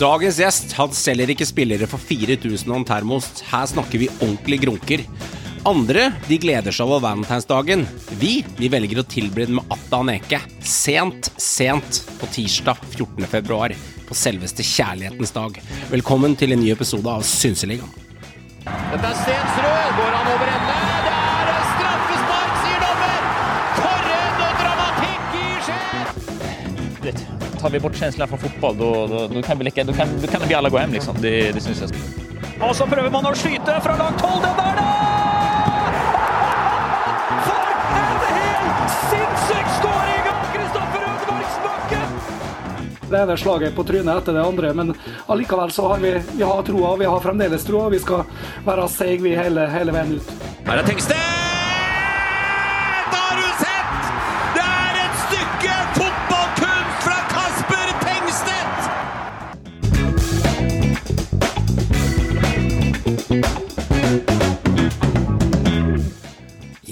Dagens gjest han selger ikke spillere for 4000 og en termos. Her snakker vi ordentlig grunker. Andre de gleder seg over valentinsdagen. Vi vi velger å tilberede med Atta Neke. Sent, sent på tirsdag 14. februar. På selveste kjærlighetens dag. Velkommen til en ny episode av Synseligaen. Dette er Stensrud. Går han tar vi bort känslan från fotboll då, då, då, kan vi lika, då, kan, då kan vi alla gå hem liksom. Det, det syns jeg. Og så prøver man å skyte fra langt hold. Den der, da! For en helt sinnssyk skåring av Kristoffer Ødemarks Det ene slaget på trynet etter det andre, men allikevel så har vi, vi har troa. Vi har fremdeles troa. Vi skal være seige vi hele, hele veien ut. Her er Tengstedt!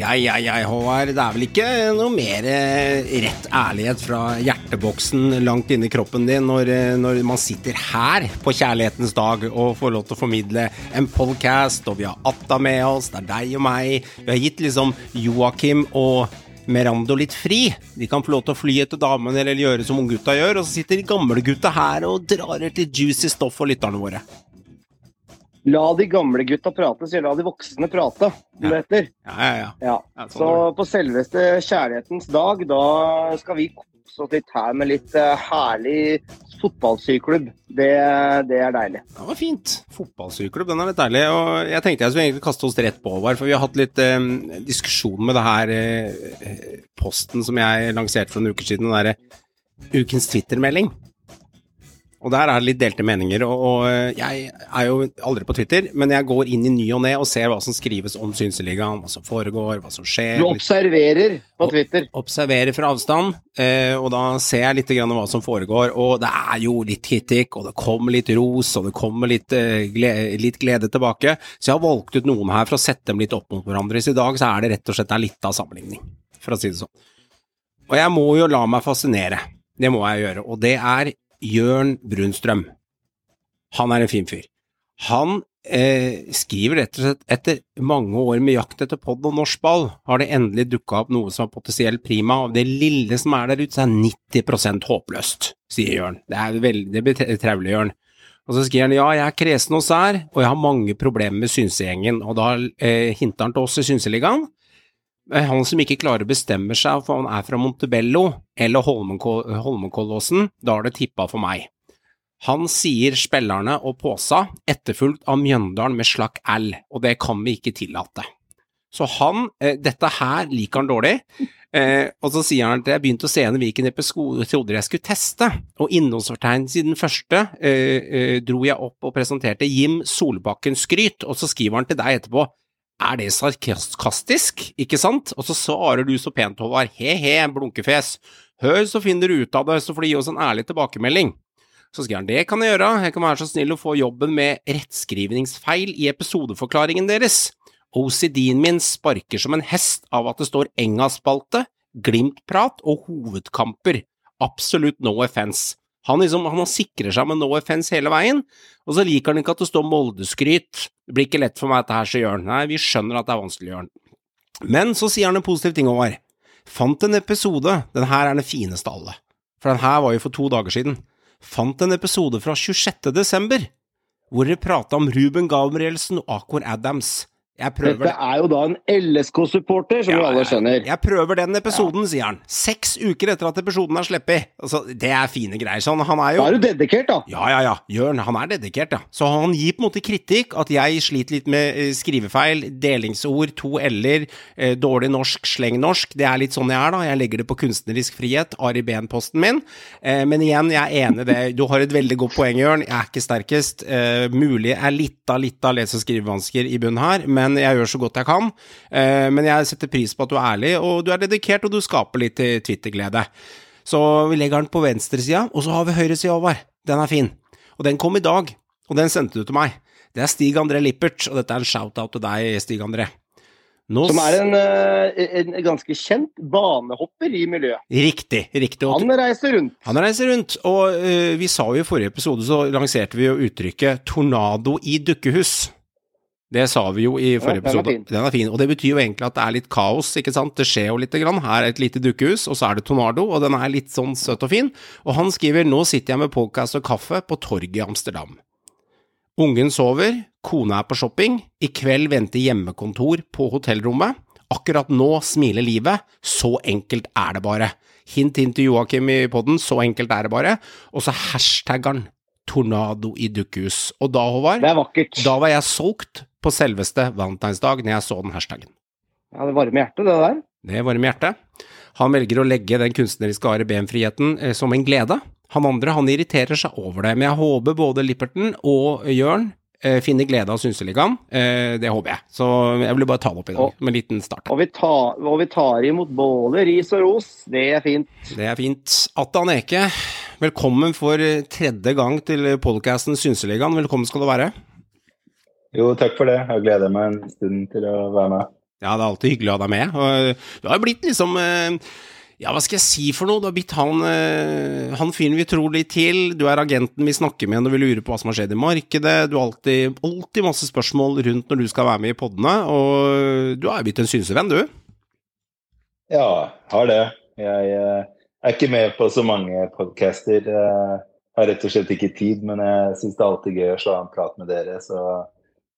Ja, ja, ja, Håvard. Det er vel ikke noe mer eh, rett ærlighet fra hjerteboksen langt inni kroppen din når, eh, når man sitter her på kjærlighetens dag og får lov til å formidle en podcast, og vi har Atta med oss, det er deg og meg. Vi har gitt liksom Joakim og Merando litt fri. De kan få lov til å fly etter damene eller gjøre som unggutta gjør, og så sitter gamlegutta her og drar etter juicy stoff for lytterne våre. La de gamle gutta prate, sier la de voksne prate, som det heter. Ja, ja, ja. Ja. Sånn Så på selveste kjærlighetens dag, da skal vi kose oss litt her med litt eh, herlig fotballsyklubb. Det, det er deilig. Det var fint. Fotballsyklubb, den er litt deilig. Og jeg tenkte jeg skulle egentlig kaste oss rett på, Håvard, for vi har hatt litt eh, diskusjon med det her eh, posten som jeg lanserte for noen uker siden, den derre ukens Twitter-melding. Og der er det litt delte meninger, og, og eh, jeg er jo aldri på Twitter, men jeg går inn i ny og ne og ser hva som skrives om Synseligaen, hva som foregår, hva som skjer. Du observerer på Twitter. observerer fra avstand, eh, og da ser jeg litt grann hva som foregår. Og det er jo litt kritikk, og det kommer litt ros, og det kommer litt, eh, glede, litt glede tilbake. Så jeg har valgt ut noen her for å sette dem litt opp mot hverandre. Så i dag så er det rett og slett litt av sammenligning, for å si det sånn. Og jeg må jo la meg fascinere. Det må jeg gjøre. Og det er Jørn Brunstrøm. Han er en fin fyr. Han eh, skriver rett og slett etter mange år med jakt etter pod og norsk ball, har det endelig dukka opp noe som er potensielt prima. Av det lille som er der ute, så er 90% håpløst, sier Jørn. Det er veldig det trevlig, Jørn. Og så skriver han ja, jeg er kresen og sær, og jeg har mange problemer med synsegjengen. Og da eh, hinter han til oss i Synseligaen. Eh, Han som ikke klarer å bestemme seg for han er fra Montebello eller Holmenko- Holmenkollåsen, da har det tippa for meg. Han sier spillerne og Påsa, etterfulgt av Mjøndalen med slakk L, og det kan vi ikke tillate. Så han, eh, dette her liker han dårlig, eh, og så sier han at jeg begynte å se gjennom hvilken episode jeg trodde jeg skulle teste, og innholdsfortegn siden den første dro jeg opp og presenterte Jim Solbakken skryt, og så skriver han til deg etterpå, er det sarkastisk, ikke sant? Og så svarer du så pent, Håvard, he-he, blunkefjes, hør så finner du ut av det, så får du gi oss en ærlig tilbakemelding. Så skriver han det kan jeg gjøre, jeg kan være så snill å få jobben med rettskrivningsfeil i episodeforklaringen deres. OCD-en min sparker som en hest av at det står Enga-spalte, Glimt-prat og hovedkamper. Absolutt no offense. Han, liksom, han sikrer seg med no offence hele veien, og så liker han ikke at det står Molde-skryt. Det blir ikke lett for meg dette her, sier Jørn. Nei, vi skjønner at det er vanskelig, Jørn. Men så sier han en positiv ting, Håvard. Fant en episode, den her er den fineste av alle, for den her var jo for to dager siden. Fant en episode fra 26. desember, hvor dere prata om Ruben Gabrielsen og Akor Adams. Dette er jo da en LSK-supporter, som vi alle skjønner. jeg prøver den episoden, sier han. Seks uker etter at episoden er sluppet. Altså, det er fine greier. Så han, han er jo Da er du dedikert, da. ja, ja, ja. Jørn, han er dedikert, ja. Så han gir på en måte kritikk at jeg sliter litt med eh, skrivefeil, delingsord, to l-er, eh, dårlig norsk, slengnorsk. Det er litt sånn jeg er, da. Jeg legger det på kunstnerisk frihet, Ari Behn-posten min. Eh, men igjen, jeg er enig i det. Du har et veldig godt poeng, Jørn. Jeg er ikke sterkest. Eh, mulig er litt av litt av lese- og skrivevansker i bunnen her, men jeg gjør så godt jeg kan. Eh, men jeg setter pris på at du er ærlig, og du er dedikert, og du skaper litt eh, Twitter-glede. Så vi legger den på venstresida, og så har vi høyresida over. Den er fin. Og den kom i dag, og den sendte du til meg. Det er Stig André Lippert, og dette er en shout-out til deg, Stig André. Nå Som er en, eh, en ganske kjent banehopper i miljøet. Riktig, riktig. Han reiser rundt. Han reiser rundt, og uh, vi sa jo i forrige episode så lanserte vi jo uttrykket 'tornado i dukkehus'. Det sa vi jo i forrige episode. Den er fin. Og det betyr jo egentlig at det er litt kaos, ikke sant. Det skjer jo lite grann. Her er et lite dukkehus, og så er det tornado, og den er litt sånn søt og fin. Og han skriver 'Nå sitter jeg med podcast og kaffe på torget i Amsterdam'. Ungen sover, kona er på shopping, i kveld venter hjemmekontor på hotellrommet. Akkurat nå smiler livet, så enkelt er det bare. Hint hint til Joakim i podden, så enkelt er det bare. Og så hashtagger han 'tornado i dukkehus'. Og da, Håvard, Det er vakkert. da var jeg solgt på selveste valentinsdag når jeg så den hashtaggen. Ja, det varmer hjertet, det der. Det varmer hjertet. Han velger å legge den kunstneriske ARBM-friheten eh, som en glede. Han andre han irriterer seg over det, men jeg håper både Lipperton og Jørn eh, finner glede av Synseligaen. Eh, det håper jeg. Så jeg vil bare ta det opp i dag, Og- med en liten start. Og vi, tar, og vi tar imot både ris og ros. Det er fint. Det er fint. Atan Eke, velkommen for eh, tredje gang til podcasten Synseligaen. Velkommen skal du være. Jo, takk for det. Jeg gleder meg en stund til å være med. Ja, det er alltid hyggelig å ha deg med. Og du har jo blitt liksom eh, Ja, hva skal jeg si for noe? Du har blitt han, eh, han fyren vi tror litt til. Du er agenten vi snakker med når vi lurer på hva som har skjedd i markedet. Du har alltid, alltid masse spørsmål rundt når du skal være med i podene, og du er jo blitt en synsevenn, du. Ja, har det. Jeg eh, er ikke med på så mange podcaster. Jeg har rett og slett ikke tid, men jeg syns det er alltid gøy å slå av en prat med dere. Så,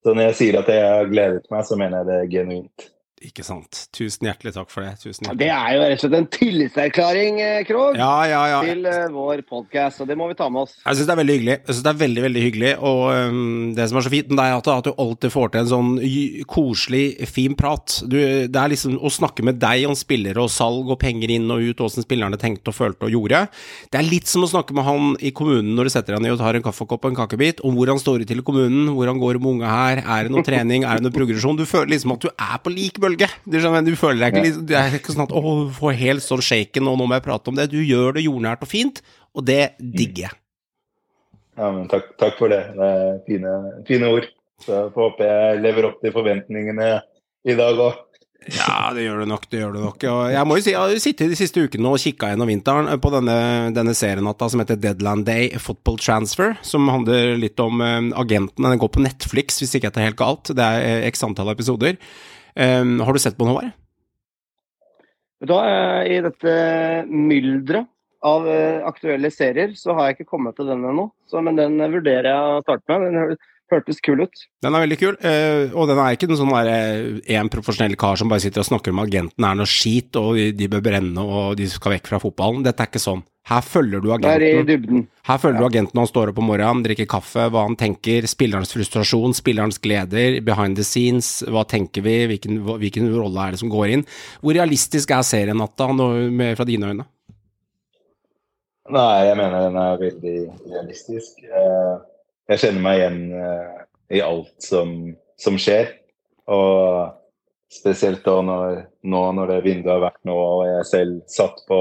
så når jeg sier at jeg har gledet meg, så mener jeg det genuint. Ikke sant. Tusen hjertelig takk for det. Tusen Ja. Det er jo rett og slett en tillitserklæring, eh, Krog, Ja, ja, ja. til uh, vår podkast, og det må vi ta med oss. Jeg syns det er veldig hyggelig. Jeg synes det er veldig, veldig hyggelig, og um, det som er så fint med deg, at, at du alltid får til en sånn koselig, fin prat. Du, det er liksom å snakke med deg om spillere og salg og penger inn og ut, åssen spillerne tenkte og følte og gjorde. Det er litt som å snakke med han i kommunen når du setter deg ned og tar en kaffekopp og en kakebit, om hvor han står i til i kommunen, hvordan går med unga her, er det noe trening, er det noe progresjon? Du føler liksom at du er på lik bølge. Du skjønner, du føler deg ikke liksom, du er ikke sånn at å, du får helt sånn shaken, og nå må jeg prate om det. Du gjør det jordnært og fint, og det digger jeg. Ja, men takk, takk for det. Det er fine, fine ord. Så får håpe jeg lever opp til forventningene i dag òg. Ja, det gjør du nok, det gjør du nok. Og jeg må jo si, jeg har sittet de siste ukene og kikka gjennom vinteren på denne, denne serienatta som heter Deadland Day Football Transfer, som handler litt om eh, agentene. Den går på Netflix, hvis ikke jeg tar helt galt. Det er eh, x antall episoder. Um, har du sett på den, Håvard? Hva, eh, I dette mylderet av eh, aktuelle serier, så har jeg ikke kommet til den ennå. Men den vurderer jeg å starte med. Den hø- hørtes kul ut. Den er veldig kul, eh, og den er ikke en sånn derre en profesjonell kar som bare sitter og snakker om agenten er noe skit, og de, de bør brenne, og de skal vekk fra fotballen. Dette er ikke sånn. Her følger du agenten. Her følger du agenten når han står opp om morgenen, drikker kaffe, hva han tenker, spillerens frustrasjon, spillerens gleder, behind the scenes, hva tenker vi, hvilken, hvilken rolle er det som går inn. Hvor realistisk er serien, Natta, fra dine øyne? Nei, jeg mener den er veldig realistisk. Eh, Jeg kjenner meg igjen eh, i alt som, som skjer. Og spesielt da når, nå når det vinduet har vært nå, og jeg selv satt på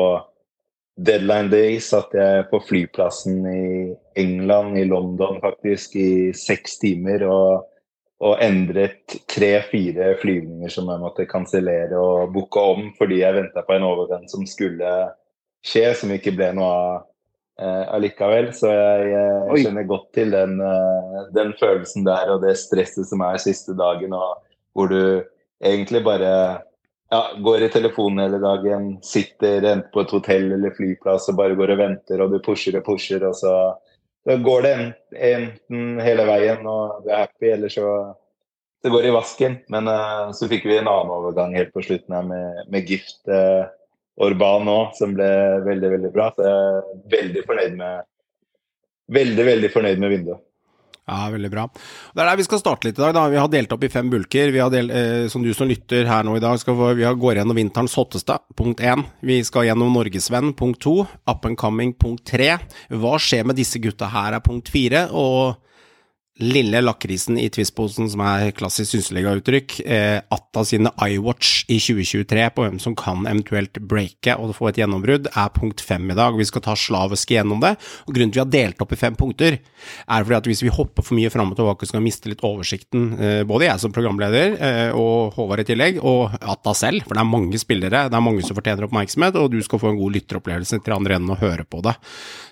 deadline day, satt jeg på flyplassen i England, i London faktisk, i seks timer. og og endret tre-fire flyvninger som jeg måtte kansellere og booke om fordi jeg venta på en overgang som skulle skje, som ikke ble noe av eh, allikevel. Så jeg, eh, kjenner godt til den, eh, den følelsen der og det stresset som er siste dagen, og hvor du egentlig bare ja, går i telefonen hele dagen, sitter enten på et hotell eller flyplass og bare går og venter, og du pusher og pusher, og så, så går det en- enten hele veien, og du er happy, eller så det går i vasken. Men uh, så fikk vi en annen overgang helt på slutten her med, med Gift uh, Orban òg, som ble veldig, veldig bra. Så jeg er veldig fornøyd med Veldig, veldig fornøyd med vinduet. Ja, veldig bra. Det er der vi skal starte litt i dag. da. Vi har delt opp i fem bulker. Vi har delt, eh, som du som lytter her nå i dag, skal få, vi går gjennom vinterens hotteste, punkt én. Vi skal gjennom Norgesvenn, punkt to. Up and coming, punkt tre. Hva skjer med disse gutta her, er punkt fire. Og lille lakrisen i Twist-posen, som er klassisk synseliga-uttrykk, eh, Atta sine iWatch i 2023 på hvem som kan eventuelt breake og få et gjennombrudd, er punkt fem i dag. Vi skal ta slavisk gjennom det. og Grunnen til vi har delt opp i fem punkter, er fordi at hvis vi hopper for mye fram og tilbake, så kan vi miste litt oversikten, eh, både jeg som programleder eh, og Håvard i tillegg, og Atta selv, for det er mange spillere, det er mange som fortjener oppmerksomhet, og du skal få en god lytteropplevelse til andre enden å høre på det.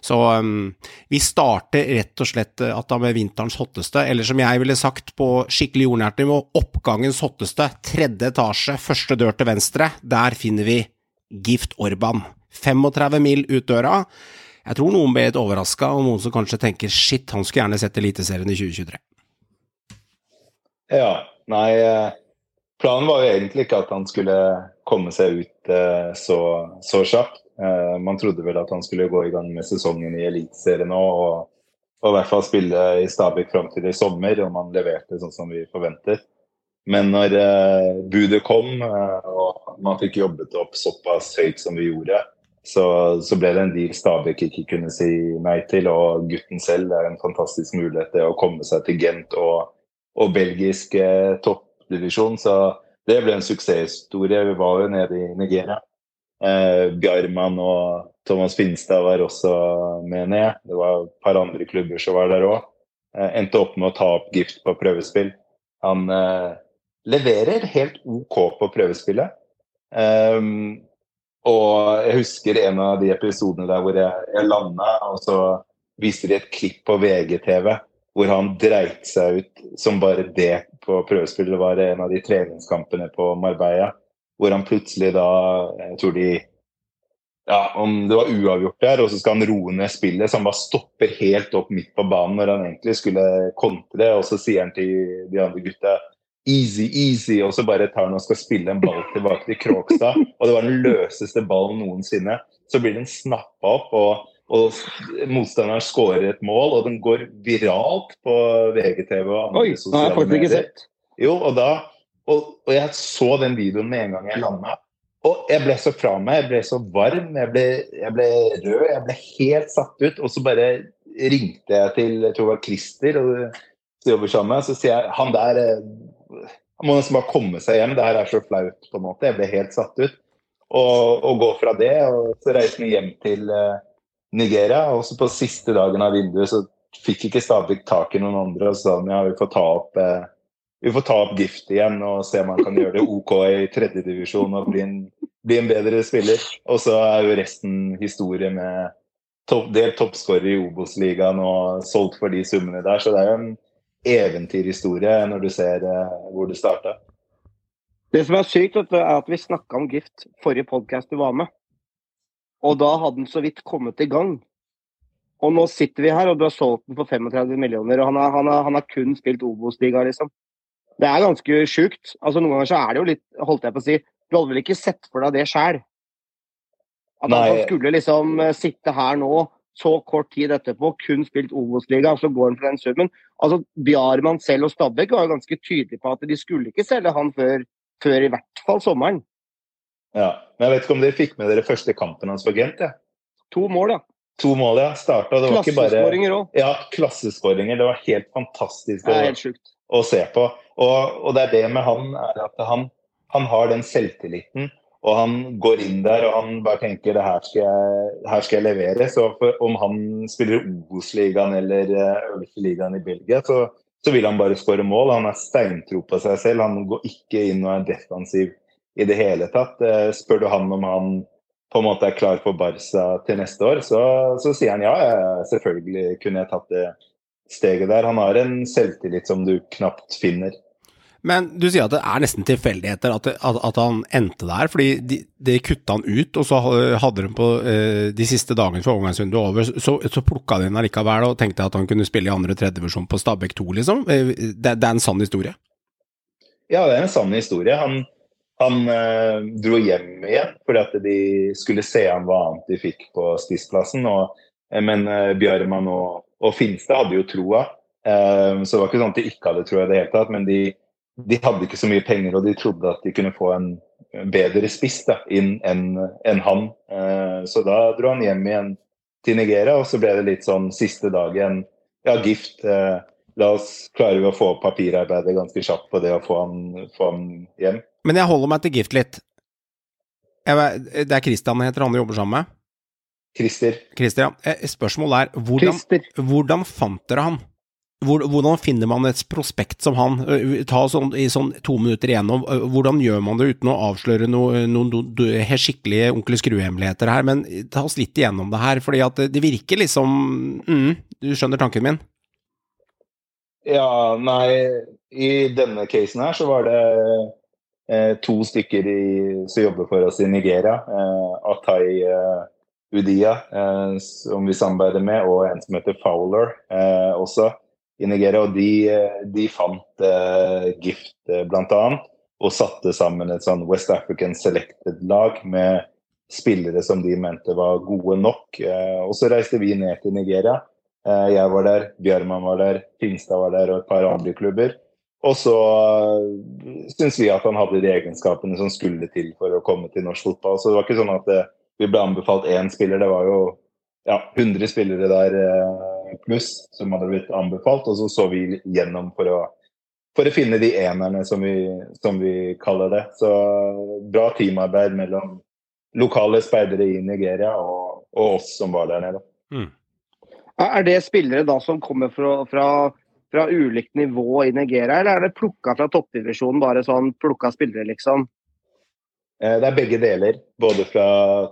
Så um, vi starter rett og slett eh, Atta med vinterens hotteste, eller som jeg ville sagt på skikkelig jordnært nivå, oppgangens hotteste, tredje etasje, første dør til venstre, der finner vi Gift Orban. 35 mil ut døra. Jeg tror noen ble litt overraska, og noen som kanskje tenker shit, han skulle gjerne sett Eliteserien i 2023. Ja, nei eh, Planen var jo egentlig ikke at han skulle komme seg ut eh, så, så kjapt. Eh, man trodde vel at han skulle gå i gang med sesongen i Eliteserien nå, og, og, i hvert fall spille i Stabæk fram til i sommer, og man leverte sånn som vi forventer. Men når eh, budet kom, eh, og man fikk jobbet opp såpass høyt som vi gjorde, så, så ble det en deal Stabæk ikke kunne si nei til. Og gutten selv er en fantastisk mulighet til å komme seg til Gent og, og belgisk eh, toppdivisjon. Så det ble en suksesshistorie. Vi var jo nede i Nigeria. Eh, Bjarman og Thomas Finstad var også med ned. Det var et par andre klubber som var der òg. Eh, endte opp med å ta opp Gift på prøvespill. Han eh, leverer helt OK på prøvespillet. Um, og jeg husker en av de episodene der hvor jeg, jeg landa, og så viste de et klipp på VGTV hvor han dreit seg ut som bare det på prøvespillet. Det var en av de treningskampene på Marbella hvor han plutselig da Jeg tror de ja, om det var uavgjort der, og så skal han roe ned spillet. Så han bare stopper helt opp midt på banen når han egentlig skulle kontre. Og så sier han til de andre gutta easy, easy, og så bare tar han og skal spille en ball tilbake til Kråkstad. Og det var den løseste ballen noensinne. Så blir den snappa opp, og, og motstanderen skårer et mål, og den går viralt på VGTV og andre Oi, nå har jeg faktisk ikke sett. Jo, og da og, og, jeg så den videoen med en gang jeg landa. Og jeg ble så fra meg, jeg ble så varm, jeg ble, jeg ble, rød, jeg ble helt satt ut. Og så bare ringte jeg til jeg tror det var Christer, og jobber sammen med, så sier jeg han der eh, han må nesten bare komme seg hjem, det her er så flaut. på en måte. Jeg ble helt satt ut. Og, og gå fra det, og så reiste vi hjem til uh, Nigeria. Og så på siste dagen av vinduet så fikk ikke Stabæk tak i noen andre, og så sa han ja, vi får ta opp uh, vi får ta opp Gift igjen og se om han kan gjøre det OK i tredjedivisjon og bli en, bli en, bedre spiller. Og så er jo resten historie med topp, delt toppskårer i Obos-ligaen og solgt for de summene der. Så det er jo en eventyrhistorie når du ser uh, hvor det starta. Det som er sykt, er at vi snakka om Gift forrige podkast du var med. Og da hadde den så vidt kommet i gang. Og nå sitter vi her, og du har solgt den for 35 millioner. Og han har, han har, han har kun spilt Obos-liga, liksom. Det er ganske sjukt. Altså, noen ganger så er det jo litt Holdt jeg på å si Du hadde vel ikke sett for deg det sjæl? At Nei. han skulle liksom eh, sitte her nå, så kort tid etterpå, kun spilt Obos-liga, og så går han for den summen. Altså, Bjarmann selv og Stabæk var jo ganske tydelige på at de skulle ikke selge han før, før i hvert fall sommeren. Ja, men Jeg vet ikke om dere fikk med dere første kampen hans for Gent? Ja. To mål, ja. To mål, ja. Starta. Det var ikke bare òg. Ja, klasseskåringer. Det var helt fantastisk Det er helt å se på. Og, og, det er det med han, er at han, han, har den selvtilliten. Og han går inn der og han bare tenker det her skal jeg, her skal jeg levere. Så for, om han spiller Obos-ligaen eller eh, øverste ligaen i Belgia, så, så, vil han bare skåre mål. Han er steintro på seg selv. Han går ikke inn og er defensiv i det hele tatt. Eh, spør du han om han på en måte er klar for Barca til neste år, så, så sier han ja, selvfølgelig kunne jeg tatt det steget der. Han har en selvtillit som du knapt finner. Men du sier at det er nesten tilfeldigheter at, at, at, han endte der, fordi de, de kutta han ut, og så hadde de på eh, de siste dagene før overgangsvinduet over, så, så plukka de inn allikevel og tenkte at han kunne spille i andre tredjedivisjon på Stabæk 2, liksom. Eh, det, det, er en sann historie? Ja, det er en sann historie. Han, han eh, dro hjem igjen fordi at de skulle se an hva annet de fikk på spissplassen. Og, eh, men eh, Bjarman og, og Finstad hadde jo troa. Eh, så det var ikke sånn at de ikke hadde troa i det hele tatt. men de de hadde ikke så mye penger, og de trodde at de kunne få en bedre spiss da, inn enn en han. Eh, så da dro han hjem igjen til Nigeria, og så ble det litt sånn siste dagen Ja, Gift eh, la oss klare å få papirarbeidet ganske kjapt på det å få han, få han hjem. Men jeg holder meg til gift litt. Jeg, det er Christian heter han jobber sammen med? Christer, Christer, ja. spørsmålet er hvordan, hvordan fant dere han? Hvordan finner man et prospekt som han? Eh, Ta sånn, i sånn to minutter igjennom. eh, Hvordan gjør man det uten å avsløre noen noe, noe, noe skikkelige onkel Skrue-hemmeligheter her? Men ta oss litt igjennom det her, fordi at det virker liksom mm, Du skjønner tanken min? Ja, nei, i denne casen her så var det eh, to stykker i, som jobber for oss i Nigeria. Eh, Atai eh, Udia, eh, som vi samarbeider med, og en som heter Fowler eh, også i Nigeria. Og de, eh, de fant Gift bl.a., og satte sammen et sånn West African Selected-lag med spillere som de mente var gode nok. Og så reiste vi ned til Nigeria. Jeg var der, Bjørman var der, Finstad var der og et par andre klubber. Og så syns vi at han hadde de egenskapene som skulle til for å komme til norsk fotball. Så det var ikke sånn at eh, vi ble anbefalt én spiller. Det var jo ja, 100 spillere der eh, pluss som hadde blitt anbefalt. Og så så vi gjennom for å, for å finne de enerne, som vi, som vi kaller det. Så bra teamarbeid mellom lokale speidere i Nigeria og, og oss som var der nede. Er det spillere da som kommer fra, fra, fra ulikt nivå i Nigeria, eller er det plukka fra toppdivisjonen, bare sånn plukka spillere, liksom? Eh, Det er begge deler. Både fra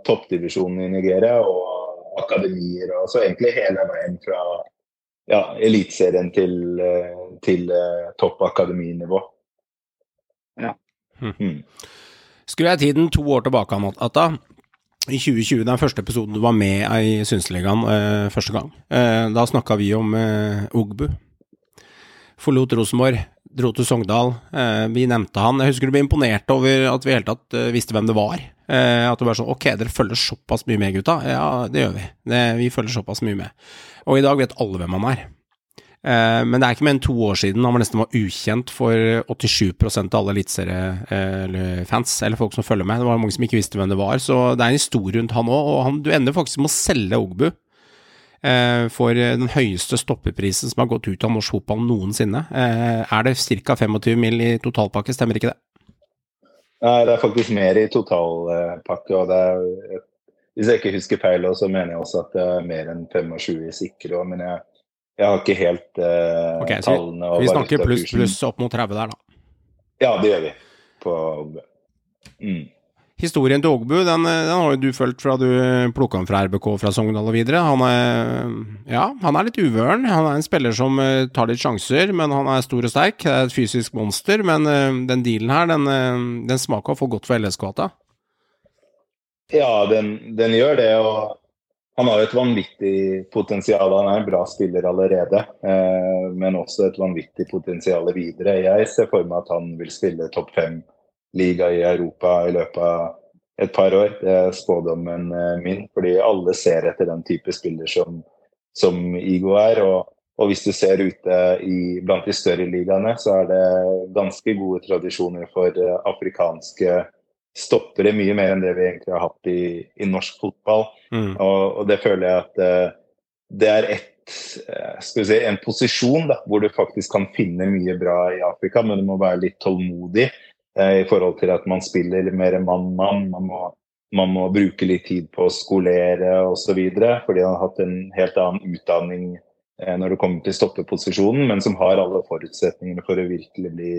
toppdivisjonen i Nigeria og akademier. og så egentlig hele veien fra ja, eliteserien til, eh, til eh, topp akademinivå. Ja. Mm. Skrur jeg tiden to år tilbake, Atta. I 2020, den første episoden du var med i Synseligaen eh, første gang, eh, da snakka vi om eh, Ogbu. Forlot Rosenborg, dro til Sogndal. Eh, vi nevnte han. Jeg husker du ble imponert over at vi i hele tatt eh, visste hvem det var. Eh, at du bare sånn Ok, dere følger såpass mye med, gutta. Ja, det gjør vi. Det, vi følger såpass mye med. Og i dag vet alle hvem han er. Men det er ikke mer enn to år siden han var nesten var ukjent for 87% av alle eliteseriefans, eller folk som følger med. Det var mange som ikke visste hvem det var, så det er en historie rundt han òg. Og han, du ender faktisk med å selge Ogbu eh, for den høyeste stoppeprisen som har gått ut av norsk fotball noensinne. Eh, er det ca. 25 mill. i totalpakke, stemmer ikke det? Nei, det er faktisk mer i totalpakke. og det er, Hvis jeg ikke husker feil, så mener jeg også at det er mer enn 25 sikre. også, Men jeg, jeg har ikke helt eh, okay, så tallene. Vi snakker pluss pluss opp mot 30 der, da. Ja, det gjør vi. På mm. Historien til Ågbu den, den har jo du fulgt fra du plukka han fra RBK fra Sogndal og videre. Han er, ja, han er litt uvøren. Han er en spiller som eh, tar litt sjanser, men han er stor og sterk. Det er et fysisk monster, men eh, den dealen her, den, eh, den smaker for godt for LSK-ata. Ja, den, den gjør det. og Han har et vanvittig potensial. Han er en bra spiller allerede, eh, men også et vanvittig potensial videre. Jeg ser for meg at han vil spille topp fem-liga i Europa i løpet av et par år. Det er spådommen eh, min, fordi alle ser etter den type spiller som, som Igo er. og og hvis du ser ute i, blant de større ligaene, så er det ganske gode tradisjoner for eh, afrikanske stoppere. Mye mer enn det vi egentlig har hatt i, i norsk fotball. Mm. Og, og det føler jeg at eh, det er et, si, en posisjon da, hvor du faktisk kan finne mye bra i Afrika, men du må være litt tålmodig i forhold til at man spiller mer mann-mann. Man, man må bruke litt tid på å skolere osv. fordi han har hatt en helt annen utdanning eh, når det kommer til stoppeposisjonen, men som har alle forutsetningene for å virkelig bli,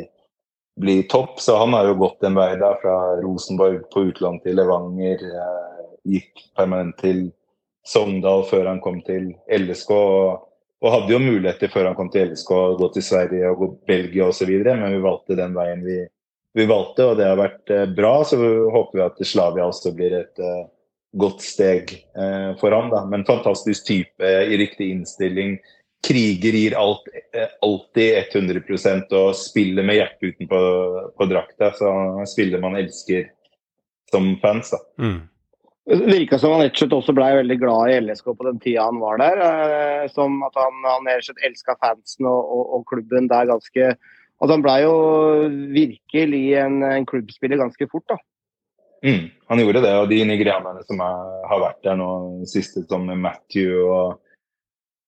bli topp. Så han har jo gått en vei da, fra Rosenborg på utlån til Levanger, eh, gikk permanent til Sogndal før han kom til LSK. Og, og hadde jo muligheter før han kom til LSK å gå til Sverige og gå Belgia osv., men vi valgte den veien vi, vi valgte, og det har vært eh, bra. Så håper vi at Slavia også blir et eh, godt steg eh, for han. Da. Men fantastisk type i riktig innstilling. Kriger gir alt, eh, alltid 100% og spiller med hjertet utenpå på drakta. Så er spiller man elsker som fans. da. Mm. Det virka som han rett og slett også ble veldig glad i LSK på den tida han var der. Eh, som at han, han rett og slett elska fansen og, og, og klubben der ganske At han ble jo virkelig en, en klubbspiller ganske fort, da. Mm, han gjorde det, og de nigerianerne som er, har vært der nå siste, som Matthew og,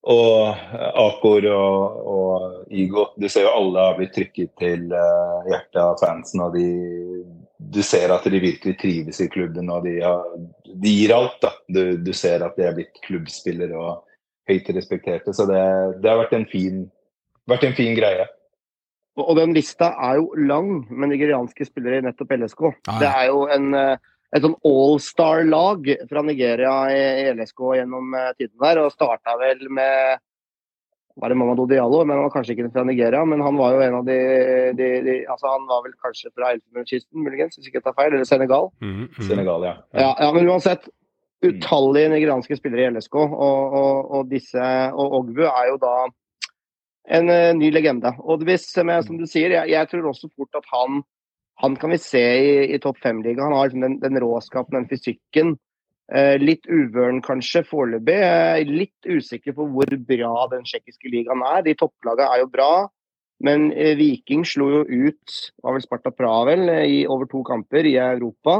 og Akor og, og Igo. Du ser jo alle har blitt trykket til uh, hjertet av fansen. og de, Du ser at de virkelig trives i klubben og de, har, de gir alt. da. Du, du, ser at de er blitt klubbspillere og høyt respekterte. Så det, det har vært en fin, vært en fin greie. Og den lista er jo lang med nigerianske spillere i nettopp LSK. Ah, ja. Det er jo en, et sånn all-star-lag fra Nigeria i LSK gjennom tiden der, og starta vel med var det Mamadou Diallo, men han var kanskje ikke fra Nigeria. Men han var jo en av de, de, de altså Han var vel kanskje fra Elfenbenskysten, muligens, hvis ikke jeg tar feil. Eller Senegal. Mm, mm. Senegal, ja. ja. ja. Men uansett, utallige nigerianske spillere i LSK, og, og, og disse Og Ogbu er jo da en uh, ny legende. Og hvis, som du sier, jeg, jeg, tror også fort at han, han kan vi se i, i topp fem-ligaen. Han har liksom den, den, råskapen, den fysikken. Uh, litt uvøren kanskje foreløpig. Uh, litt usikker på hvor bra den tsjekkiske ligaen er. De topplagene er jo bra. Men Viking slo jo ut var vel Sparta Pravel i over to kamper i Europa.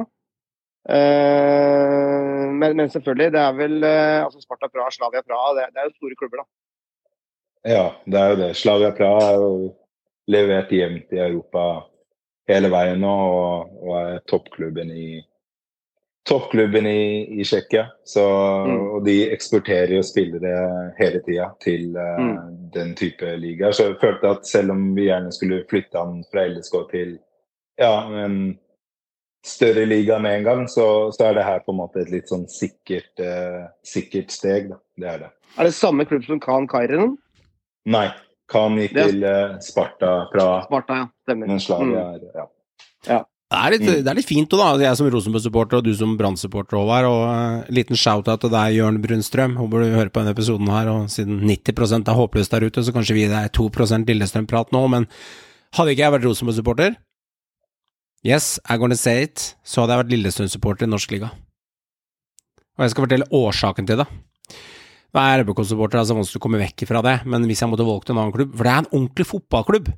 Men, men, selvfølgelig, det er vel altså Sparta Praha, Slavia Praha, det, det er jo store klubber, da. Ja, det er jo det. Slavia Praha er jo levert jevnt i Europa hele veien nå, og, og er toppklubben i toppklubben i, i Tsjekkia. Mm. Og de eksporterer jo spillere hele tida til uh, mm. den type liga. Så jeg følte at selv om vi gjerne skulle flytte han fra LSK til ja, en større liga med en gang, så, så, er det her på en måte et litt sånn sikkert, uh, sikkert steg. Da. Det er det. Er det samme klubb som Khan Kairinen? Nei. Khan gikk til uh, Sparta fra Sparta, ja. Stemmer. Men slaget mm. er ja. ja. Det er, litt, mm. det er litt fint òg, da. Jeg som Rosenborg-supporter og du som Brann-supporter, Håvard. Og en liten shout-out til deg, Jørn Brunstrøm. Håper du hører på denne episoden her. Og siden 90% er håpløst der ute, så kanskje vi det er 2% Lillestrøm-prat nå. Men hadde ikke jeg vært Rosenborg-supporter, yes, I'm gonna say it, så hadde jeg vært Lillestrøm-supporter i norsk liga. Og jeg skal fortelle årsaken til det. Hva er RBK-supporter, altså vanskelig å komme vekk fra det, men hvis jeg måtte valgt en annen klubb For det er en ordentlig fotballklubb!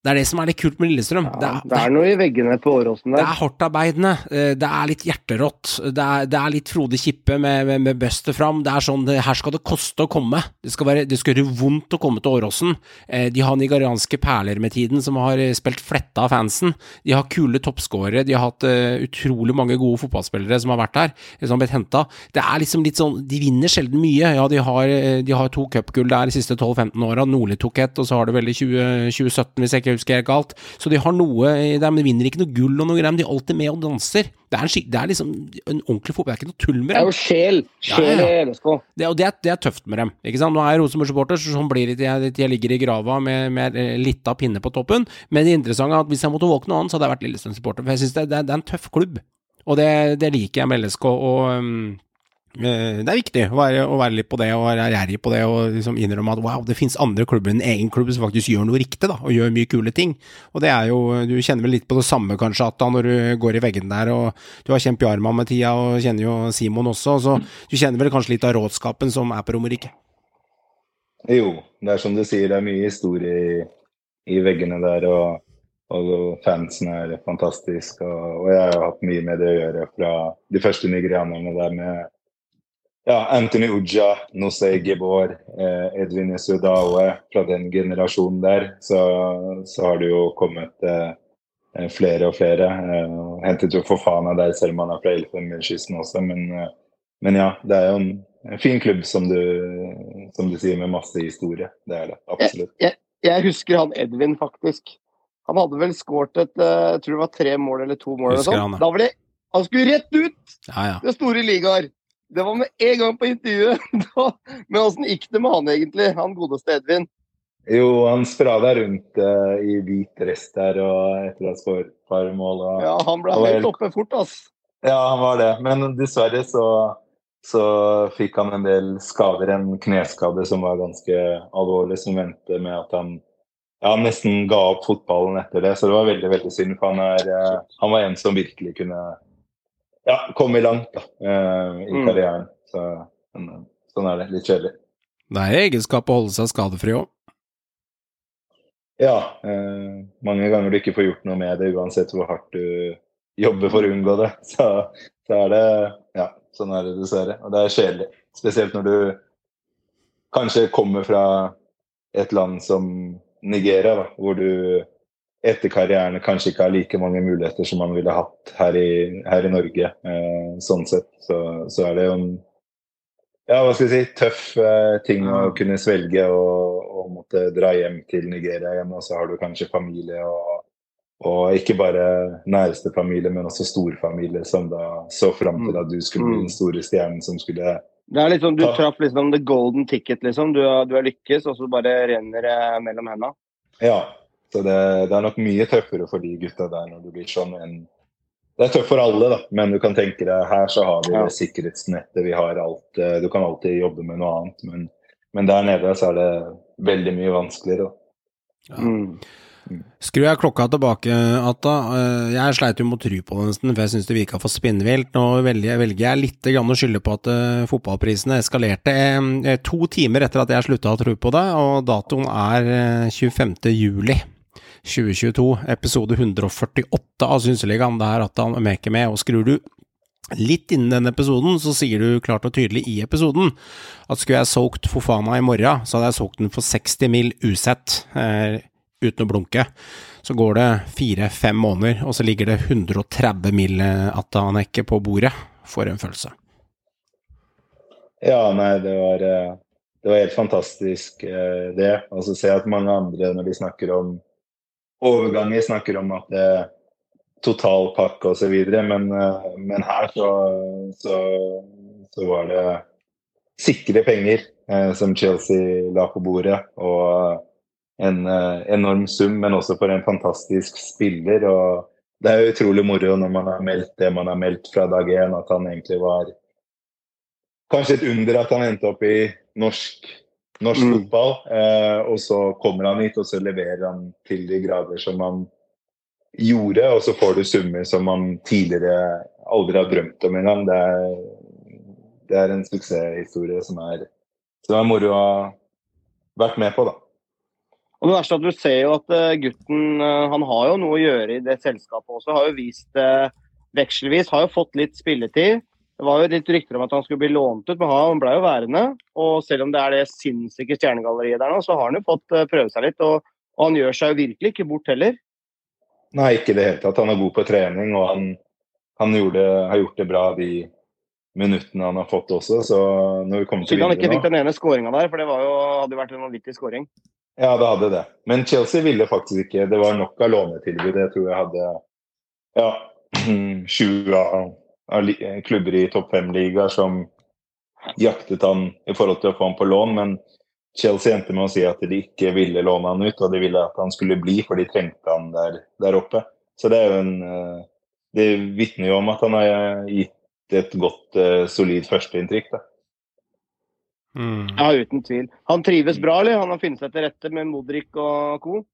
Det er det som er litt kult med Lillestrøm. Ja, det, er, det, er, noe i veggene på Åråsen der. Det er hardtarbeidende. Eh, det er litt hjerterått. Det er, det er litt Frode Kippe med, med, med bøstet fram. Det er sånn det, Her skal det koste å komme. Det skal, være, det skal gjøre vondt å komme til Åråsen. Eh, de har nigerianske perler med tiden som har eh, spilt fletta av fansen. De har kule toppskårere. De har hatt uh, utrolig mange gode fotballspillere som har vært der, som har blitt henta. Det er liksom litt sånn De vinner sjelden mye. Ja, de har, de har to cupgull der de siste 12-15 åra. Nordli tok ett, og så har de vel i 20, 2017, hvis jeg ikke ikke husker helt galt. Så de har noe der, men de vinner ikke noe gull og noe greier, men de er alltid med og danser. Det er, en, det er liksom en ordentlig fotball, det er ikke noe tull med dem. Det er jo sjel. Sjel i LSK. Det, og det er, det er, tøft med dem. ikke sant? Nå er jeg Rosenborg-supporter, så sånn blir det til jeg, jeg, ligger i grava med, med litt av pinne på toppen. Men det interessante er at hvis jeg måtte våkne noe annet, så hadde jeg vært Lillestrøm-supporter. For jeg syns det, det, er en tøff klubb. Og det, det liker jeg med LSK. og... Um, det er viktig å være, å være, litt på det og være ærgjerrig på det og liksom innrømme at wow, det finnes andre klubber enn egen klubb som faktisk gjør noe riktig da, og gjør mye kule ting. Og det er jo, Du kjenner vel litt på det samme kanskje at da når du går i veggene der og du har kjent Bjarma med tida og kjenner jo Simon også, så du kjenner vel kanskje litt av rådskapen som er på Romerike? Jo, det er som du sier, det er mye historie i, i veggene der. og og fansen er fantastisk. Og, og, jeg har hatt mye med det å gjøre fra de første nigerianerne der med ja, Anthony Uja, Nosei Gebor, eh, Edwin Esudawe fra den generasjonen der, så, så har det jo kommet eh, flere og flere. Eh, hentet jo for faen av deg, selv om han er fra Elfenbenskysten også. Men, eh, men, ja, det er jo en, en fin klubb, som du, som du, sier, med masse historie. Det er det, absolutt. Jeg, jeg, jeg husker han Edvin, faktisk. Han hadde vel skåret et eh, jeg tror det var tre mål eller to mål. Eller sånn. Da var det, han skulle rett ut! Ja, ja. Det store ligaer. Det var med en gang på intervjuet. Men åssen gikk det med han egentlig, han godeste Edvin? Jo, han sprada rundt uh, i hvit rest der og etter å ha skåret et par mål. Og, ja, han ble helt oppe fort, ass. Ja, han var det. Men dessverre så, så fikk han en del skader. En kneskade som var ganske alvorlig, som vendte med at han ja, nesten ga opp fotballen etter det. Så det var veldig veldig synd. For han, er, uh, han var en som virkelig kunne ja, kommet langt da, uh, i mm. karrieren. Så, men, eh, sånn er det. Litt kjedelig. Det er egenskap å holde seg skadefri òg. Ja. Eh, mange ganger du ikke får gjort noe med det, uansett hvor hardt du jobber for å unngå det. Så, så er det Ja, sånn er det dessverre. Og det er kjedelig. Spesielt når du kanskje kommer fra et land som Nigeria, da, hvor du etter karrieren kanskje ikke har like mange muligheter som man ville hatt her i, her i Norge. Eh, sånn sett. Så, så, er det jo en ja, hva skal jeg si, tøff eh, ting å kunne svelge og, og, måtte dra hjem til Nigeria igjen. Og så har du kanskje familie og, og ikke bare næreste familie, men også storfamilie, som da så fram til at du skulle bli den store stjernen som skulle Det er liksom, Du traff liksom the golden ticket, liksom. Du har, du har lykkes, og så bare renner det mellom hendene. Ja. Så det, det er nok mye tøffere for de gutta der når du blir sånn enn Det er tøft for alle, da, men du kan tenke deg her så har vi Ja. sikkerhetsnettet, vi har alt eh, Du kan alltid jobbe med noe annet, men, men der nede så er det veldig mye vanskeligere. da. Mm. Skrur jeg klokka tilbake, Atta. Eh, Jeg sleit jo med å tro på det nesten, for jeg syns det virka for spinnvilt. Nå velger, jeg litt å skylde på at eh, fotballprisene eskalerte to timer etter at jeg slutta å tro på det, og datoen er eh, 25. juli. 2022, episode 148 av Synseligaen. Det er Atta Meke med, og skrur du litt innen denne episoden, så sier du klart og tydelig i episoden at skulle jeg solgt Fofana i morgen, så hadde jeg solgt den for 60 mil usett. Eh, uten å blunke. Så går det fire-fem måneder, og så ligger det 130 mil Atanek på bordet, for en følelse. Ja, nei, det var, eh, det var helt fantastisk eh, det. Og så ser jeg at mange andre, når de snakker om overganger, snakker om at det er totalpakke osv. Men, eh, men her så, så, så var det sikre penger eh, som Chelsea la på bordet. Og en eh, enorm sum, men også for en fantastisk spiller. og det er utrolig moro når man har meldt det man har meldt fra dag én, at han egentlig var Kanskje et under at han endte opp i norsk, norsk Mm. fotball. Eh, og så kommer han hit, og så leverer han til de grader som han gjorde. Og så får du summer som man tidligere aldri har drømt om engang. Det, er- det er en suksesshistorie som er, som er moro å ha vært med på, da. Og det verste er at Du ser jo at eh, gutten eh, han har jo noe å gjøre i det selskapet også. Har jo vist eh, vekselvis, har jo fått litt spilletid. Det var jo litt rykter om at han skulle bli lånt ut, men han ble jo værende. Og selv om det er det sinnssyke stjernegalleriet der nå, så har han jo fått eh, prøve seg litt. Og, og han gjør seg jo virkelig ikke bort heller. Nei, ikke i det hele tatt. Han er god på trening, og han, han gjorde, har gjort det bra de minuttene han har fått også. Så når vi kommer til Synd han ikke fikk den ene skåringa der, for det var jo, hadde jo vært en vanvittig skåring. Ja, det hadde det. Men Chelsea ville faktisk ikke. Det var nok av lånetilbud. Jeg tror jeg hadde ja, 20 av, klubber i topp fem-ligaer som jaktet han i forhold til å få han på lån. Men Chelsea endte med å si at de ikke ville låne han ut, og de ville at han skulle bli, for de trengte han der, der oppe. Så det er jo en eh, Det vitner jo om at han har gitt et godt, eh, solid førsteinntrykk. da. Mm. Ja, uten tvil. Han trives bra, eller? Han har funnet seg til rette med Modric og co.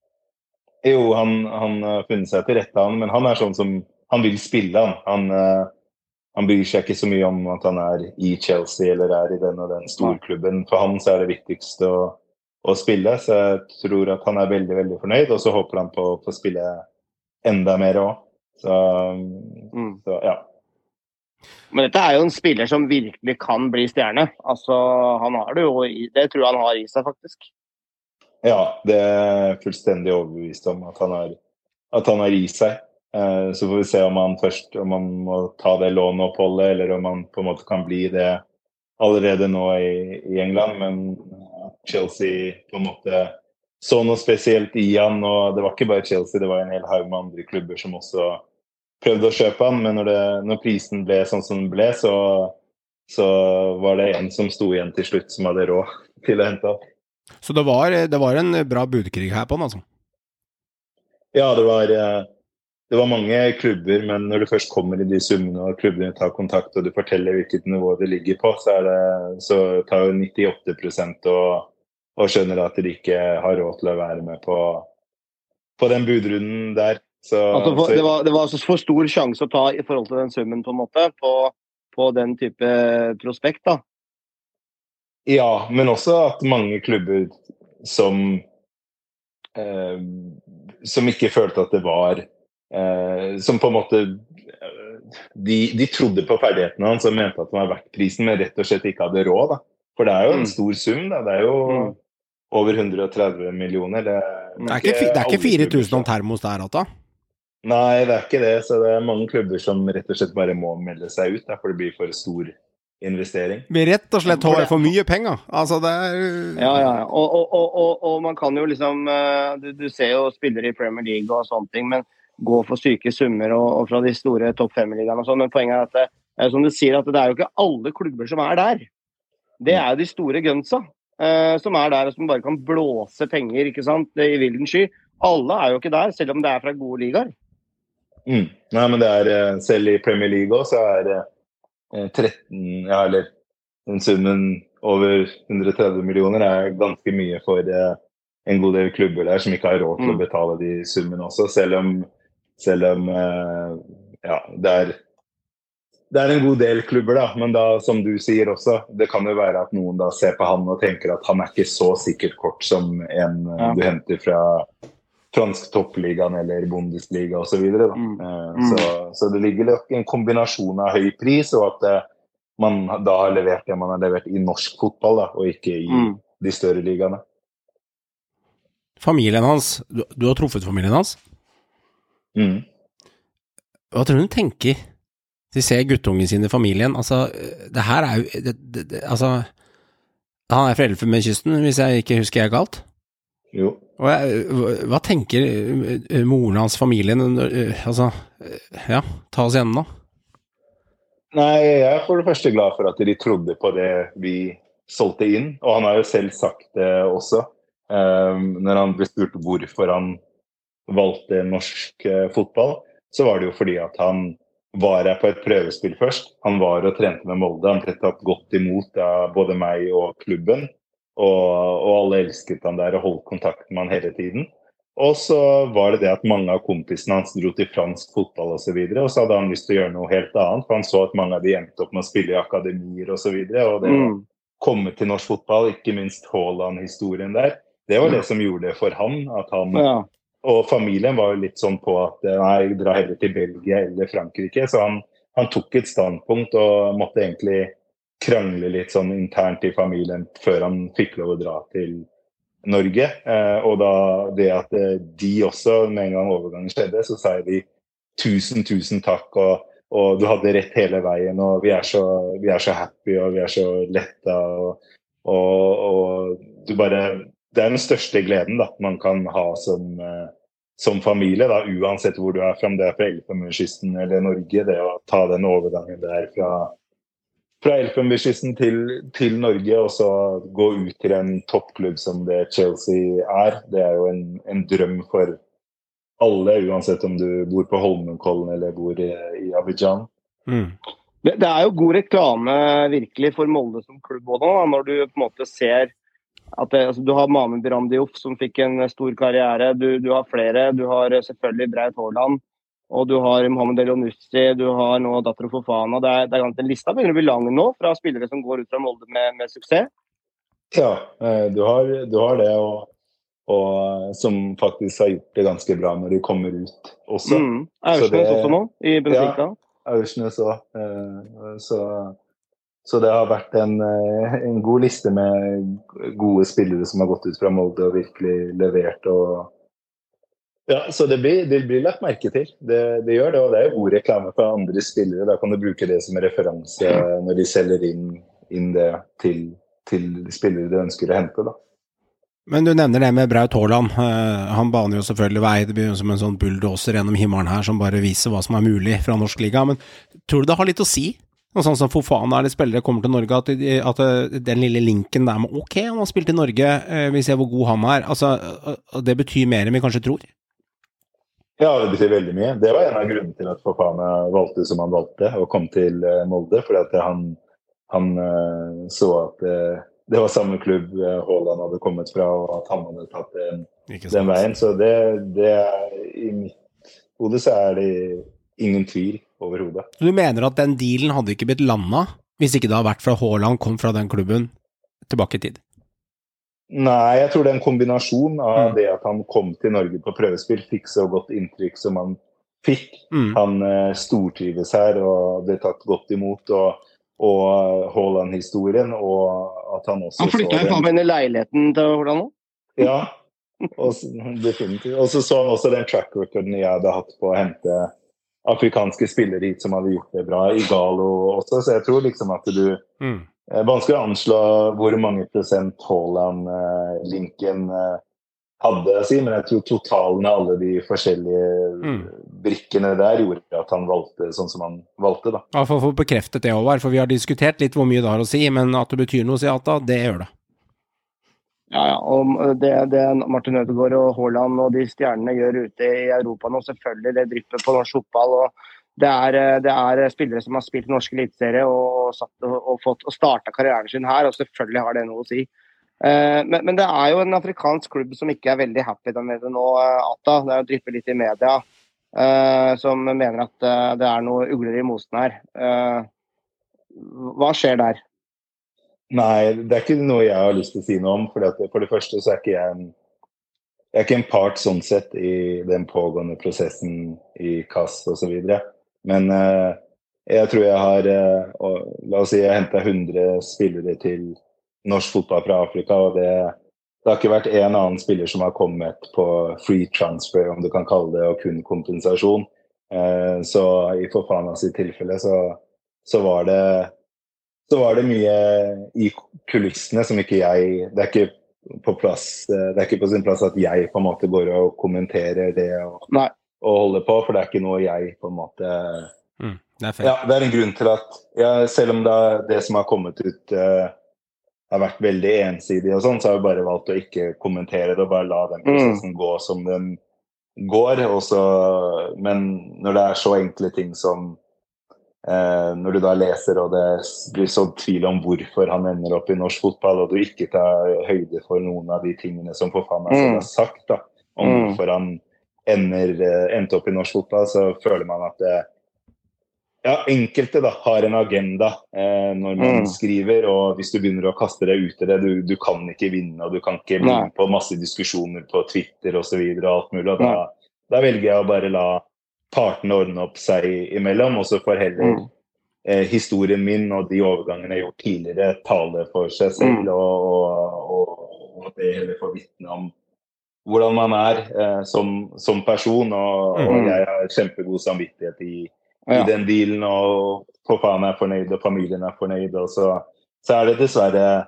Jo, han, han har funnet seg til rette, han, men han er sånn som Han vil spille, han. Han, eh, han bryr seg ikke så mye om at han er i Chelsea eller er i den og den storklubben. For han så er det viktigste å, å spille, så jeg tror at han er veldig veldig fornøyd. Og så håper han på å få spille enda mer òg. Så, Mm. så ja. Men dette er jo en spiller som virkelig kan bli stjerne. Altså, han har det jo Det tror jeg han har i seg, faktisk. Ja, det er jeg fullstendig overbevist om at han har, at han har i seg. Eh, Så får vi se om han først om han må ta det låneoppholdet, eller om han på en måte kan bli det allerede nå i, i England. Men Chelsea på en måte så noe spesielt i han. Og det var ikke bare Chelsea, det var en hel haug med andre klubber som også prøvde å kjøpe han. Men når, det, når prisen ble sånn som den ble, så, så var det en som sto igjen til slutt, som hadde råd til å hente han. Så det var, det var en bra budkrig her på han, altså. Ja, det var, eh, det var mange klubber, men når du først kommer i de summene og klubbene tar kontakt og du forteller hvilket nivå det ligger på, så, det, så tar jo 98% og, og skjønner at de ikke har råd til å være med på, på den budrunden der. Så, Altså, for, så- det, var, det var altså for stor sjanse å ta i forhold til den summen, på en måte, på, på den type prospekt. da. Ja, men også at mange klubber som eh, Som ikke følte at det var eh, Som på en måte de, de trodde på ferdighetene hans og mente at han var verdt prisen, men rett og slett ikke hadde råd. da. For det er jo en Mm. stor sum, da. Det er jo Mm. over 130 millioner. Det, Det er ikke, det er ikke 4000 om termos der, Atta. Nei, det er ikke det. Så det er mange klubber som rett og slett bare må melde seg ut, da, for det blir for stor investering. Vi rett og slett har for mye penger. Altså, det er Ja, ja. ja. Og, og, og, og, og man kan jo liksom eh, du, du ser jo spillere i Premier League og sånne ting, men gå for syke summer og, og fra de store topp fem-ligaene og sånn. Men poenget er at det, er som du sier, at det er jo ikke alle klubber som er der. Det er jo de store gunsa eh, som er der og som bare kan blåse penger ikke sant, i vilden sky. Alle er jo ikke der, selv om det er fra gode ligaer. Mm. Nei, men det er eh, selv i Premier League òg, så er det eh, 13 Ja, eller summen over 130 millioner er ganske mye for eh, en god del klubber der som ikke har råd til å Mm. betale de summene også, selv om, selv om eh, ja, det er det er en god del klubber, da, men da, som du sier også, det kan jo være at noen da ser på han og tenker at han er ikke så sikkert kort som en eh, Ja. du henter fra fransk toppligaen eller Bundesliga osv. Mm. Mm. Eh, så, så det ligger nok en kombinasjon av høy pris og at man da har levert det man har levert i norsk fotball, da, og ikke i Mm. de større ligaene. Familien hans du, du har truffet familien hans? Mm. Hva tror du hun tenker? De ser guttungen sin i familien. Altså, det her er jo det, det, det, Altså, han er fra Elfenbenskysten, hvis jeg ikke husker jeg galt. Jo. Og jeg, hva- hva tenker eh, moren hans, familien eh, Altså, eh, ja, ta oss igjennom, da. Nei, jeg er for det første glad for at de trodde på det vi solgte inn. Og han har jo selv sagt det også. Um, når han ble spurt hvorfor han valgte norsk eh, fotball, så var det jo fordi at han var her på et prøvespill først. Han var og trente med Molde. Han ble tatt godt imot av både meg og klubben. Og, og alle elsket han der og holdt kontakten med han hele tiden. Og så var det det at mange av kompisene hans dro til fransk fotball osv. Og, så videre, og så hadde han lyst til å gjøre noe helt annet, for han så at mange av de endte opp med å spille i akademier osv. Og, så videre, og det å Mm. komme til norsk fotball, ikke minst Haaland-historien der, det var det som gjorde det for han. At han Ja. Og familien var jo litt sånn på at eh, nei, dra heller til Belgia eller Frankrike. Så han, han tok et standpunkt og måtte egentlig krangle litt sånn internt i familien før han fikk lov å dra til Norge. Eh, og da det at eh, de også, med en gang overgangen skjedde, så sa de tusen, tusen takk. og og du hadde rett hele veien, og vi er så, vi er så happy og vi er så letta. Og, og, og du bare Det er den største gleden da, man kan ha som, eh, som familie, da, uansett hvor du er fra, om det er fra Elfenbenskysten eller Norge. Det å ta den overgangen der fra, fra Elfenbenskysten til, til Norge og så gå ut til en toppklubb som det Chelsea er, det er jo en, en drøm for alle, uansett om du bor på Holmenkollen eller bor i, i Abidjan. Mm. Det, det er jo god reklame virkelig for Molde som klubb òg, når du på en måte ser det, altså, Du har Mame Birandiouf som fikk en stor karriere. Du, du har flere. Du har eh, selvfølgelig Braut Haaland. Og du har Mohammed Elionussi, du har nå datteren Fofana. Det er, det er ganske, lista begynner å bli lang nå fra spillere som går ut fra Molde med, med suksess. Ja, eh, du har, du har det, og, og eh, som faktisk har gjort det ganske bra når de kommer ut også. Mm. Så Aursnes også nå, i Benfica. Aursnes òg. Så, så det har vært en, eh, en god liste med gode spillere som har gått ut fra Molde og virkelig levert. og ja, Så det blir, det blir lagt merke til. Det, det gjør det, og det er jo god reklame for andre spillere. Da kan du bruke det som referanse når de selger inn, inn det til, til spillere de ønsker å hente. da. Men du nevner det med Braut Haaland. Eh, han baner jo selvfølgelig vei. Det blir som en sånn bulldoser gjennom himmelen her som bare viser hva som er mulig fra norsk liga. Men tror du det har litt å si? Noe sånn som Fofana eller spillere kommer til Norge, at, at eh, den lille linken der med ok, han har spilt i Norge, eh, vi ser hvor god han er. Altså, eh, det betyr mer enn vi kanskje tror. Ja, det betyr veldig mye. Det var en av grunnene til at Fofana valgte som han valgte, og kom til Molde. Fordi at han, han så at det var samme klubb Haaland hadde kommet fra, og at han hadde tatt den, den veien. Så det, det er i mitt hode så er det ingen tvil overhodet. Så du mener at den dealen hadde ikke blitt landa hvis ikke det hadde vært fra Haaland kom fra den klubben tilbake i tid? Nei, jeg tror det er en kombinasjon av Mm. det at han kom til Norge på prøvespill, fikk så godt inntrykk som han fikk. Mm. Han eh, stortrives her og ble tatt godt imot. Og, og Haaland-historien, og at han også Han flytta jo faen meg inn i leiligheten til Haaland òg. Ja, og, definitivt. Og så så han også den track recorden jeg hadde hatt på å hente afrikanske spillere hit som hadde gjort det bra. Igalo også, så jeg tror liksom at du Mm. eh, Vanskelig å anslå hvor mange prosent Haaland-linken eh, hadde å si, men jeg tror totalen av alle de forskjellige Mm. brikkene der gjorde at han valgte sånn som han valgte, da. Ja, for å få bekreftet det, Håvard, for vi har diskutert litt hvor mye det har å si, men at det betyr noe, sier Ata, det gjør det. Ja, ja, og det, det Martin Ødegaard og Haaland og de stjernene gjør ute i Europa nå, selvfølgelig, det drypper på norsk fotball. og det er, det er spillere som har spilt norsk eliteserie og, satt- og, fått- og starta karrieren sin her, og selvfølgelig har det noe å si. Eh, men, men det er jo en afrikansk klubb som ikke er veldig happy der nede nå, Atta. Det er drypper litt i media, eh, som mener at eh, det er noe ugler i mosen her. Eh, hva skjer der? Nei, det er ikke noe jeg har lyst til å si noe om. For, for det første så er ikke jeg en jeg er ikke en part sånn sett i den pågående prosessen i KAS osv. Men uh, jeg tror jeg har uh, La oss si jeg henta 100 spillere til norsk fotball fra Afrika, og det, det har ikke vært en annen spiller som har kommet på free transfer, om du kan kalle det, og kun kompensasjon. Uh, så i Fofana sitt tilfelle så, så var det så var det mye i kulissene som ikke jeg Det er ikke på plass Det er ikke på sin plass at jeg på en måte går og kommenterer det og, og holder på, for det er ikke noe jeg på en måte Mm, det er. Ja, det er en grunn til at ja, selv om det, det som har kommet ut uh, har vært veldig ensidig og sånn, så har vi bare valgt å ikke kommentere det og bare la den prosessen gå som den går. Også, men når det er så enkle ting som når du da leser og det blir sådd tvil om hvorfor han ender opp i norsk fotball, og du ikke tar høyde for noen av de tingene som for faen meg selv Mm. har sagt da, om Mm. hvorfor han ender, eh, endte opp i norsk fotball, så føler man at det, ja, enkelte da har en agenda eh, når man Mm. skriver, og hvis du begynner å kaste deg ut i det, du, du kan ikke vinne, og du kan ikke bli Nei. på masse diskusjoner på Twitter osv. og alt mulig. Og da, da velger jeg å bare la partene ordne opp seg imellom, og så får heller Mm. eh, historien min og de overgangene jeg har gjort tidligere, tale for seg selv, Mm. og, og, og, og det heller får vitne om hvordan man er eh, som, som person. Og, og Mm. jeg har kjempegod samvittighet i, i Ja. den dealen, og for faen er fornøyd, og familien er fornøyd. Og så, så er det dessverre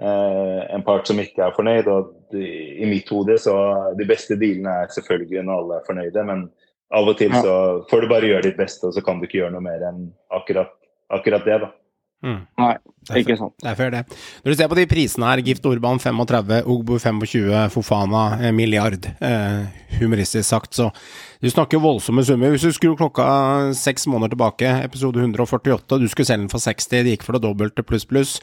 eh, en part som ikke er fornøyd. Og de, i mitt hode så de beste dealene er selvfølgelig når alle er fornøyde, men av og til Ja. så får du bare gjøre ditt beste, og så kan du ikke gjøre noe mer enn akkurat, akkurat det, da. Mm. Nei, Det er ikke sant. Det er fair, det. Når du ser på de prisene her, Gift Orban 35, Ogbo 25, Fofana eh, milliard, eh, humoristisk sagt, så du snakker voldsomme summer. Hvis du skrur klokka seks måneder tilbake, episode 148, du skulle selge den for 60, det gikk for det dobbelte pluss pluss.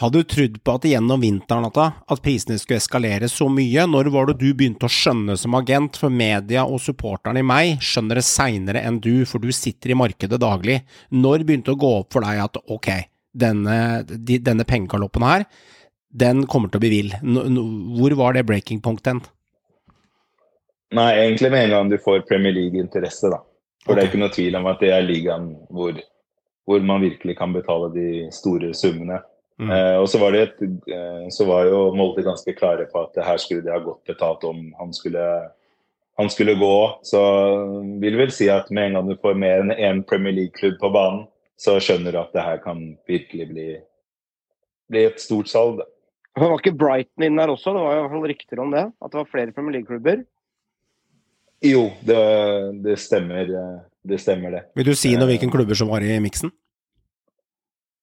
Hadde du trodd på at gjennom vinteren at, at prisene skulle eskalere så mye? Når var det du begynte å skjønne som agent? For media og supporterne i meg skjønner det seinere enn du, for du sitter i markedet daglig. Når begynte det å gå opp for deg at ok, denne, de, denne pengegaloppen her, den kommer til å bli vill. Hvor var det breaking point hen? Nei, egentlig med en gang du får Premier League-interesse, da. For det er ikke noe tvil om at det er ligaen hvor, hvor man virkelig kan betale de store summene. Mm. Eh, og så var, det et, eh, så var jo Molde ganske klare på at det her skulle de ha godt betalt om han skulle, han skulle gå. Så vil vel si at med en gang du får mer enn én Premier League-klubb på banen, så skjønner du at det her kan virkelig bli, bli et stort salg. Det Var ikke Brighton inn der også? Det var i hvert fall rykter om det. At det var flere Premier League-klubber. Jo, det, det stemmer. eh, Det stemmer, det. Vil du si noe hvilken klubber som var i miksen?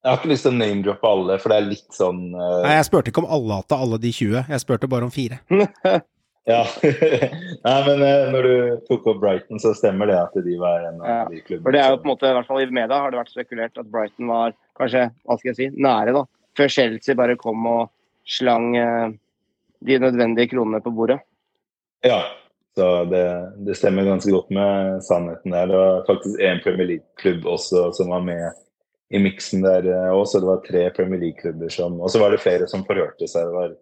Jeg har ikke lyst til å name-droppe alle, for det er litt sånn uh... Nei, jeg spurte ikke om alle at alle de 20, jeg spurte bare om fire. Ja. Nei, men uh, når du tok opp Brighton, så stemmer det at de var en av Ja, de klubbene. For det er jo på en måte, i hvert fall i media har det vært spekulert at Brighton var kanskje, hva skal jeg si, nære da. Før Chelsea bare kom og slang uh, de nødvendige kronene på bordet. Ja, så det, det stemmer ganske godt med sannheten der. Det var faktisk en Premier League-klubb også som var med i miksen der eh, også. Det var tre Premier League-klubber som Og så var det flere som forhørte seg. Det var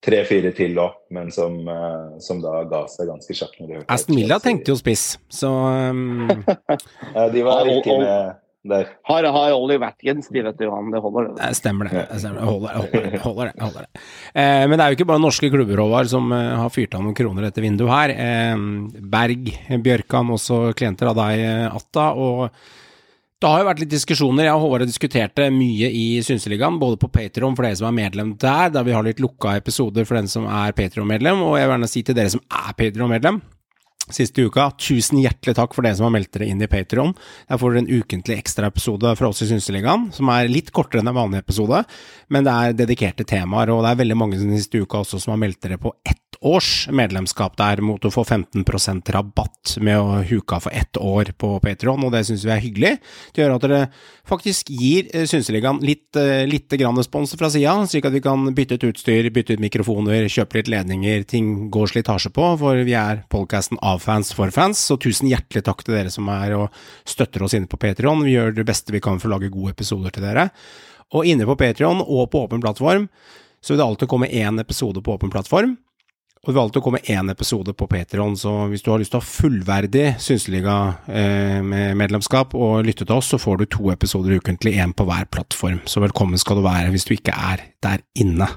tre-fire til òg, men som, eh, som da ga seg ganske kjapt. Aston Villa tenkte jo spiss, så um, Ja, de var ikke med der. Har, har Ollie Watkins, de vet du, han. Det holder, det. Det stemmer det. stemmer. det. Holder, holder, det, holder det. Holder det. Eh, men det er jo ikke bare norske klubber Håvard, som eh, har fyrt av noen kroner etter vinduet her. Eh, Berg, Bjørkan, også klienter av deg, eh, Atta. og det har jo vært litt diskusjoner. Jeg og Håvard diskuterte mye i Synseligaen, både på Patron for dere som er medlem der, der vi har litt lukka episoder for den som er Patron-medlem, og jeg vil gjerne si til dere som er Patron-medlem siste uka. Tusen hjertelig takk for dere som har meldt dere inn i Patron. Der får dere en ukentlig ekstraepisode fra oss i Synseligaen, som er litt kortere enn en vanlig episode, men det er dedikerte temaer, og det er veldig mange den siste uka også som har meldt dere på ett års medlemskap der, mot å få 15% rabatt med å huke av for ett år på Patron, og det syns vi er hyggelig. Det gjør at dere faktisk gir eh, Synseligaen litt, eh, litt respons fra sida, slik at vi kan bytte ut utstyr, bytte ut mikrofoner, kjøpe litt ledninger, ting går slitasje på, for vi er podkasten av fans for fans. Så tusen hjertelig takk til dere som er og støtter oss inne på Patron. Vi gjør det beste vi kan for å lage gode episoder til dere. Og inne på Patron og på åpen plattform så vil det alltid komme én episode på åpen plattform. Og det valgte å komme én episode på Patron, så hvis du har lyst til å ha fullverdig Synseliga-medlemskap eh, og lytte til oss, så får du to episoder ukentlig, én på hver plattform. Så velkommen skal du være hvis du ikke er der inne.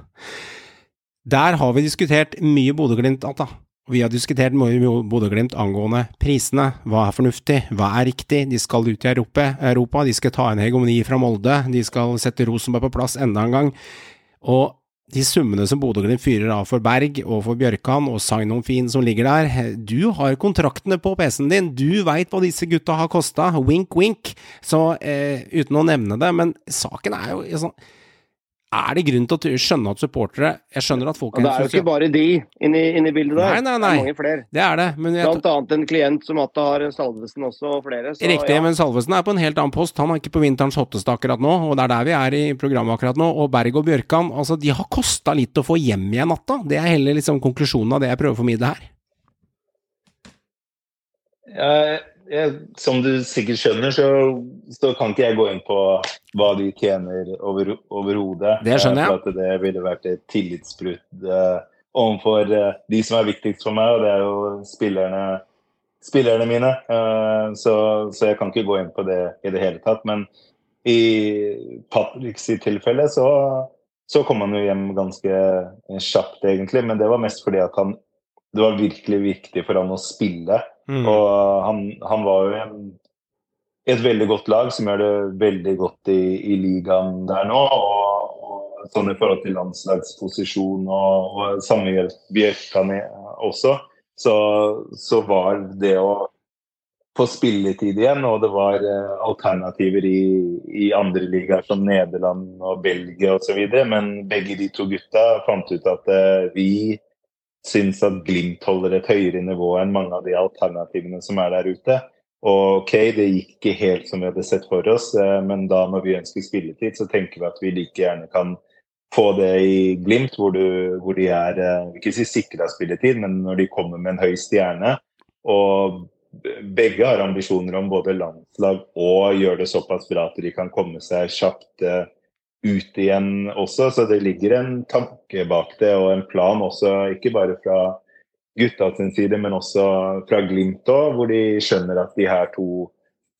Der har vi diskutert mye Bodø-Glimt, Atta. Vi har diskutert Bodø-Glimt angående prisene. Hva er fornuftig, hva er riktig? De skal ut i Europa. de skal ta en hegemoni fra Molde, de skal sette Rosenborg på plass enda en gang. Og de summene som Bodø-Glimt fyrer av for Berg og for Bjørkan og Sagnon Fin som ligger der, du har kontraktene på PC-en din, du veit hva disse gutta har kosta, wink wink, så eh, uten å nevne det, men saken er jo sånn er det grunn til å skjønne at supportere Jeg skjønner at folk Det er jo ikke bare de inni, inni bildet der. Nei, nei, nei. Det er mange flere. Det er det. Men jeg, Blant annet en klient som Atta har Salvesen også, og flere. Så, Riktig, ja. men Salvesen er på en helt annen post. Han er ikke på vinterens hotteste akkurat nå, og det er der vi er i programmet akkurat nå. Og Berg og Bjørkan, altså de har kosta litt å få hjem igjen natta. Det er heller liksom konklusjonen av det jeg prøver å formidle her. Jeg, jeg, som du sikkert skjønner, så, så kan ikke jeg gå inn på hva de tjener over- overhodet. Det skjønner jeg. Eh, For at det ville vært et tillitsbrudd uh, overfor uh, de som er viktigst for meg, og det er jo spillerne, spillerne mine. Uh, så, så jeg kan ikke gå inn på det i det hele tatt. Men i Patricks tilfelle så, så kom han jo hjem ganske kjapt, egentlig. Men det var mest fordi at han det var virkelig viktig for han å spille. Mm. Og han, han var jo en, et veldig godt lag som gjør det veldig godt i, i ligaen der nå. Og, og sånn i forhold til landslagsposisjon og, og samme gjør Bjørkan også, så, så var det å få spilletid igjen, og det var eh, alternativer i, i andre ligaer som Nederland og Belgia osv. Men begge de to gutta fant ut at eh, vi syns at Glimt holder et høyere nivå enn mange av de alternativene som er der ute. Og ok, det gikk ikke helt som vi hadde sett for oss, eh, men da når vi ønsker spilletid, så tenker vi at vi like gjerne kan få det i Glimt, hvor, du, hvor de er eh, ikke si sikra spilletid, men når de kommer med en høy stjerne. Og begge har ambisjoner om både landslag og gjøre det såpass bra at de kan komme seg kjapt eh, ut igjen også. Så det ligger en tanke bak det, og en plan også, ikke bare fra gutta sin side, men også fra Glimt òg, hvor de skjønner at de her to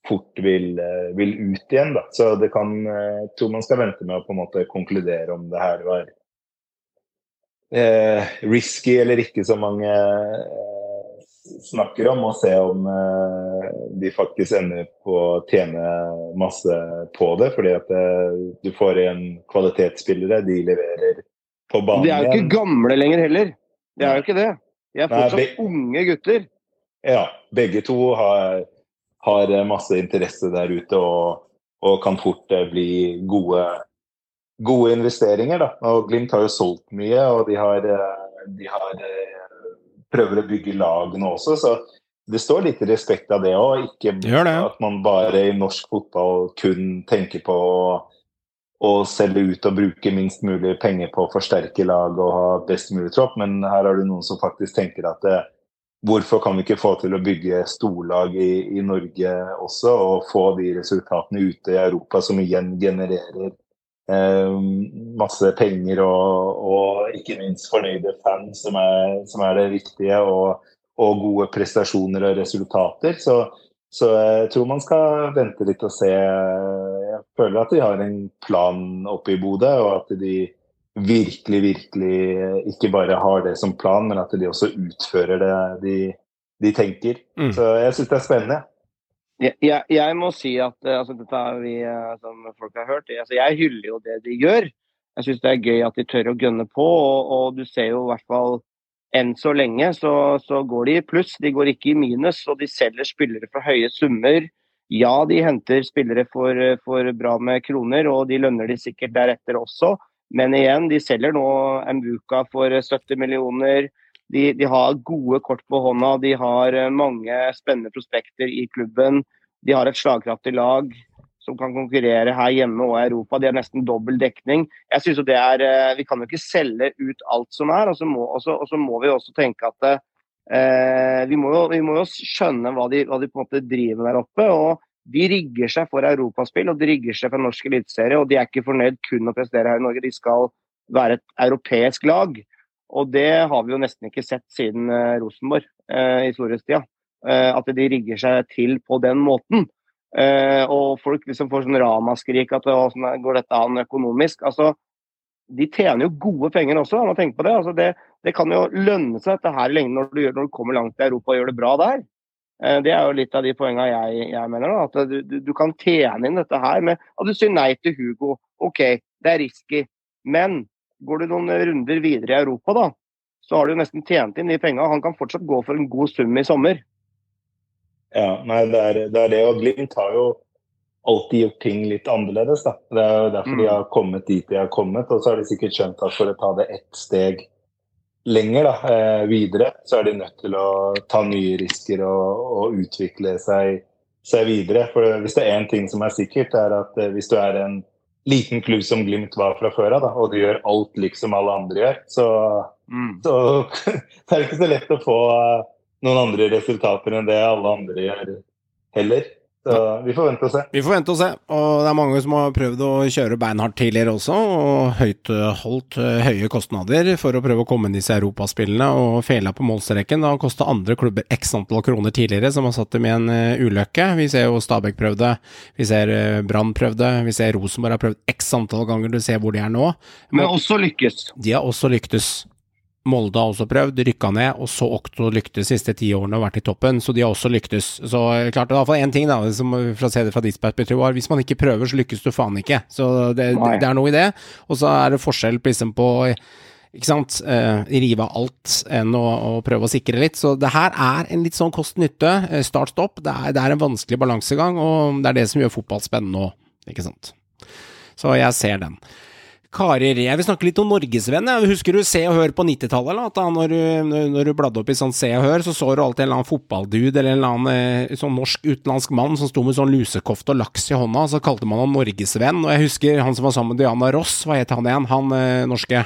fort vil, eh, vil ut igjen. Da. Så det kan, eh, jeg tror man skal vente med å på en måte konkludere om det her var eh, risky eller ikke, så mange eh, snakker om, og se om eh, de faktisk ender på å tjene masse på det. Fordi at eh, du får igjen kvalitetsspillere, de leverer på banen De er jo ikke gamle lenger heller. De er jo ikke det. De er Nei, fortsatt be- unge gutter. Ja, begge to har, har eh, masse interesse der ute og, og kan fort bli gode, gode investeringer. Da. Og Glimt har jo solgt mye, og de har, de har prøver å bygge lag nå også. Så det står litt respekt av det òg. Ikke det. at man bare i norsk fotball kun tenker på å, å selge ut og bruke minst mulig penger på å forsterke lag og ha best mulig tropp, men her har du noen som faktisk tenker at det, Hvorfor kan vi ikke få til å bygge storlag i, i Norge også, og få de resultatene ute i Europa som igjen genererer eh, masse penger og, og ikke minst fornøyde fans, som er, som er det viktige, og, og gode prestasjoner og resultater. Så, Så jeg tror man skal vente litt og se. Jeg føler at de har en plan oppe i Bodø, og at de virkelig, virkelig ikke bare har det som plan, men at de også utfører det de, de tenker. Mm. Så jeg syns det er spennende. Jeg, jeg, må si at eh, altså, dette har vi, eh, som folk har hørt, altså, jeg hyller jo det de gjør. Jeg syns det er gøy at de tør å gønne på, og, og du ser jo i hvert fall enn så lenge så, så går de i pluss, de går ikke i minus. Og de selger spillere for høye summer. Ja, de henter spillere for, for bra med kroner, og de lønner de sikkert deretter også. Men igjen, de selger nå Mbuka for 70 millioner. De, de har gode kort på hånda, de har eh, mange spennende prospekter i klubben. De har et slagkraftig lag som kan konkurrere her hjemme og i Europa. De har nesten dobbel dekning. Jeg synes jo det er, eh, Vi kan jo ikke selge ut alt som er, og så må, også, og så må vi også tenke at eh, vi, må jo, vi må jo skjønne hva de, hva de på en måte driver der oppe. og De rigger seg for europaspill og de rigger seg for norsk eliteserie. Og de er ikke fornøyd kun å prestere her i Norge, de skal være et europeisk lag. Og det har vi jo nesten ikke sett siden eh, Rosenborg eh, i storhetstida. Eh, at de rigger seg til på den måten. Eh, og folk liksom får sånn ramaskrik at åssen går dette an økonomisk. Altså, de tjener jo gode penger også, man tenker på det. Altså, det. Det kan jo lønne seg dette her lenge når du, når du kommer langt i Europa og gjør det bra der. Eh, det er jo litt av de poengene jeg, jeg mener. Da, at du, du, du, kan tjene inn dette her med at du sier nei til Hugo. OK, det er risky. Men går du noen runder videre i Europa, da, så har du nesten tjent inn de pengene. Han kan fortsatt gå for en god sum i sommer. Ja, nei, det er, det er det. Og Glimt har jo alltid gjort ting litt annerledes. Da. Det er jo derfor de har kommet dit de har kommet. Og så har de sikkert skjønt at for å ta det ett steg lenger da, eh, videre, så er de nødt til å ta nye risker og, og utvikle seg, seg, videre. For hvis det er én ting som er sikkert, er at eh, hvis du er en liten klubb som Glimt var fra før av, og du gjør alt liksom alle andre gjør, så, mm. så det er ikke så lett å få noen andre resultater enn det alle andre gjør heller. Så vi får vente og se. Vi får vente og se. Og det er mange som har prøvd å kjøre beinhardt tidligere også, og høyt holdt høye kostnader for å prøve å komme inn disse europaspillene, og fela på målstreken. Det har kosta andre klubber x antall kroner tidligere, som har satt dem i en ulykke. Vi ser jo Stabæk prøvde, vi ser Brann prøvde, vi ser Rosenborg har prøvd x antall ganger, du ser hvor de er nå. Men også lykkes. De har også lyktes. Molde har også prøvd, rykka ned, og så Okto lyktes de siste ti årene og vært i toppen, så de har også lyktes. Så klart, det er iallfall én ting, da, som fra det fra ditt perspektiv, var hvis man ikke prøver, så lykkes du faen ikke. Så det, det, det er noe i det. Og så er det forskjell liksom på ikke sant, eh, rive av alt enn å, å, prøve å sikre litt. Så det her er en litt sånn kost-nytte, start-stopp. Det, det, er en vanskelig balansegang, og det er det som gjør fotball spennende òg, ikke sant. Så jeg ser den. Kari Re, jeg vil snakke litt om Norgesvenn. Husker du Se og Hør på 90-tallet? Når, når du bladde opp i sånn Se og Hør, så så du alltid en eller annen fotballdude eller en eller annen sånn norsk-utenlandsk mann som sto med sånn lusekofte og laks i hånda, så kalte man han Norgesvenn. Og jeg husker han som var sammen med Diana Ross, hva het han igjen? Han eh, norske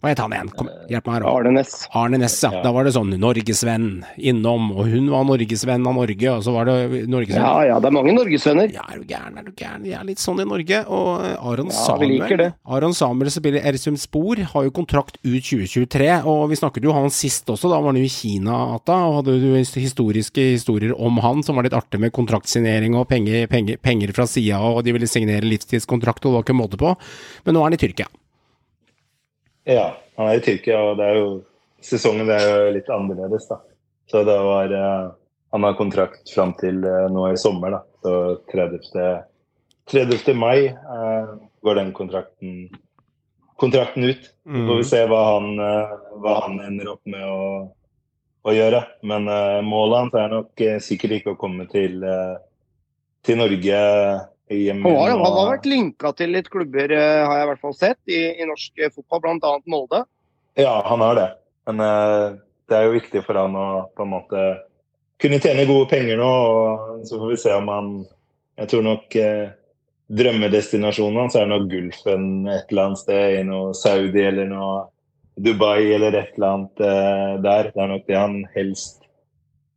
Hva het han igjen? Kom, hjelp meg her. Arne Næss. Arne Næss, ja. Da var det sånn Norgesvenn innom, og hun var norgesvenn av Norge, og så var det Norgesvenn. Ja ja, det er mange norgesvenner. Ja, er du gæren, er du gæren. Vi er litt sånn i Norge. Og Aron Ja, vi liker det. Aron Samuel som spiller Ersum Spor, har jo kontrakt ut 2023, og vi snakket jo han sist også, da var han jo i Kina, Ata, og hadde jo historiske historier om han som var litt artig med kontraktsignering og penger, penger, penger fra sida, og de ville signere livstidskontrakt, og det var ikke måte på. Men nå er han i Tyrkia. Ja, han er i Tyrkia, og det er jo sesongen er jo litt annerledes, da. Så det var eh, Han har kontrakt fram til eh, nå i sommer, da. Så 30. 30. mai eh, går den kontrakten, kontrakten ut. Så får vi se hva han, eh, hva han ender opp med å, å gjøre. Men eh, målet hans er nok eh, sikkert ikke å komme til, til Norge Han, har, han har vært linka til litt klubber, eh, har jeg i hvert fall sett, i, i norsk eh, fotball, bl.a. Molde. Ja, han har det. Men eh, det er jo viktig for han å på en måte kunne tjene gode penger nå. og Så får vi se om han Jeg tror nok eh, drømmedestinasjonen hans er nok Gulfen et eller annet sted. I noe Saudi eller noe Dubai eller et eller annet eh, der. Det er nok det han helst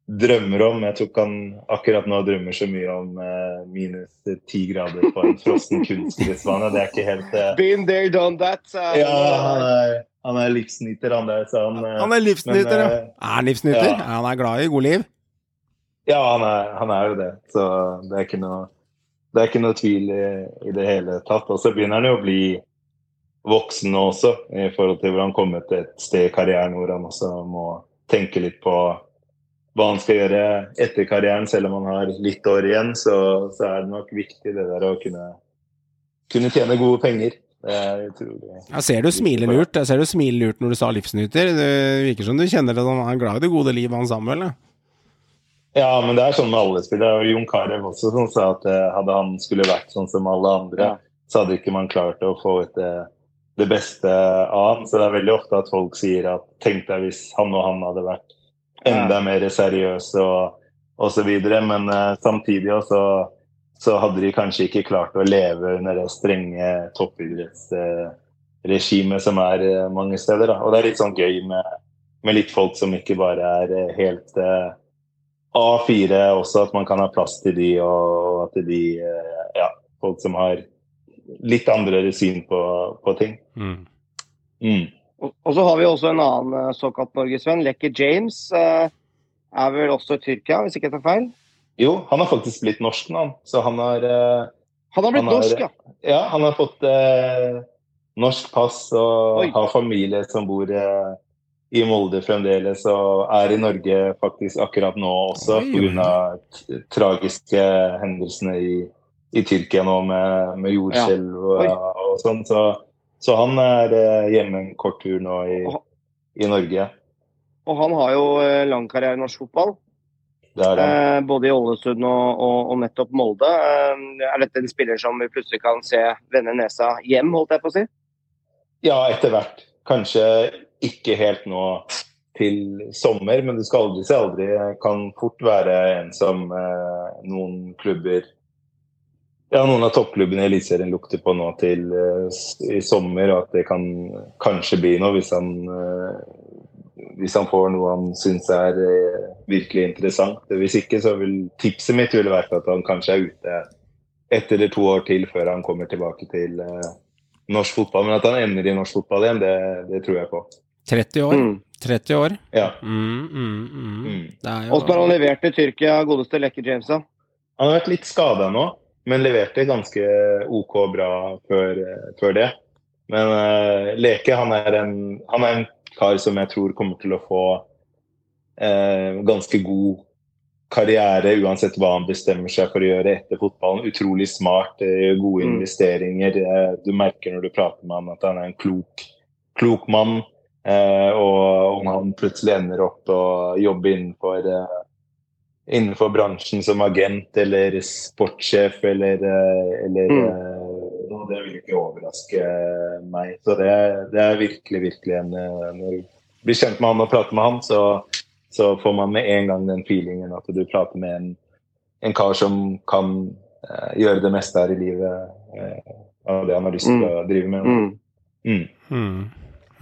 drømmer om. Jeg tror ikke han akkurat nå drømmer så mye om eh, minus ti grader på en frossen kunstgressbane. Det er ikke helt eh, Been there, done that. Uh... Ja, han er, han er livsnyter, han der. Så han, eh, Han er livsnyter, men, ja. eh, Er han livsnyter? ja. Han er glad i god liv? Ja, han er, han er jo det. Så det er ikke noe, det er ikke noe tvil i, i det hele tatt. Og så begynner han jo å bli voksen nå også, i forhold til hvor han kommet til et sted i karrieren hvor han også må tenke litt på hva han skal gjøre etter karrieren. Selv om han har litt år igjen, så, så er det nok viktig det der å kunne, kunne tjene gode penger. Det er utrolig Jeg ser du smiler lurt. Jeg ser du smiler lurt når du sa livsnyter. Det virker som du kjenner at han er glad i det gode livet, han Samuel. Ja. Ja, men det er sånn med alle spillere. Jon Carew også som sa at eh, hadde han skulle vært sånn som alle andre, så hadde ikke man klart å få ut det, det beste av han. Så det er veldig ofte at folk sier at tenk deg hvis han og han hadde vært enda mer seriøse og så videre. Men uh, samtidig også, så hadde de kanskje ikke klart å leve under det strenge toppidrettsregimet som er uh, mange steder. Da. Og det er litt sånn gøy med, med litt folk som ikke bare er uh, helt A4 også, at man kan ha plass til de, og at de Ja, folk som har litt andre syn på, på ting. Mm. Mm. Og så har vi også en annen eh, såkalt norgesvenn. Lekke James eh, er vel også i Tyrkia, hvis ikke jeg tar feil? Jo, han har faktisk blitt norsk nå. Så han har eh, Han har blitt Han har- norsk, ja. Ja, han har fått eh, norsk pass og Oi. har familie som bor eh, i Molde fremdeles, og er i Norge faktisk akkurat nå også pga. tragiske hendelsene i, i Tyrkia nå med, med jordskjelv og, og sånn. Så, så han er eh, hjemme en kort tur nå i, i Norge. Og han har jo eh, lang karriere i norsk fotball. Det han. Eh, både i Ålesund og, og, og nettopp Molde. Eh, er dette en spiller som vi plutselig kan se vende nesa hjem, holdt jeg på å si? Ja, etter hvert. Kanskje ikke helt nå til sommer, men du skal aldri si aldri. Kan fort være en som eh, noen klubber Ja, noen av toppklubbene i Eliteserien lukter på nå til eh, i sommer, og at det kan kanskje bli noe hvis han eh, hvis han får noe han syns er eh, virkelig interessant. Hvis ikke, så vil tipset mitt ville vært at han kanskje er ute ett eller to år til før han kommer tilbake til norsk fotball. Men at han ender i norsk fotball igjen, det, det tror jeg på. 30 år. Mm. 30 år. Ja. Mm, mm, mm. Mm. Det er jo Åssen har han levert i Tyrkia, godeste Lekke James? da? Han har vært litt skada nå, men leverte ganske OK bra før, før det. Men uh, Leke han er, en, han er en kar som jeg tror kommer til å få uh, ganske god karriere uansett hva han bestemmer seg for å gjøre etter fotballen. Utrolig smart, uh, gode Mm. investeringer. Du merker når du prater med han at han er en klok, klok mann. Og om han plutselig ender opp og jobber innenfor innenfor bransjen som agent eller sportssjef eller, eh, eller Mm. eh, Det vil ikke overraske meg. Så det, det er virkelig, virkelig en eh, Når du blir kjent med han og prater med han, så, så får man med en gang den feelingen at du prater med en, en kar som kan uh, gjøre det meste her i livet uh, av det han har lyst til å drive med. Mm. Mm.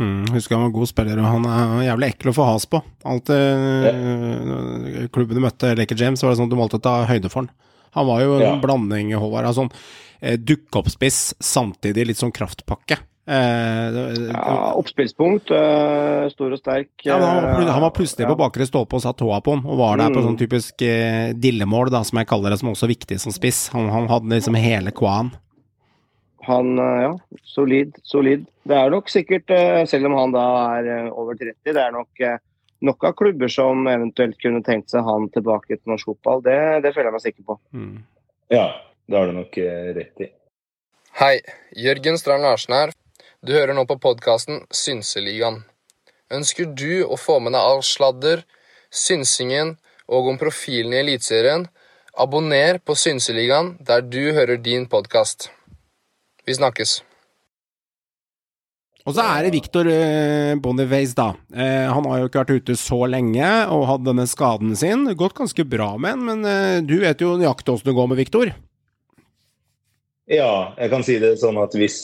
Mm. Husker han var god spiller, og han er jævlig ekkel å få has på. Alt eh, klubben du møtte, Laker James, var det sånn at du måtte ta høyde for han. Han var jo en Ja. blanding, Håvard, av sånn eh, dukkeoppspiss, samtidig litt sånn kraftpakke. Eh, det- Ja, oppspillspunkt. øh, stor og sterk. Ja, han, var han var plutselig på ja. bakre stolpe og satt tåa på han, og var der på Mm. sånn typisk eh, dillemål, da, som jeg kaller det, som også er viktig som spiss. Han, han hadde liksom hele kvaen. Han, øh, ja, solid, solid. Det er nok sikkert, øh, selv om han da er øh, over 30, det er nok nok av klubber som eventuelt kunne tenkt seg han tilbake til norsk fotball. Det, det føler jeg meg sikker på. Mm. Ja, det har du nok eh, rett i. Hei, Jørgen Strand Larsen her. Du hører nå på podkasten Synseligaen. Ønsker du å få med deg all sladder, synsingen og om profilen i Eliteserien? Abonner på Synseligaen der du hører din podkast. Vi snakkes. Og så er det Victor eh, Boniface, da. Eh, han har jo ikke vært ute så lenge og hatt denne skaden sin. Gått ganske bra med den, men eh, du vet jo nøyaktig åssen det går med Victor. Ja, jeg kan si det sånn at hvis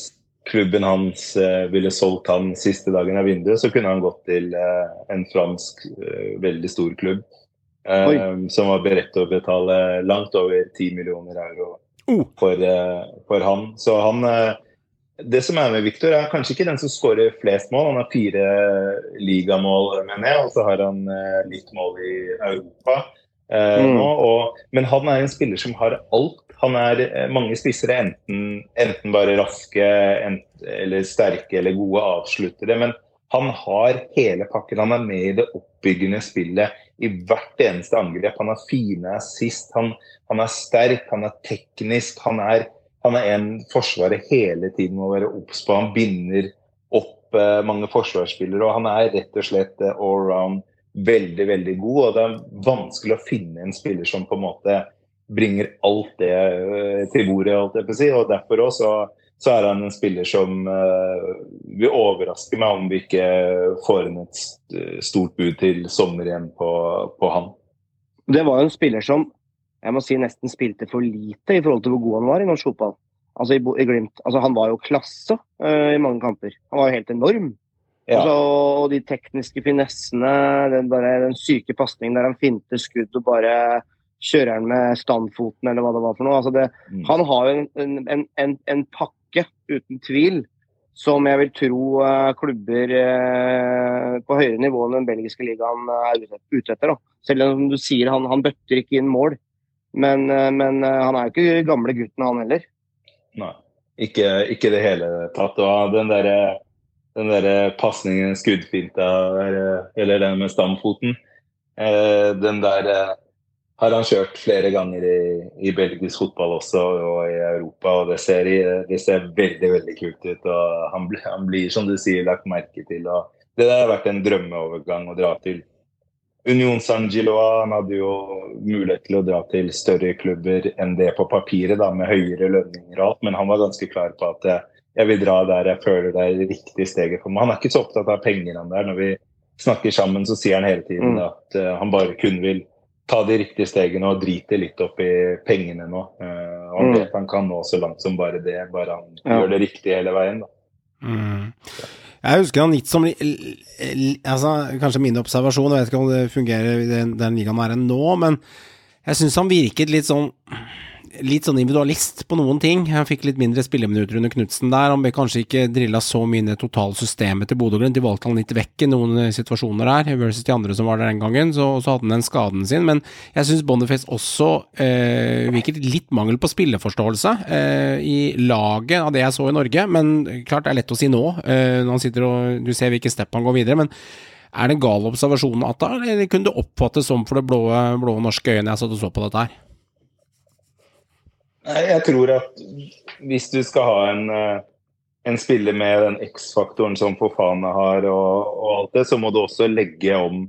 klubben hans ville solgt han siste dagen av vinduet, så kunne han gått til en fransk veldig stor klubb. eh, Oi. som var beredt til å betale langt over 10 millioner euro. For, eh, for han. Så han eh, Det som er med Victor, er kanskje ikke den som skårer flest mål. Han har fire ligamål, mener jeg, og så har han eh, litt mål i Europa. eh, Mm. nå. Og, men han er en spiller som har alt. Han er mange spissere enten, enten bare raske ent, eller sterke eller gode avsluttere. Men han har hele pakken. Han er med i det oppbyggende spillet i hvert eneste angrep. Han har fine assist, han, han er sterk, han er teknisk. Han er, han er en Forsvaret hele tiden må være obs på. Han binder opp eh, mange forsvarsspillere, og han er rett og slett eh, allround veldig, veldig god. Og det er vanskelig å finne en spiller som på en måte bringer alt det eh, til bordet, holdt jeg på å si. Og derfor også så, er han en spiller som eh, vil overraske meg om vi ikke får inn et stort bud til sommer igjen på, på han. Det var jo en spiller som jeg må si nesten spilte for lite i forhold til hvor god han var i norsk fotball. Altså i, i Glimt. Altså Han var jo klasse uh, i mange kamper. Han var jo helt enorm. Ja. Altså, og de tekniske finessene, den, bare, den syke pasningen der han finter skudd og bare kjører han med standfoten eller hva det var for noe. Altså det, Mm. han har jo en, en, en, en pakke, uten tvil, som jeg vil tro eh, klubber eh, på høyere nivå enn den belgiske ligaen eh, er ute, etter. Selv om du sier han, han bøtter ikke inn mål. Men, men han er jo ikke gamle gutten, han heller. Nei, ikke i det hele tatt. Og den derre den der pasningen, skuddfinta, eller den med stamfoten, den der har han kjørt flere ganger i, i belgisk fotball også, og i Europa. og Det ser, det ser veldig veldig kult ut. og Han, han blir, som du sier, lagt merke til. og Det har vært en drømmeovergang å dra til Union San Giloa. Han hadde jo mulighet til å dra til større klubber enn det på papiret, da, med høyere lønninger og alt, men han var ganske klar på at jeg vil dra der jeg føler det er det riktige steget for meg. Han er ikke så opptatt av penger, han der. Når vi snakker sammen, så sier han hele tiden Mm. at eh, han bare kun vil ta de riktige stegene og drite litt opp i pengene nå. Uh, og han Mm. vet han kan nå så langt som bare det, bare han Ja. gjør det riktig hele veien. da. Mm. Jeg husker han litt som altså, Kanskje min observasjon, jeg vet ikke om det fungerer i den, den ligaen er enn nå, men jeg syns han virket litt sånn Litt sånn individualist på noen ting. Han fikk litt mindre spilleminutter under Knutsen der. Han ble kanskje ikke drilla så mye inn i totalsystemet til Bodø-Glimt. De valgte han litt vekk i noen situasjoner der, versus de andre som var der den gangen. Så, så hadde han den skaden sin. Men jeg syns Boniface også eh, virket litt mangel på spilleforståelse eh, i laget av det jeg så i Norge. Men klart det er lett å si nå, eh, når han sitter og du ser hvilke step han går videre. Men er det en gal observasjon, Atta, eller kunne det oppfattes som for det blå, blå norske øyet jeg satt og så på dette her? Jeg tror at hvis du skal ha en, eh, en spiller med den X-faktoren som Fofana har, og, og alt det, så må du også legge om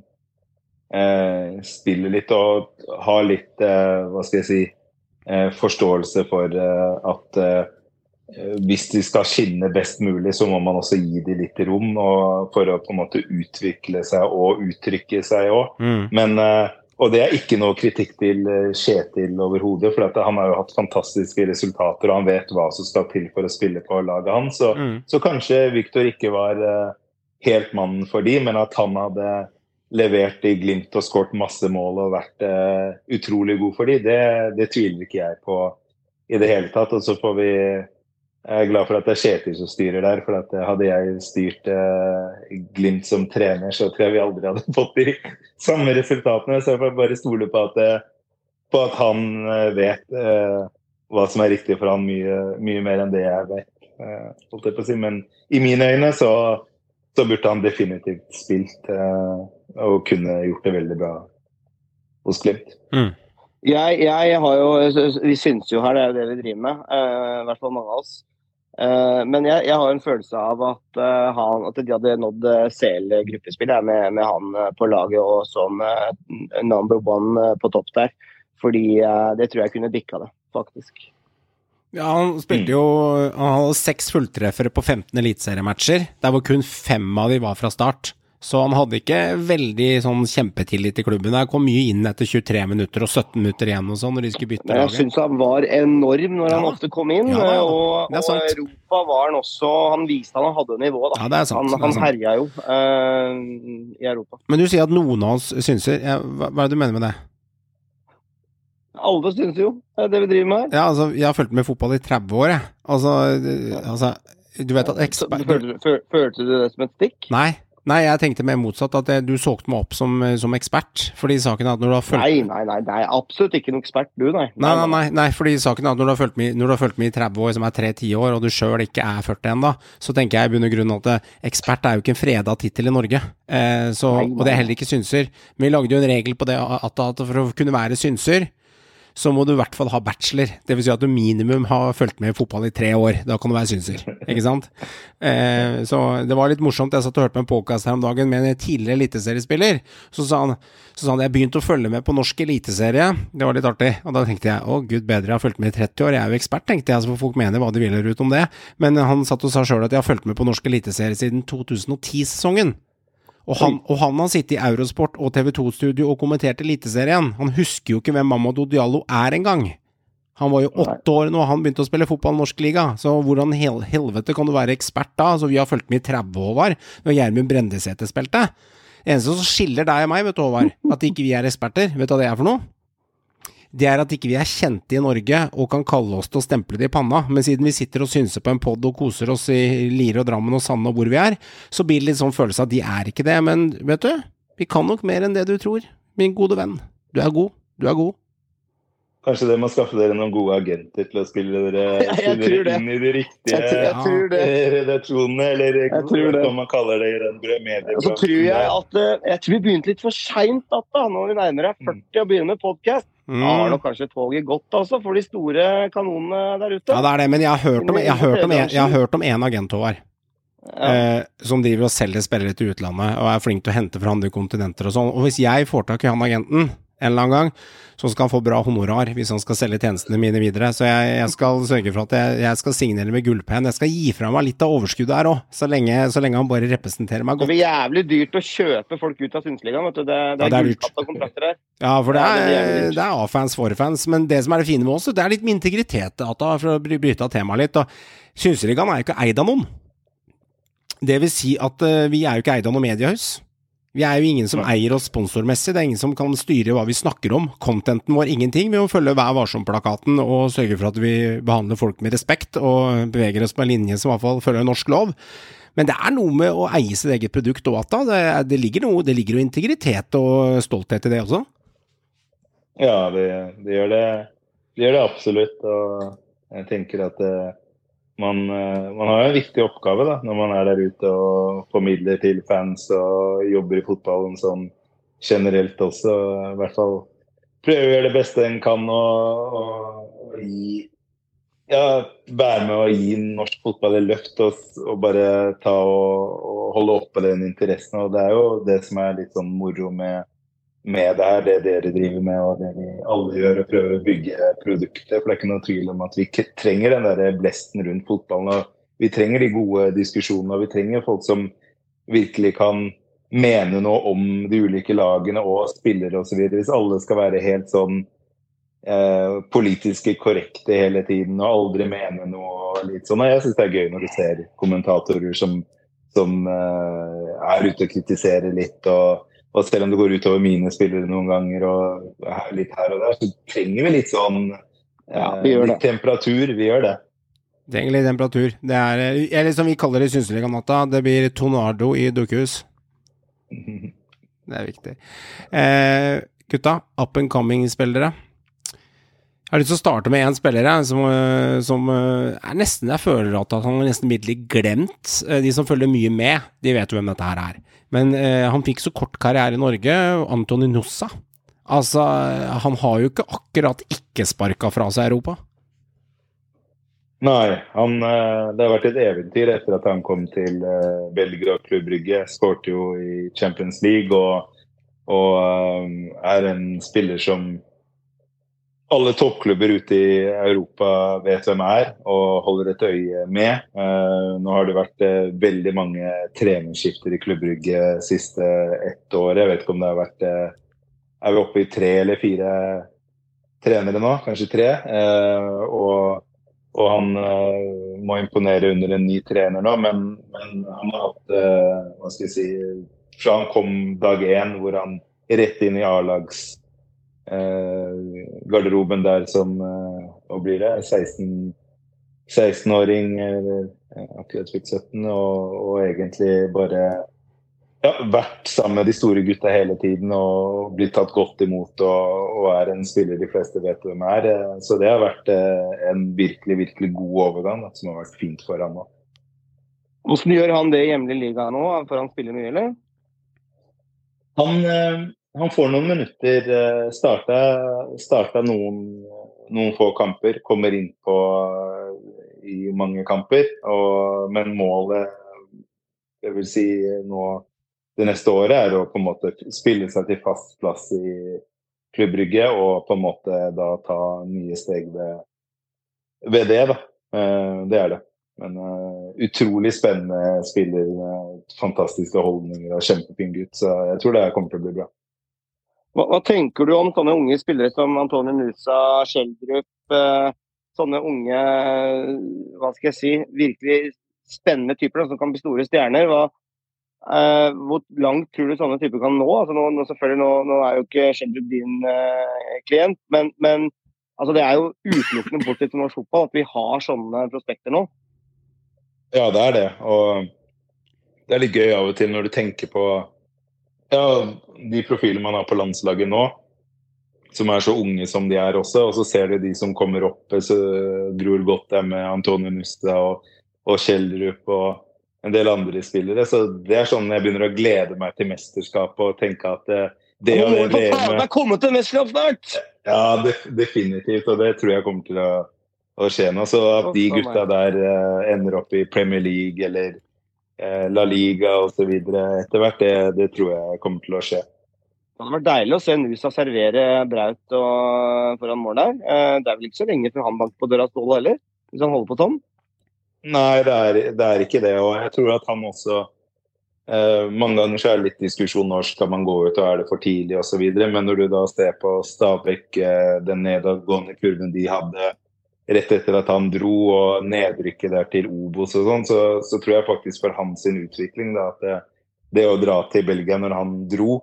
eh, spillet litt og ha litt eh, hva skal jeg si, eh, forståelse for eh, at eh, hvis de skal skinne best mulig, så må man også gi dem litt rom og, for å på en måte utvikle seg og uttrykke seg òg. Men, eh, og det er ikke noe kritikk til eh, Kjetil overhodet, for at han har jo hatt fantastiske resultater og han vet hva som skal til for å spille på laget hans. Så, Mm. så kanskje Viktor ikke var eh, helt mannen for de, men at han hadde levert i Glimt og skåret masse mål og vært uh, utrolig god for de, det, det tviler ikke jeg på i det hele tatt. Og så får vi jeg er glad for at det er Kjetil som styrer der. for at Hadde jeg styrt eh, Glimt som trener, så tror jeg vi aldri hadde fått de samme resultatene. Så jeg får bare stole på at, eh, på at han eh, vet eh, hva som er riktig for han mye, mye mer enn det jeg vet. Eh, holdt jeg på å si. Men i mine øyne så, så burde han definitivt spilt eh, og kunne gjort det veldig bra hos Glimt. Jeg, jeg har jo, Vi syns jo her, det er jo det vi driver med. Uh, I hvert fall mange av oss. Eh, men jeg, jeg har en følelse av at, eh, han, at de hadde nådd eh, CL-gruppespill med, med han på laget og som number one på topp der. Fordi det tror jeg kunne bikka det, faktisk. Ja, han spilte jo Han hadde seks fulltreffere på 15 eliteseriematcher, der hvor kun fem av de var fra start. Så han hadde ikke veldig sånn kjempetillit til klubben. Han kom mye inn etter 23 minutter og 17 minutter igjen og sånn, når de skulle bytte lag. jeg syns han var enorm når han ofte kom inn. Ja, ja. og, og. Europa var han også Han viste han hadde nivå, da. Ja, det er sant. han han herja jo uh, i Europa. Men du sier at noen av oss synser. Ja, hva, hva er det du mener med det? Alle syns jo det er det vi driver med her. Ja, altså, jeg har fulgt med fotball i 30 år, jeg. Altså, altså Du vet at ekspert... følte, du- følte du det som et stikk? Nei, Nei, jeg tenkte mer motsatt, at du solgte meg opp som, som ekspert. Fordi saken er at når du har fulgt Nei, nei, nei, nei, absolutt ikke noen ekspert, du, nei. Nei, nei, nei, nei, fordi saken er at når du har fulgt med, med i 30 år, som er 3-10 år, og du sjøl ikke er 40 ennå, så tenker jeg i bunn og grunn at eh, ekspert er jo ikke en freda tittel i Norge. Eh, så, og det er heller ikke synser. Men vi lagde jo en regel på det at, at for å kunne være synser, så må du i hvert fall ha bachelor. Det vil si at du minimum har fulgt med i fotball i tre år. Da kan du være synser, ikke sant? Eh, så det var litt morsomt. Jeg satt og hørte på en podkast her om dagen med en tidligere eliteseriespiller. Så sa han så sa han jeg begynte å følge med på norsk eliteserie. Det var litt artig. Og da tenkte jeg å gud bedre, jeg har fulgt med i 30 år. Jeg er jo ekspert, tenkte jeg, så får folk mene hva de vil ut om det. Men han satt og sa sjøl at jeg har fulgt med på norsk eliteserie siden 2010-sesongen. Og han, og han har sittet i Eurosport og TV2-studio og kommentert Eliteserien. Han husker jo ikke hvem Mamadou Diallo er engang. Han var jo åtte år nå, han begynte å spille fotball i norsk liga. Så hvordan hel helvete kan du være ekspert da? Altså, vi har fulgt med i 30 år, når Gjermund Brendesæter spilte. Det eneste som skiller deg og meg, vet du, Håvard, at ikke vi er eksperter, vet du hva det er for noe? Det er at ikke vi er kjente i Norge og kan kalle oss til å stemple det i panna. Men siden vi sitter og synser på en pod og koser oss i Lier og Drammen og Sande og hvor vi er, så blir det litt sånn følelse av at de er ikke det. Men vet du, vi kan nok mer enn det du tror, min gode venn. Du er god. Du er god. Kanskje dere må skaffe dere noen gode agenter til å spille dere, spille dere inn i de riktige Jeg, tror- jeg redaksjonene, eller hva man kaller det i den mediebransjen. Så tror jeg at eh, Jeg tror vi begynte litt for seint da, når vi nærmer deg 40 og begynner med podkast. Da har Mm. nok kanskje toget gått altså, for de store kanonene der ute. Ja, det er det, men jeg har hørt om, jeg har hørt om, en, har hørt om en agent, Håvard. Ja. Eh, som driver og selger spillere til utlandet og er flink til å hente fra andre kontinenter og sånn. Og hvis jeg får tak i han agenten en eller annen gang, så skal han få bra honorar hvis han skal selge tjenestene mine videre. Så jeg, jeg skal sørge for at jeg, jeg skal signere med gullpenn. Jeg skal gi fra meg litt av overskuddet her òg, så, så lenge han bare representerer meg Det blir jævlig dyrt å kjøpe folk ut av Synsligaen. vet du. Det, det Ja, det er kontrakter her. Ja, for det er, det er A-fans for fans. Men det som er det fine med oss, det er litt med integritet, Ata, for å bryte av temaet litt. Og Synseligaen er jo ikke eid av noen. Det vil si at eh, vi er jo ikke eid av noe mediehus. Vi er jo ingen som eier oss sponsormessig, det er ingen som kan styre hva vi snakker om. Contenten vår, ingenting. Vi må følge Vær varsom-plakaten og sørge for at vi behandler folk med respekt og beveger oss på en linje som i hvert fall følger norsk lov. Men det er noe med å eie sitt eget produkt òg, Atta. Det, det, ligger noe, det ligger jo integritet og stolthet i det også. Ja, det, det, gjør det, det gjør det absolutt. Og jeg tenker at eh, man, eh, man har jo en viktig oppgave da, når man er der ute og formidler til fans og jobber i fotballen sånn generelt også. I hvert fall prøve å gjøre det beste en kan og, og, gi ja, være med å gi norsk fotball et løft og, og bare ta og, og holde oppe den interessen. Og det er jo det som er litt sånn moro med, med det her, det dere driver med og det vi alle gjør, og prøver å bygge produktet. For det er ikke noe tvil om at vi trenger den der blesten rundt fotballen. og Vi trenger de gode diskusjonene, og vi trenger folk som virkelig kan mene noe om de ulike lagene og spillere osv. Hvis alle skal være helt sånn eh, politiske korrekte hele tiden og aldri mene noe litt sånn. Og jeg syns det er gøy når du ser kommentatorer som, som eh, er ute og kritiserer litt. Og, og selv om det går utover mine spillere noen ganger og litt her og der, så trenger vi litt sånn Ja, eh, vi gjør litt det. temperatur. Vi gjør det. Trenger litt temperatur. Det er, eller som vi kaller det i Synseliga-natta, det blir tornado i dukkehus. Det er viktig. Eh, gutta, up and coming-spillere. Jeg har lyst til å starte med én spiller jeg, som, eh, som eh, er nesten Jeg føler at han har nesten litt glemt. Eh, De som følger mye med, de vet jo hvem dette her er. Men eh, han fikk så kort karriere i Norge, Antony Nossa. Altså, han har jo ikke akkurat ikke sparka fra seg Europa. Nei, han, det har vært et eventyr etter at han kom til Belgrad Klubb Brygge. Skårte jo i Champions League og, og er en spiller som alle toppklubber ute i Europa vet hvem er og holder et øye med. Eh, nå har det vært eh, veldig mange trenerskifter i Klubb Brygge siste ett år. Jeg vet ikke om det har vært eh, Er vi oppe i tre eller fire trenere nå? Kanskje tre. Eh, og og han eh, må imponere under en ny trener nå, men, men han har hatt eh, Hva skal jeg si Fra han kom dag én, hvor han rett inn i A-lags eh, garderoben der som eh, Hva blir det? 16 16-åring, eller eh, akkurat fylt 17, og, og egentlig bare ja, vært sammen med de store gutta hele tiden og blitt tatt godt imot og, og er en spiller de fleste vet hvem er. Eh, Så det har vært eh, en virkelig, virkelig god overgang da, som har vært fint for ham. Hvordan gjør han det i hjemlig liga nå? Får han spille mye, eller? Han, eh, han får noen minutter. eh, Starta, starta noen, noen få kamper. Kommer inn på eh, i mange kamper. Og, men målet, det vil si nå det neste året, er å på en måte spille seg til fast plass i Klubb Brygge og på en måte da ta nye steg ved, ved det, da. Eh, Det er det. Men uh, utrolig spennende spiller fantastiske holdninger og kjempefin gutt. Så jeg tror det kommer til å bli bra. Hva, hva tenker du om sånne unge spillere som Antonio Nusa, Schjelderup? Eh, sånne unge, hva skal jeg si, virkelig spennende typer da, som kan bli store stjerner. Hva, eh, hvor langt tror du sånne typer kan nå? Altså, nå, nå, selvfølgelig, nå, nå er jo ikke Schjelderup din eh, klient, men, men altså, det er jo utelukkende bortsett fra norsk fotball at vi har sånne prospekter nå. Ja, det er det. Og det er litt gøy av og til når du tenker på ja, de profilene man har på landslaget nå, som er så unge som de er også, og så ser du de som kommer opp, så gror godt der med Antonio Nusta og, og Kjellrup og en del andre spillere. Så det er sånn jeg begynner å glede meg til mesterskapet og tenke at det, det og det VM-et meg komme til mesterskap snart! Ja, det, definitivt. Og det tror jeg kommer til å, å skje nå. Så at de gutta der eh, ender opp i Premier League eller eh, La Liga osv. etter hvert, det, det tror jeg kommer til å skje. Det hadde vært deilig å se Nusa servere Braut og, foran mål der. Eh, Det er vel ikke så lenge før han banker på døra Ståle heller, hvis han holder på tom. Nei, det er, det er ikke det. Og jeg tror at han også eh, Mange ganger så er det litt diskusjon når skal man gå ut, og er det for tidlig osv. Men når du da ser på Stabæk, eh, den nedadgående kurven de hadde rett etter at han dro, og nedrykket der til Obos og sånn, så, så tror jeg faktisk for hans utvikling da, at det, det å dra til Belgia når han dro,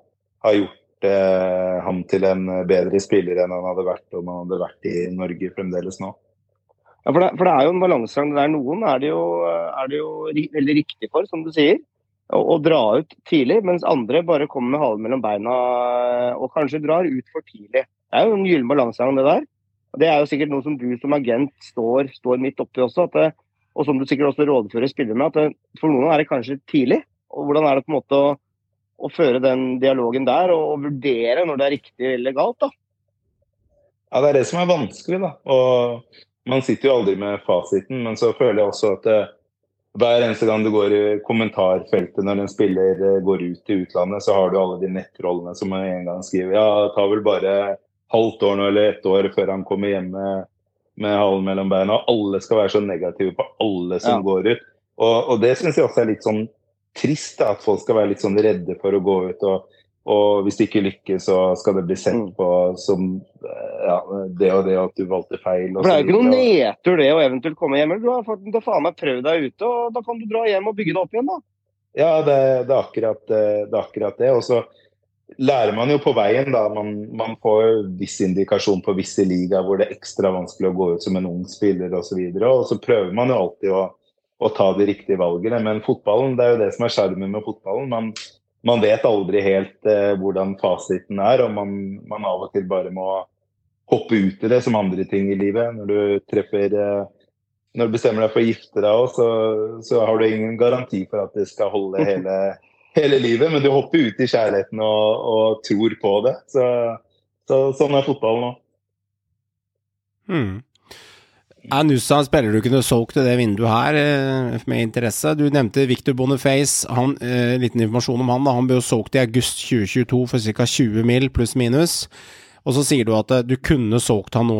har gjort eh, ham til en bedre spiller enn han hadde vært om han hadde vært i Norge fremdeles nå. Ja, for, det, for det er jo en balansegang det der. Noen er det jo, er det jo veldig riktig for, som du sier, å, å dra ut tidlig, mens andre bare kommer med halen mellom beina og kanskje drar ut for tidlig. Det er jo en gyllen balansegang, det der. Og Det er jo sikkert noe som du som agent står, står midt oppi også, det, og som du sikkert også rådfører spillere med. at det, For noen er det kanskje tidlig. og Hvordan er det på en måte å, å føre den dialogen der, og, og vurdere når det er riktig eller galt? da? Ja, det er det som er vanskelig, da. Og man sitter jo aldri med fasiten, men så føler jeg også at det, hver eneste gang du går i kommentarfeltet når en spiller eh, går ut til utlandet, så har du alle de nettrollene som en gang skriver ja, tar vel bare halvt år nå eller ett år før han kommer hjem med, med halen mellom beina. Og alle skal være så negative på alle som Ja. går ut. Og, og det syns jeg også er litt sånn trist, da, at folk skal være litt sånn redde for å gå ut. og og hvis det ikke lykkes, så skal det bli sett Mm. på som eh, ja, det og det at du valgte feil. og For det er jo ikke noe videre. nedtur det å eventuelt komme hjem. Du har fått- faen meg prøvd deg ute, og da kan du dra hjem og bygge det opp igjen. da. Ja, det, det, er akkurat, eh, det er akkurat det. Og så lærer man jo på veien, da. Man, man får viss indikasjon på visse ligaer hvor det er ekstra vanskelig å gå ut som en ung spiller osv. Og, så videre, og så prøver man jo alltid å, å ta de riktige valgene. Men fotballen, det er jo det som er sjarmen med fotballen. Man, man vet aldri helt eh, hvordan fasiten er, og man, man av og til bare må hoppe ut i det som andre ting i livet. Når du treffer eh, når du bestemmer deg for å gifte deg òg, så, så har du ingen garanti for at det skal holde hele, hele livet. Men du hopper ut i kjærligheten og, og tror på det. Så, så sånn er fotballen nå. Hmm. Ja, spiller du kunne solgt til det vinduet her eh, med interesse. Du nevnte Victor Boniface. Han, eh, liten informasjon om han. da, Han ble jo solgt i august 2022 for ca. 20 mil pluss minus. Og så sier du at eh, du kunne solgt han nå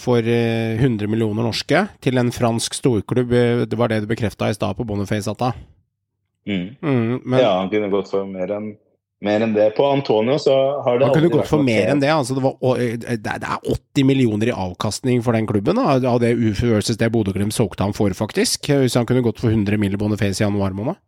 for eh, 100 millioner norske til en fransk storklubb. Eh, Det var det du bekrefta i stad på Boniface, Atta. Mm. Mm, men Ja, han kunne gått for mer enn mer enn det. På Antonio så har det han kunne gått for mer enn det. Altså det, var, eh, det er er 80 millioner i avkastning for den klubben, da, av det UFO versus det Bodø-Glimt solgte han for, faktisk. Hvis han kunne gått for 100 mill. Boniface i januar måned.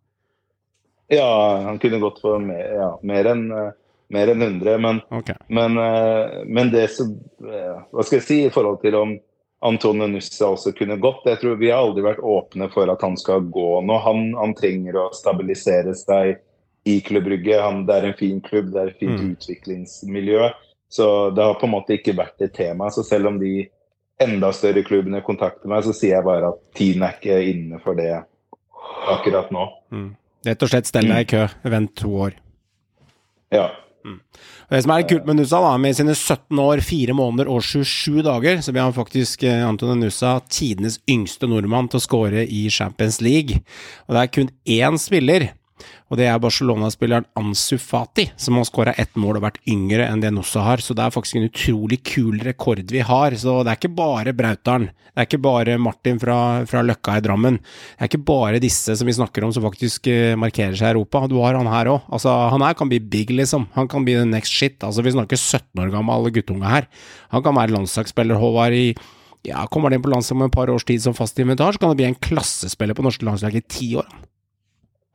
Ja, han kunne gått for mer, ja, mer enn eh, mer enn 100. Men, okay. men, eh, men det som eh, Hva skal jeg si i forhold til om Antonio Nussa også kunne gått? Jeg tror Vi har aldri vært åpne for at han skal gå nå. Han, han trenger å stabilisere seg i Klubb Brygge. Det er en fin klubb, det er et fint Mm. utviklingsmiljø. Så det har på en måte ikke vært et tema. Så selv om de enda større klubbene kontakter meg, så sier jeg bare at tiden er ikke inne for det akkurat nå. Rett og slett stell deg i kø, vent to år. Ja. Og Det som er kult med Nusa, da, med sine 17 år, 4 måneder og 27 dager, så blir han faktisk Antone Anton Nusa tidenes yngste nordmann til å score i Champions League. Og det er kun én spiller, og det er Barcelona-spilleren Ansu Fati, som har skåra ett mål og vært yngre enn det Nossa har. Så det er faktisk en utrolig kul rekord vi har. Så det er ikke bare Brautaren, det er ikke bare Martin fra, fra Løkka i Drammen. Det er ikke bare disse som vi snakker om som faktisk eh, markerer seg i Europa. Du har han her òg. Altså, han her kan bli big, liksom. Han kan bli the next shit. Altså, vi snakker 17 år gammel guttunge her. Han kan være landslagsspiller, Håvard, i ja, Kommer han inn på landslaget om et par års tid som fast inventar, så kan han bli en klassespiller på norske landslag i ti år.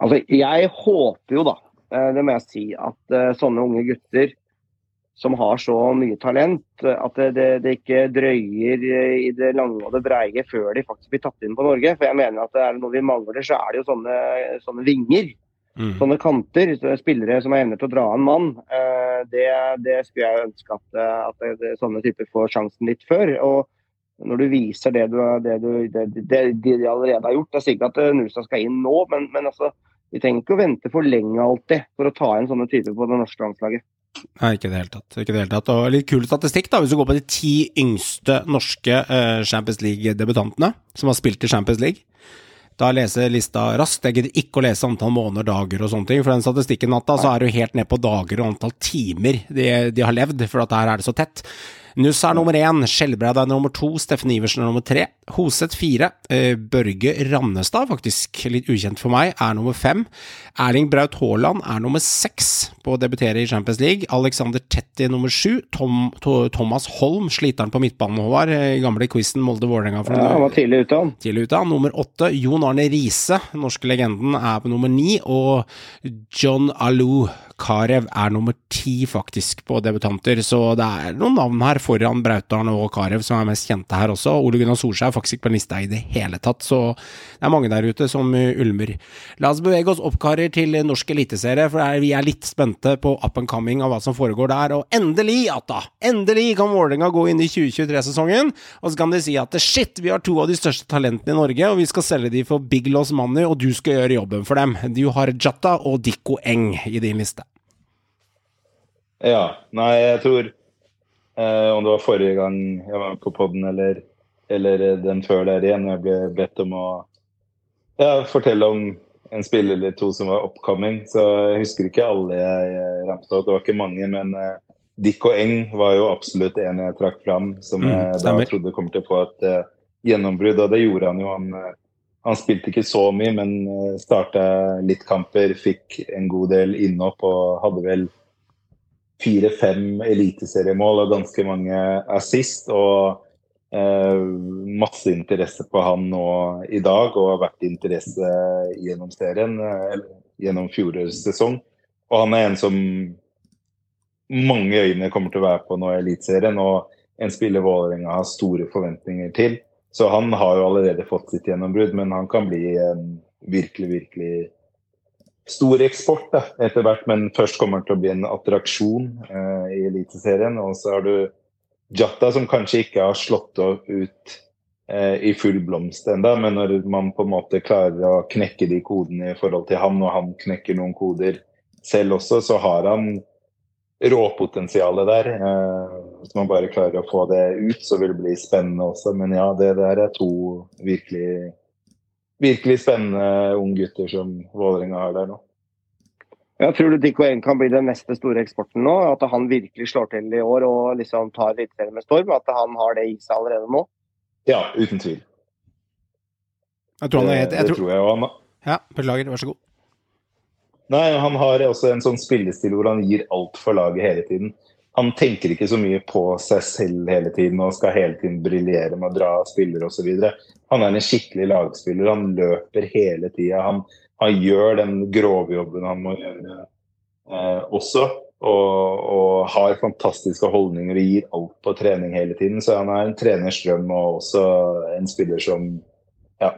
Altså, jeg håper jo da, eh, det må jeg si, at eh, sånne unge gutter som har så mye talent, eh, at det, det, det ikke drøyer i det lange og det breie før de faktisk blir tatt inn på Norge. For jeg mener at det er noe vi mangler, så er det jo sånne, sånne vinger. Mm. Sånne kanter, så spillere som har evne til å dra en mann. Det, det skulle jeg ønske at, at sånne typer får sjansen litt før. Og når du viser det, du, det, du, det, det de allerede har gjort Det er sikkert at eh, Nusa skal inn nå, men, men altså, vi trenger ikke å vente for lenge alltid for å ta inn sånne typer på det norske landslaget. Nei, ikke i det hele tatt. Ikke det hele tatt. Og litt kul statistikk, da, hvis du går på de ti yngste norske eh, Champions League-debutantene som har spilt i Champions League. Da leser lista raskt. Jeg gidder ikke å lese antall måneder, dager og sånne ting. For den statistikken natta, så er jo helt ned på dager og antall timer de, de har levd, for at her er det så tett. Nuss er nummer én, Skjelbreid er nummer to, Steffen Iversen er nummer tre, Hoseth fire, eh, Børge Rannestad, faktisk litt ukjent for meg, er nummer fem, Erling Braut Haaland er nummer seks på å debutere i Champions League, Alexander Tetti nummer sju, Tom, to, Thomas Holm, sliteren på midtbanen, Håvard, eh, gamle quizen Molde-Vålerenga Ja, han var tidlig ute, han. tidlig ute. Nummer åtte, Jon Arne Riise, den norske legenden, er på nummer ni. Og John Alou Carew er nummer ti, faktisk, på debutanter. Så det er noen navn her foran Brautdalen og Carew som er mest kjente her også. Ole Gunnar Solskjær faktisk ikke på lista i det hele tatt, så det er mange der ute som uh, ulmer. La oss bevege oss opp, karer, til norsk eliteserie, for vi er litt spente på up and coming av hva som foregår der. Og endelig, Atta! Endelig kan Vålerenga gå inn i 2023-sesongen, og så kan de si at shit, vi har to av de største talentene i Norge, og vi skal selge de for big loss money, og du skal gjøre jobben for dem. Du har Jatta og Dikko Eng i din liste. Ja. Nei, jeg tror eh, Om det var forrige gang jeg var på poden eller, eller eh, den før der igjen, jeg ble bedt om å ja, fortelle om en spiller eller to som var upcoming. Så jeg husker ikke alle jeg ramte ramset opp. Det var ikke mange, men eh, Dick og Eng var jo absolutt en jeg trakk fram, som Mm, jeg da trodde kom til å få et uh, gjennombrudd. Og det gjorde han jo. Han, eh, han spilte ikke så mye, men starta litt kamper, fikk en god del innhopp og hadde vel fire-fem eliteseriemål og ganske mange assist. Og eh, masse interesse på han nå i dag, og har vært interesse gjennom serien, eh, gjennom fjorårets sesong. Og han er en som mange øyne kommer til å være på nå i Eliteserien, og en spiller Vålerenga har store forventninger til. Så han har jo allerede fått sitt gjennombrudd, men han kan bli en virkelig, virkelig stor eksport da, etter hvert. Men først kommer han til å bli en attraksjon eh, i Eliteserien. Og så har du Jatta, som kanskje ikke har slått ut eh, i full blomst ennå, men når man på en måte klarer å knekke de kodene i forhold til han, og han knekker noen koder selv også, så har han råpotensialet der. Eh, hvis man bare klarer å få det ut, så vil det bli spennende også. Men ja, det der er to virkelig, virkelig spennende unggutter som Vålerenga har der nå. Jeg tror du Dico 1 kan bli den neste store eksporten nå? At han virkelig slår til i år og liksom tar Eliteserien med storm? At han har det i seg allerede nå? Ja, uten tvil. Jeg tror han er helt jeg det tror, tror jeg. jo han, Ja, beklager, vær så god. Nei, han har også en sånn spillestil hvor han gir alt for laget hele tiden. Han tenker ikke så mye på seg selv hele tiden og skal hele tiden briljere med å dra spillere osv. Han er en skikkelig lagspiller. Han løper hele tida. Han, han gjør den grove jobben han må gjøre eh, også. Og, og har fantastiske holdninger og gir alt på trening hele tiden. Så han er en treners drøm og også en spiller som, ja,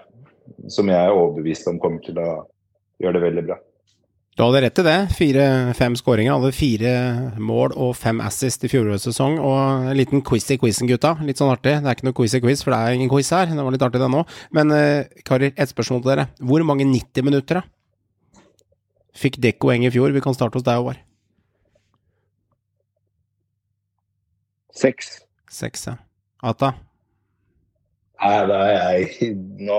som jeg er overbevist om kommer til å gjøre det veldig bra. Du hadde rett i det. Fire-fem skåringer. Hadde fire mål og fem assist i fjorårets sesong. Og en liten quiz i quizen, gutta. Litt sånn artig. Det er ikke noe quiz i quiz, for det er ingen quiz her. Det var litt artig, det nå. Men eh, karer, ett spørsmål til dere. Hvor mange 90 minutter da? fikk Dekko Eng i fjor? Vi kan starte hos deg, Håvard. Seks. Seks, ja. Ata? Nei, da er jeg Nå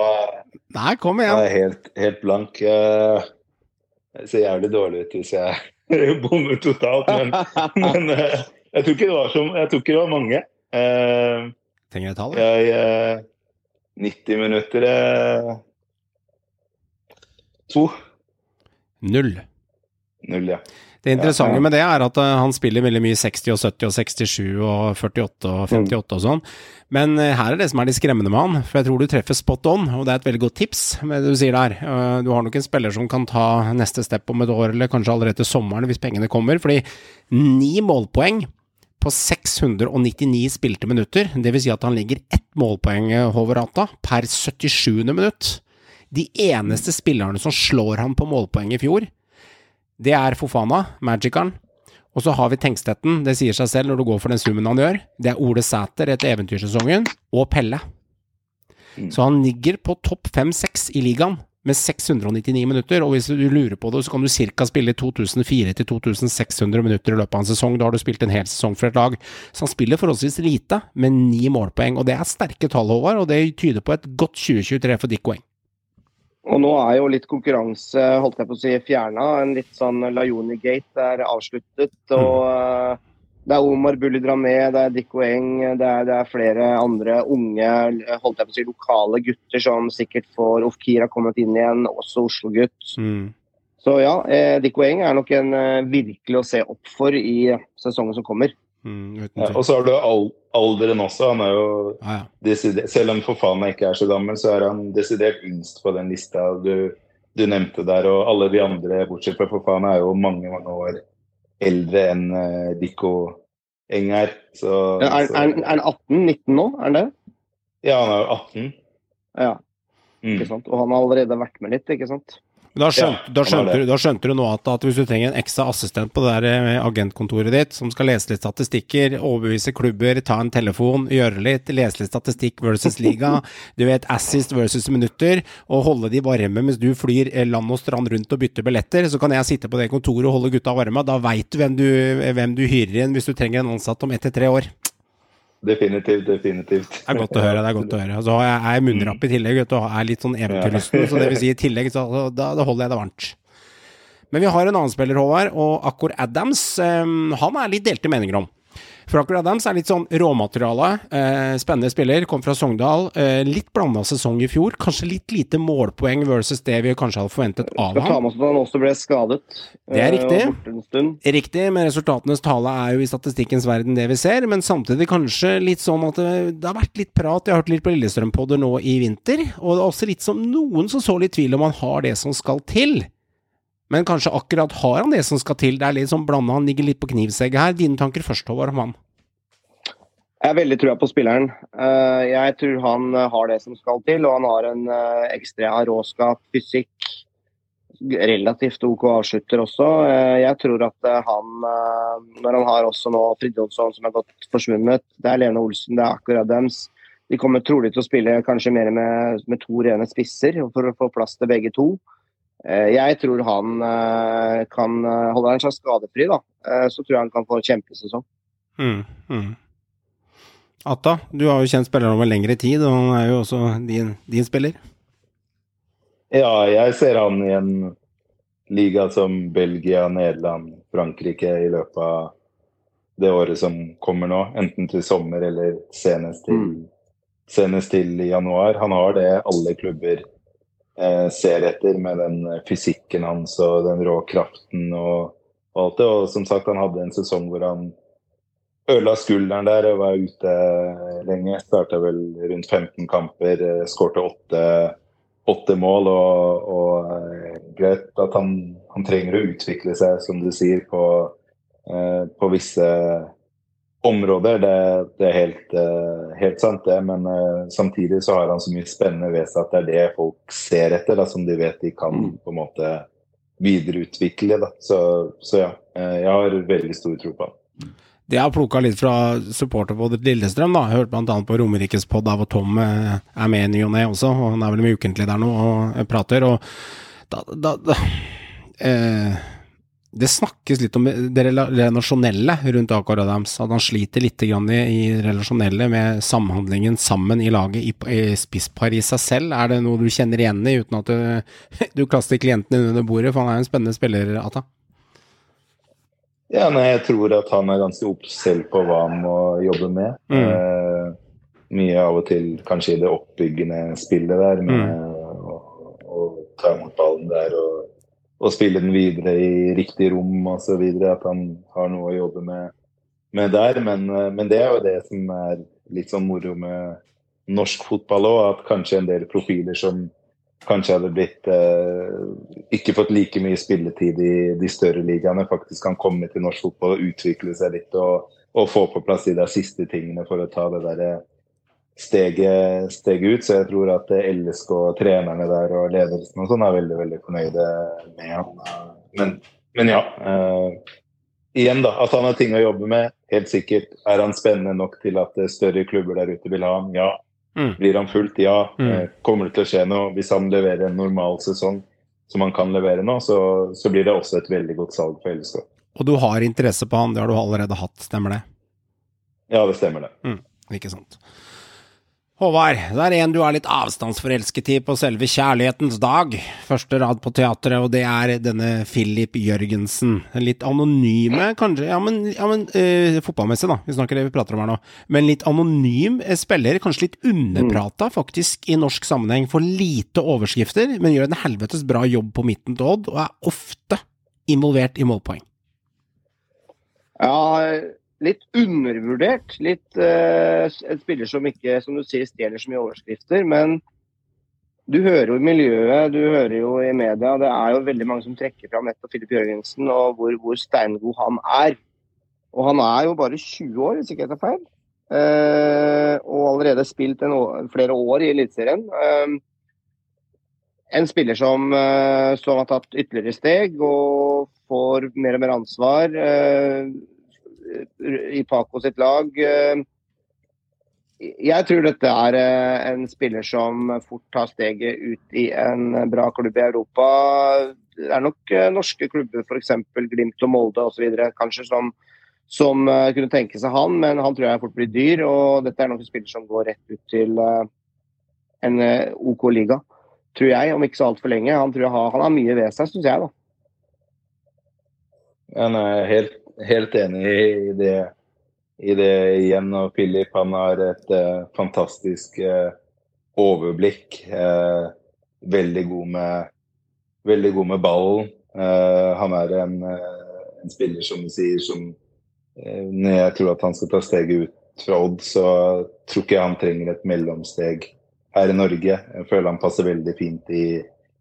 Nei, kom er igjen. jeg helt, helt blank. Eh, Jeg ser jævlig dårlig ut hvis jeg bommer totalt, men, men eh, jeg, tror ikke det var så, jeg tror ikke det var mange. Uh, Trenger et tall? Jeg eh, 90 minutter uh, To. Null. Null, ja. Det interessante med det er at eh, han spiller veldig mye 60 og 70 og 67 og 48 og 58 og sånn. Men eh, her er det som er litt skremmende med han, for jeg tror du treffer spot on, og det er et veldig godt tips med det du sier der. Eh, Du har nok en spiller som kan ta neste step om et år, eller kanskje allerede til sommeren hvis pengene kommer, fordi ni målpoeng på 699 spilte minutter, det vil si at han ligger ett målpoeng, over rata per 77. minutt. De eneste spillerne som slår han på målpoeng i fjor, det er Fofana, Magiceren. Og så har vi Tengstetten, det sier seg selv når du går for den summen han gjør. Det er Ole Sæter etter eventyrsesongen, og Pelle. Så han ligger på topp 5-6 i ligaen med 699 minutter, og hvis du lurer på det, så kan du ca. spille 2004-2600 minutter i løpet av en sesong. Da har du spilt en hel sesong for et lag. Så han spiller forholdsvis lite, med ni målpoeng, og det er sterke tall, Håvard, og det tyder på et godt 2023 for Dick Weng. Og nå er jo litt konkurranse holdt jeg på å si, fjerna. En litt sånn Lajoni-gate er avsluttet. og eh, Det er Omar Bulli Dramé, det er Dikko Eng, det er, det er flere andre unge holdt jeg på å si, lokale gutter som sikkert får Ofkir har kommet inn igjen, også Oslo-gutt. Mm. Så ja, eh, Dikko Eng er nok en eh, virkelig å se opp for i sesongen som kommer. Mm, Ja, og så har du al alderen også. Han er jo ah, ja. desidert, Selv om for Fofana ikke er så gammel, så er han desidert yngst på den lista du, du nevnte der. Og alle de andre, bortsett fra Fofana, er jo mange mange år eldre enn uh, Dikko Eng er. Så, Ja, er, så- er, er han 18-19 nå? Er han det? ja, han er jo 18. Ja, Mm. ikke sant? Og han har allerede vært med litt, ikke sant? Da skjønte, Ja, da, skjønte du, da skjønte du nå at, at hvis du trenger en ekstra assistent på det der eh, agentkontoret ditt, som skal lese litt statistikker, overbevise klubber, ta en telefon, gjøre litt, lese litt statistikk versus liga, du vet assist versus minutter, og holde de varme mens du flyr eh, land og strand rundt og bytter billetter, så kan jeg sitte på det kontoret og holde gutta varme. Da veit du hvem, du hvem du hyrer inn hvis du trenger en ansatt om ett til tre år. Definitivt, definitivt. Det er godt å høre. det er godt å høre. Altså, jeg- er munnrapp i tillegg, vet du, og er litt sånn eventyrlysten. Så det vil si i tillegg, så da, da holder jeg det varmt. Men vi har en annen spiller, Håvard, og Akkor Adams, Um, han er litt delte meninger om. For Akkor Adams er litt sånn råmateriale. Eh, spennende spiller, kom fra Sogndal. Eh, litt blanda sesong i fjor. Kanskje litt lite målpoeng versus det vi kanskje hadde forventet av Skal ta ham. med oss at han også ble skadet. Det er eh, riktig. Riktig, men resultatenes tale er jo i statistikkens verden det vi ser. Men samtidig kanskje litt sånn at det, det har vært litt prat. Jeg har hørt litt på Lillestrøm-podder nå i vinter. Og det er også litt som noen som så litt tvil om han har det som skal til. Men kanskje akkurat har han det som skal til. Det er litt sånn blanda, han ligger litt på knivsegget her. Dine tanker først, Håvard, om han? Jeg har veldig trua på spilleren. Eh, Jeg tror han eh, har det som skal til, og han har en eh, ekstra råskap, fysikk. Relativt OK avslutter også. Jeg tror at han, når han har også nå Fridtjonsson som er godt forsvunnet, det er Lene Olsen, det er akkurat Adams. De kommer trolig til å spille kanskje mer med, med to rene spisser for å få plass til begge to. Eh, Jeg tror han eh, kan holde han seg skadefri, da, eh, så tror jeg han kan få kjempesesong. Mm, mm. Atta, du har jo kjent spilleren over lengre tid, og han er jo også din, din spiller. Ja, jeg ser han i en liga som Belgia, Nederland, Frankrike i løpet av det året som kommer nå. Enten til sommer eller senest til, Mm. senest til januar. Han har det alle klubber eh, ser etter, med den eh, fysikken hans og den rå kraften og, alt det. Og som sagt, han hadde en sesong hvor han ødela skulderen der og var ute lenge. Starta vel rundt 15 kamper, eh, skårte åtte åtte mål, og, og eh, greit at han, han trenger å utvikle seg, som du sier, på, eh, på visse områder. Det, det er helt, eh, helt sant, det. Men eh, samtidig så har han så mye spennende ved seg at det er det folk ser etter, da, som de vet de kan på en måte videreutvikle. Da. Så, så ja, eh, jeg har veldig stor tro på han. Det har plukka litt fra supporterpoddet Lillestrøm. da. Jeg hørte bl.a. på Romerikespod av og Tom er med i ny og ne også, og han er vel med ukentlig der nå og prater. og da, da, da eh, Det snakkes litt om det relasjonelle rundt Akar Adams. At han sliter litt grann i, i relasjonelle med samhandlingen sammen i laget i, i spisspar i seg selv. Er det noe du kjenner igjen i, uten at du, du kaster klienten under bordet? For han er jo en spennende spiller, Ata. Ja, nei, jeg tror at han er ganske obs selv på hva han må jobbe med. Mm. Eh, mye av og til kanskje i det oppbyggende spillet der, med å, å ta imot ballen der og, og spille den videre i riktig rom osv. At han har noe å jobbe med, med der. Men, eh, men det er jo det som er litt sånn moro med norsk fotball òg, at kanskje en del profiler som kanskje hadde blitt eh, ikke fått like mye spilletid i de større ligaene, faktisk kan komme til norsk fotball og utvikle seg litt og, og få på plass de der siste tingene for å ta det der eh, steget, steget ut. Så jeg tror at LSK trenerne der og ledelsen og sånn er veldig veldig fornøyde med han. Men, men ja. Uh, igjen da, At han har ting å jobbe med, helt sikkert. Er han spennende nok til at større klubber der ute vil ha han? Ja. Mm. Blir han fulgt? Ja. Mm. Eh, Kommer det til å skje noe? Hvis han leverer en normal sesong som han kan levere nå, så, så blir det også et veldig godt salg for LSK. Og du har interesse på han, det har du allerede hatt, stemmer det? Ja, det stemmer det. Ikke sant. Håvard, det er en du er litt avstandsforelsket i på selve kjærlighetens dag. Første rad på teatret, og det er denne Philip Jørgensen. Litt anonyme, kanskje, ja, men, ja, men uh, fotballmessig, da, vi snakker det vi prater om her nå. Men litt anonym eh, spiller, kanskje litt underprata faktisk i norsk sammenheng. Får lite overskrifter, men gjør en helvetes bra jobb på midten til Odd, og er ofte involvert i målpoeng. Ja, litt undervurdert. Litt uh, en spiller som ikke, som du sier, stjeler så mye overskrifter. Men du hører jo i miljøet, du hører jo i media, det er jo veldig mange som trekker fram nettopp Filip Jørgensen og hvor, hvor steingod han er. Og han er jo bare 20 år, hvis ikke jeg tar feil. Uh, og allerede spilt en, å- flere år i Eliteserien. Uh, en spiller som, eh, som har tatt ytterligere steg og får mer og mer ansvar eh, i Paco sitt lag. Eh, jeg tror dette er eh, en spiller som fort tar steget ut i en bra klubb i Europa. Det er nok eh, norske klubber, f.eks. Glimt og Molde osv. kanskje som, som kunne tenke seg han, men han tror jeg fort blir dyr. Og dette er nok en spiller som går rett ut til en OK liga, tror jeg, om ikke så altfor lenge. Han, tror jeg har, han har mye ved seg, syns jeg, da. Jeg er helt, helt enig i det, i det igjen. Og Philip han har et eh, fantastisk eh, overblikk. Eh, veldig, god med, veldig god med ballen. Han er en, en spiller som du sier som Når jeg tror at han skal ta steget ut fra Odd, så tror ikke jeg han trenger et mellomsteg her i Norge. Jeg føler han passer veldig fint i,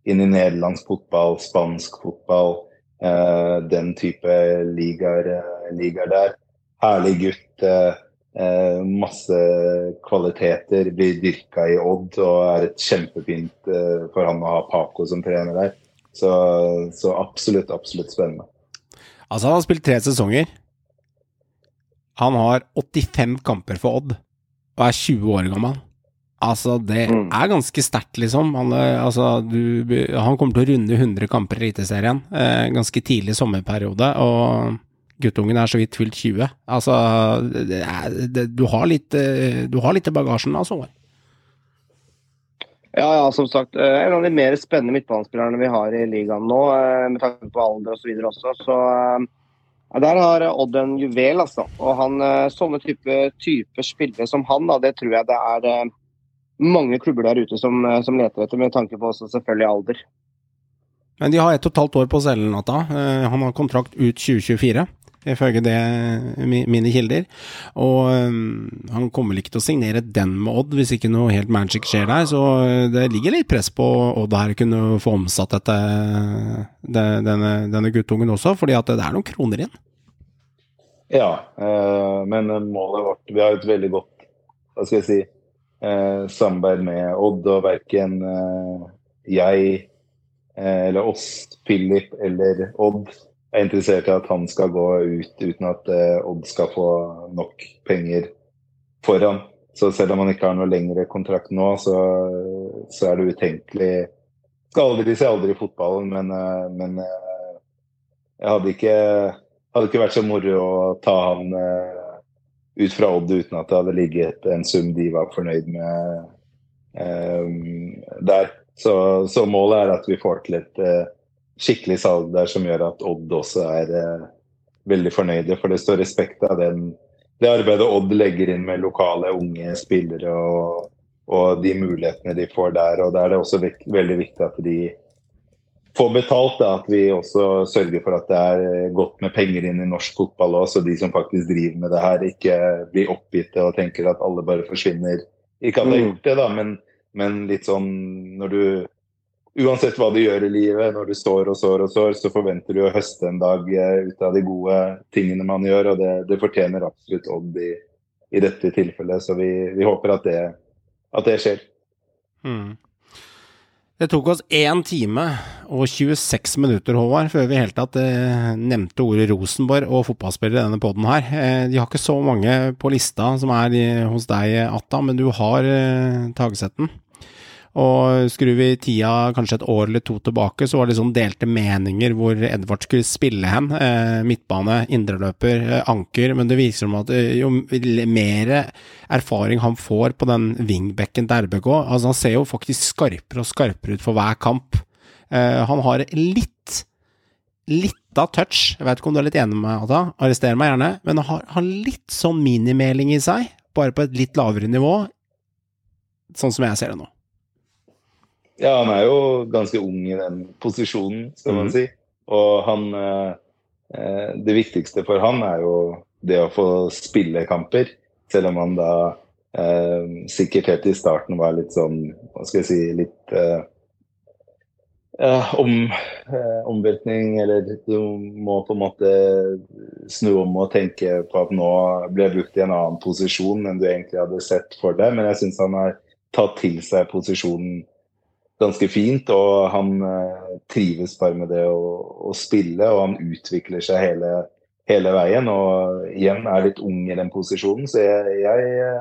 inn i nederlandsk fotball, spansk fotball. Eh, den type ligaer, eh, ligaer der. Herlig gutt. eh, masse kvaliteter. Blir dyrka i Odd og er et kjempefint for han å ha Paco som trener der. Så, så absolutt, absolutt spennende. Altså, han har spilt tre sesonger. Han har 85 kamper for Odd, og er 20 år gammel. Altså, det Mm. er ganske sterkt, liksom. Han, er- altså, du, han kommer til å runde 100 kamper i Eliteserien eh, ganske tidlig sommerperiode, og guttungen er så vidt fylt 20. Altså, det er, det, du, har litt, eh, du har litt i bagasjen, altså. Håvard. Ja, ja, som sagt. eh, En av de mer spennende midtbanespillerne vi har i ligaen nå, eh, med tanke på alder osv. også. Så eh, ja, der har Odd en juvel, altså. Og han, eh, sånne type, typer spillere som han, da, det tror jeg det er eh, mange klubber der ute som, eh, som leter etter, med tanke på også selvfølgelig alder. Men de har ett og et halvt år på selen, Natta. Eh, Han har kontrakt ut 2024, ifølge det mine kilder. Og eh, han kommer vel ikke til å signere den med Odd, hvis ikke noe helt magic skjer der. Så det ligger litt press på Odd her kunne få omsatt dette, det, denne, denne guttungen også, fordi at det er noen kroner inn. Ja, eh, men målet vårt Vi har et veldig godt hva skal jeg si, samarbeid med Odd, og verken eh, jeg eh, eller oss, Philip eller Odd, er interessert i at han skal gå ut uten at eh, Odd skal få nok penger foran. Så selv om han ikke har noe lengre kontrakt nå, så, så er det utenkelig Skal aldri si aldri i fotballen, men, eh, men eh, jeg hadde ikke, hadde ikke vært så moro å ta han eh, ut fra Odd uten at det hadde ligget en sum de var fornøyd med eh, der. Så, så, målet er at vi får til et eh, skikkelig salg der som gjør at Odd også er eh, veldig fornøyde. For det står respekt av den, det arbeidet Odd legger inn med lokale unge spillere og, og de mulighetene de får der. Og da er det også vekt, veldig viktig at de får betalt. Da, at vi også sørger for at det er godt med penger inn i norsk fotball òg, så de som faktisk driver med det her, ikke blir oppgitte og tenker at alle bare forsvinner. Ikke at de har gjort det, da, men, men litt sånn når du Uansett hva du gjør i livet, når du står og sår og sår, så forventer du å høste en dag eh, ut av de gode tingene man gjør, og det, det fortjener absolutt Odd i, i, dette tilfellet. Så vi, vi håper at det, at det skjer. Mm. Det tok oss 1 time og 26 minutter, Håvard, før vi i hele tatt eh, nevnte ordet Rosenborg og fotballspillere i denne poden her. Eh, de har ikke så mange på lista som er i, hos deg, Atta, men du har eh, Tagesetten. Og skrur vi tida kanskje et år eller to tilbake, så var det sånn delte meninger hvor Edvard skulle spille hen. Eh, midtbane, indreløper, eh, anker. Men det viser seg at eh, jo mer erfaring han får på den wingbacken til RBK altså Han ser jo faktisk skarpere og skarpere ut for hver kamp. Eh, han har litt litt av touch. Jeg vet ikke om du er litt enig med meg, arrester meg gjerne, men han har, har litt sånn minimeling i seg, bare på et litt lavere nivå, sånn som jeg ser det nå. Ja, han er jo ganske ung i den posisjonen, skal man mm. si. Og han eh, Det viktigste for han er jo det å få spille kamper. Selv om han da eh, sikkert helt i starten var litt sånn, hva skal jeg si, litt eh, om, eh, omveltning, eller du må på en måte snu om og tenke på at nå ble jeg brukt i en annen posisjon enn du egentlig hadde sett for deg. Men jeg syns han har tatt til seg posisjonen ganske fint. Og han eh, trives bare med det å, å, spille, og han utvikler seg hele, hele, veien. Og igjen er litt ung i den posisjonen, så jeg, jeg,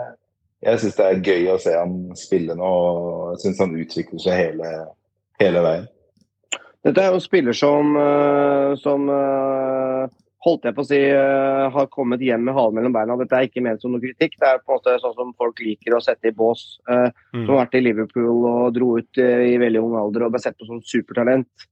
jeg syns det er gøy å se han spille nå. Og jeg syns han utvikler seg hele, hele veien. Dette er jo en spiller som, eh, som eh, holdt jeg på å si, uh, har kommet hjem med halen mellom beina. Dette er ikke ment som noe kritikk. Det er på en måte sånn som folk liker å sette i bås. Uh, mm. Som har vært i Liverpool og dro ut uh, i veldig ung alder og ble sett på som supertalent.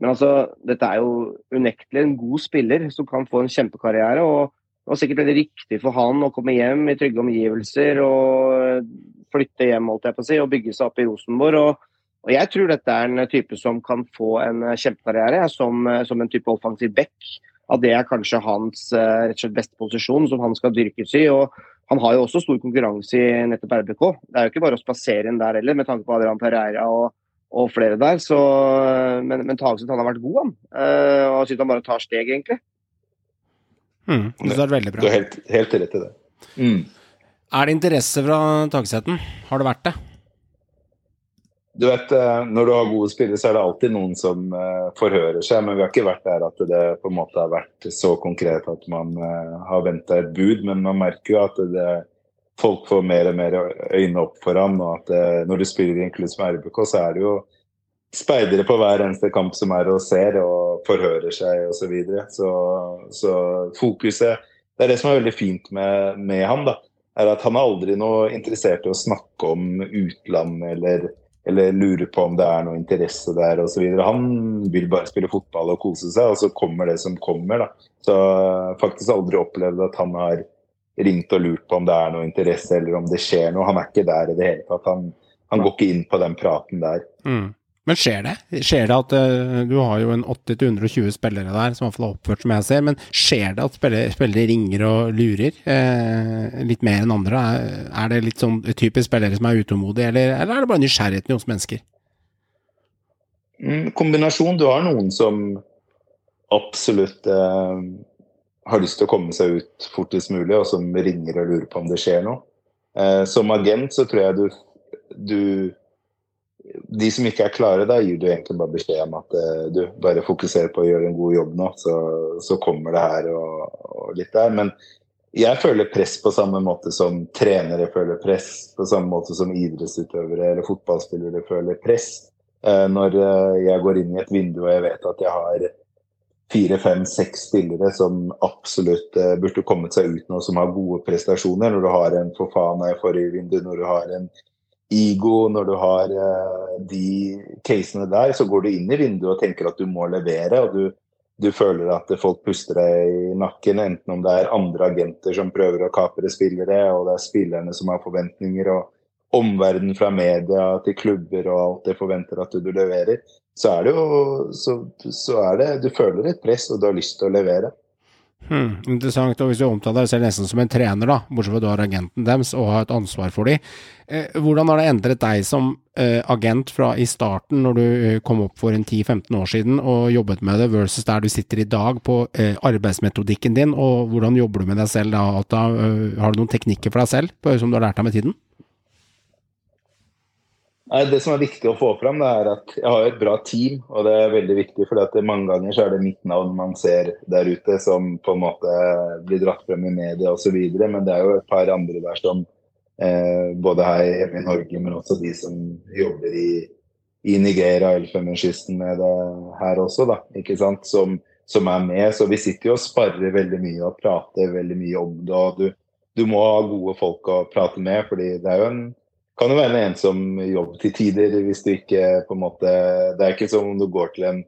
Men altså, dette er jo unektelig en god spiller som kan få en kjempekarriere. og Det var sikkert veldig riktig for han å komme hjem i trygge omgivelser og flytte hjem holdt jeg på å si, og bygge seg opp i Rosenborg. og og Jeg tror dette er en type som kan få en kjempekarriere som, som en type offensiv back at det er kanskje hans eh, rett og slett beste posisjon som han skal dyrkes i. og Han har jo også stor konkurranse i nettopp RBK. Det er jo ikke bare å spasere inn der heller, med tanke på Adrian Pereira og, og flere der. Så, men men Tagseth har vært god, han. Uh, og jeg syns han bare tar steg, egentlig. Mm, det er veldig bra. Du har helt, helt rett i det. Mm. Er det interesse fra Tagseten? Har det vært det? Du vet, eh, Når du har gode spillere, så er det alltid noen som uh, forhører seg. Men vi har ikke vært der at det på en måte har vært så konkret at man uh, har venta et bud. Men man merker jo at det, folk får mer og mer øyne opp for ham. Og at det, når du spiller i en klubb som RBK, så er det jo speidere på hver eneste kamp som er og ser og forhører seg osv. Så, videre. så Så fokuset Det er det som er veldig fint med, med ham. da, er at Han er aldri noe interessert i å snakke om utland eller eller lurer på om det er noe interesse der osv. Han vil bare spille fotball og kose seg, og så kommer det som kommer. da. Så faktisk aldri opplevd at han har ringt og lurt på om det er noe interesse eller om det skjer noe. Han er ikke der i det hele tatt. Han, han går ikke inn på den praten der. Mm. Men skjer det? Skjer det at uh, Du har jo en 80-120 spillere der, som i hvert fall har oppført som jeg ser, men skjer det at spillere, spillere ringer og lurer eh, litt mer enn andre? Er, er, det litt sånn typisk spillere som er utålmodige, eller, eller, er det bare nysgjerrigheten hos mennesker? Mm, kombinasjon. Du har noen som absolutt eh, har lyst til å komme seg ut fortest mulig, og som ringer og lurer på om det skjer noe. som agent så tror jeg du, du de som ikke er klare, da gir du egentlig bare beskjed om at eh, du bare fokuserer på å gjøre en god jobb nå, så, så kommer det her og, og litt der. Men jeg føler press på samme måte som trenere føler press, på samme måte som idrettsutøvere eller fotballspillere føler press. Eh, når eh, jeg går inn i et vindu og jeg vet at jeg har fire, fem, seks spillere som absolutt burde kommet seg ut nå, som har gode prestasjoner. Når du har en Fofana i forrige vindu, når du har en Igo, når du har de casene der, så går du inn i vinduet og tenker at du må levere. og du du føler at folk puster deg i nakken, enten om det er andre agenter som prøver å kapre spillere, og det er spillerne som har forventninger, og omverdenen fra media til klubber og alt det forventer at du leverer, så er det jo så, så er det Du føler et press, og du har lyst til å levere. Hmm, interessant. Og hvis du omtaler deg selv nesten som en trener, da, bortsett fra at du har agenten deres og har et ansvar for dem. Eh, hvordan har det endret deg som eh, agent fra i starten, når du eh, kom opp for en 10-15 år siden og jobbet med det, versus der du sitter i dag på eh, arbeidsmetodikken din, og hvordan jobber du med deg selv da? da eh, har du noen teknikker for deg selv på, som du har lært deg med tiden? Nei, Det som er viktig å få fram, det er at jeg har et bra team. Og det er veldig viktig, for mange ganger så er det mitt navn man ser der ute som på en måte blir dratt frem i media osv. Men det er jo et par andre der som eh, både her hjemme i Norge, men også de som jobber i, i Nigeria, Elfenbenskysten med det her også, da, ikke sant? Som, som, er med. Så vi sitter jo og sparrer veldig mye og prater veldig mye om det. og du, du må ha gode folk å prate med, fordi det er jo en kan jo være en ensom jobb til tider hvis du ikke på en måte Det er ikke som om du går til en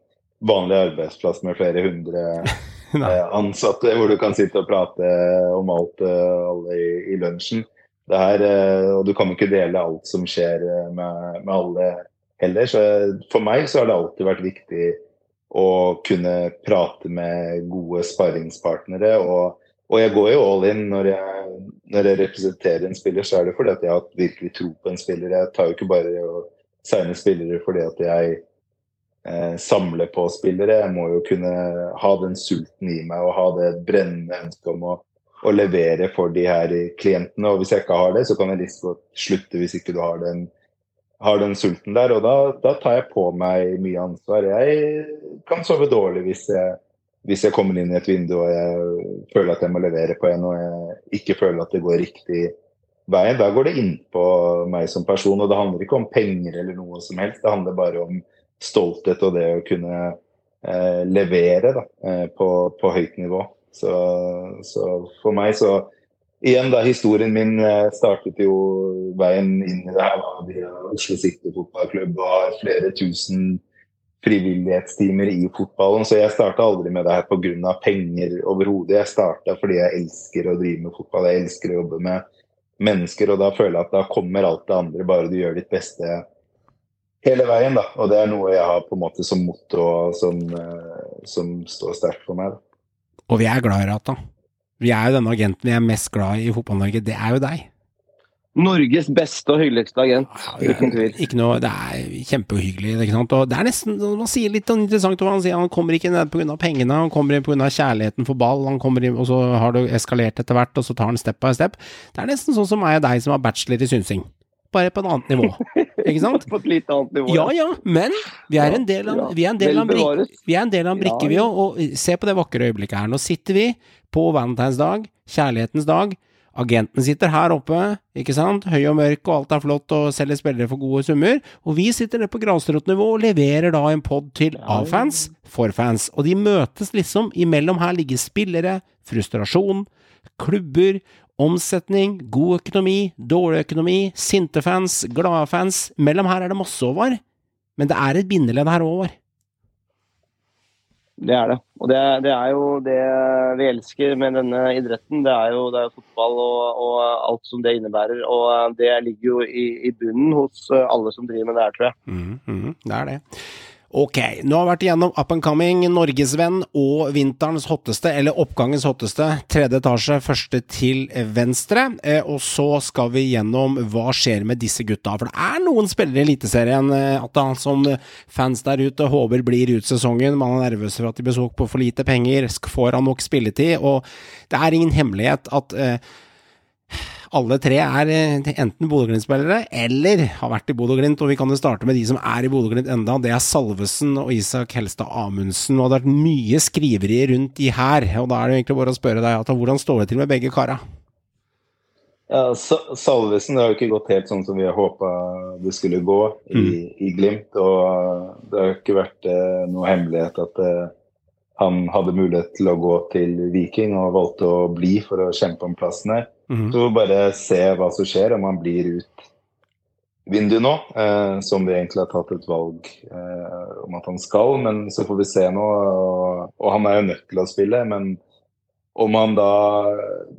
vanlig arbeidsplass med flere hundre eh, ansatte hvor du kan sitte og prate om alt eh, alle i, i lunsjen. Det her, eh, og du kan jo ikke dele alt som skjer med, med alle heller. Så for meg så har det alltid vært viktig å kunne prate med gode sparringspartnere. og og jeg går jo all in når jeg, når jeg, representerer en spiller, så er det fordi at jeg har virkelig tro på en spiller. Jeg tar jo ikke bare og signer spillere fordi at jeg eh, samler på spillere. Jeg må jo kunne ha den sulten i meg og ha det brennende ønsket om å, å, levere for de her klientene. Og hvis jeg ikke har det, så kan jeg liksom slutte hvis ikke du har den, har den sulten der. Og da, da tar jeg på meg mye ansvar. Jeg kan sove dårlig hvis jeg hvis jeg kommer inn i et vindu og jeg føler at jeg må levere på en, og jeg ikke føler at det går riktig vei, da går det inn på meg som person. Og det handler ikke om penger eller noe som helst, det handler bare om stolthet og det å kunne eh, levere da, eh, på, på, høyt nivå. Så, så, for meg så Igjen, da historien min eh, startet jo veien inn i det her via Oslo City fotballklubb og har flere tusen frivillighetstimer i fotballen. Så jeg starta aldri med det her pga. penger overhodet. Jeg starta fordi jeg elsker å drive med fotball. Jeg elsker å jobbe med mennesker, og da føler jeg at da kommer alt det andre, bare du gjør ditt beste hele veien. da. Og det er noe jeg har på en måte som motto som, eh, som står sterkt for meg. da. Og vi er glad i Rata. Vi er jo denne agenten vi er mest glad i i Fotball-Norge. Det er jo deg. Norges beste og hyggeligste agent, uten tvil. Ikke noe, det er kjempeuhyggelig. ikke sant? Og det er nesten, Man sier litt interessant hva han sier han kommer ikke ned pga. pengene, han kommer inn pga. kjærligheten for ball, han kommer inn, og så har det eskalert etter hvert, og så tar han step by step. Det er nesten sånn som meg og deg som har bachelor i synsing. Bare på et annet nivå. Ikke sant? på et litt annet nivå. Ja ja, men vi er en del av, vi er en del av vi er en del av en brikke, vi òg. Og se på det vakre øyeblikket her. Nå sitter vi på valentinsdag, kjærlighetens dag Agenten sitter her oppe, ikke sant, høy og mørk og alt er flott og selger spillere for gode summer, og vi sitter nede på grasrotnivå og leverer da en pod til av fans, for fans, og de møtes liksom, imellom her ligger spillere, frustrasjon, klubber, omsetning, god økonomi, dårlig økonomi, sinte fans, glade fans, mellom her er det masse, over, men det er et bindeledd her, Håvard. Det er det. Og det, det, er jo det vi elsker med denne idretten. Det er jo, det er fotball og, og, alt som det innebærer. Og det ligger jo i, i, bunnen hos alle som driver med det her, tror jeg. Mm, mm, det er det. Ok, nå har vi vært igjennom up and coming, norgesvenn og vinterens hotteste, eller oppgangens hotteste. Tredje etasje, første til venstre. Eh, og så skal vi gjennom hva skjer med disse gutta. For det er noen spillere i Eliteserien eh, at han som fans der ute håper blir ut sesongen. Man er nervøs for at de blir solgt på for lite penger. Får han nok spilletid? Og det er ingen hemmelighet at eh, alle tre er eh, enten Bodø-Glimt-spillere eller har vært i Bodø-Glimt, og vi kan jo starte med de som er i Bodø-Glimt enda. Det er Salvesen og Isak Helstad Amundsen, og det har vært mye skriveri rundt de her. Og da er det egentlig bare å spørre deg, Ata, hvordan står det til med begge kara? Ja, Salvesen det har jo ikke gått helt sånn som vi har håpa det skulle gå i, i Glimt. Og det har jo ikke vært eh, noe hemmelighet at eh, han hadde mulighet til å gå til Viking og valgte å bli for å kjempe om plassen her. Mhm. Så bare se hva som skjer, om han blir ut vinduet nå, eh, som vi egentlig har tatt et valg eh, om at han skal. Men så får vi se nå. Og, og han er jo nødt til å spille, men om han da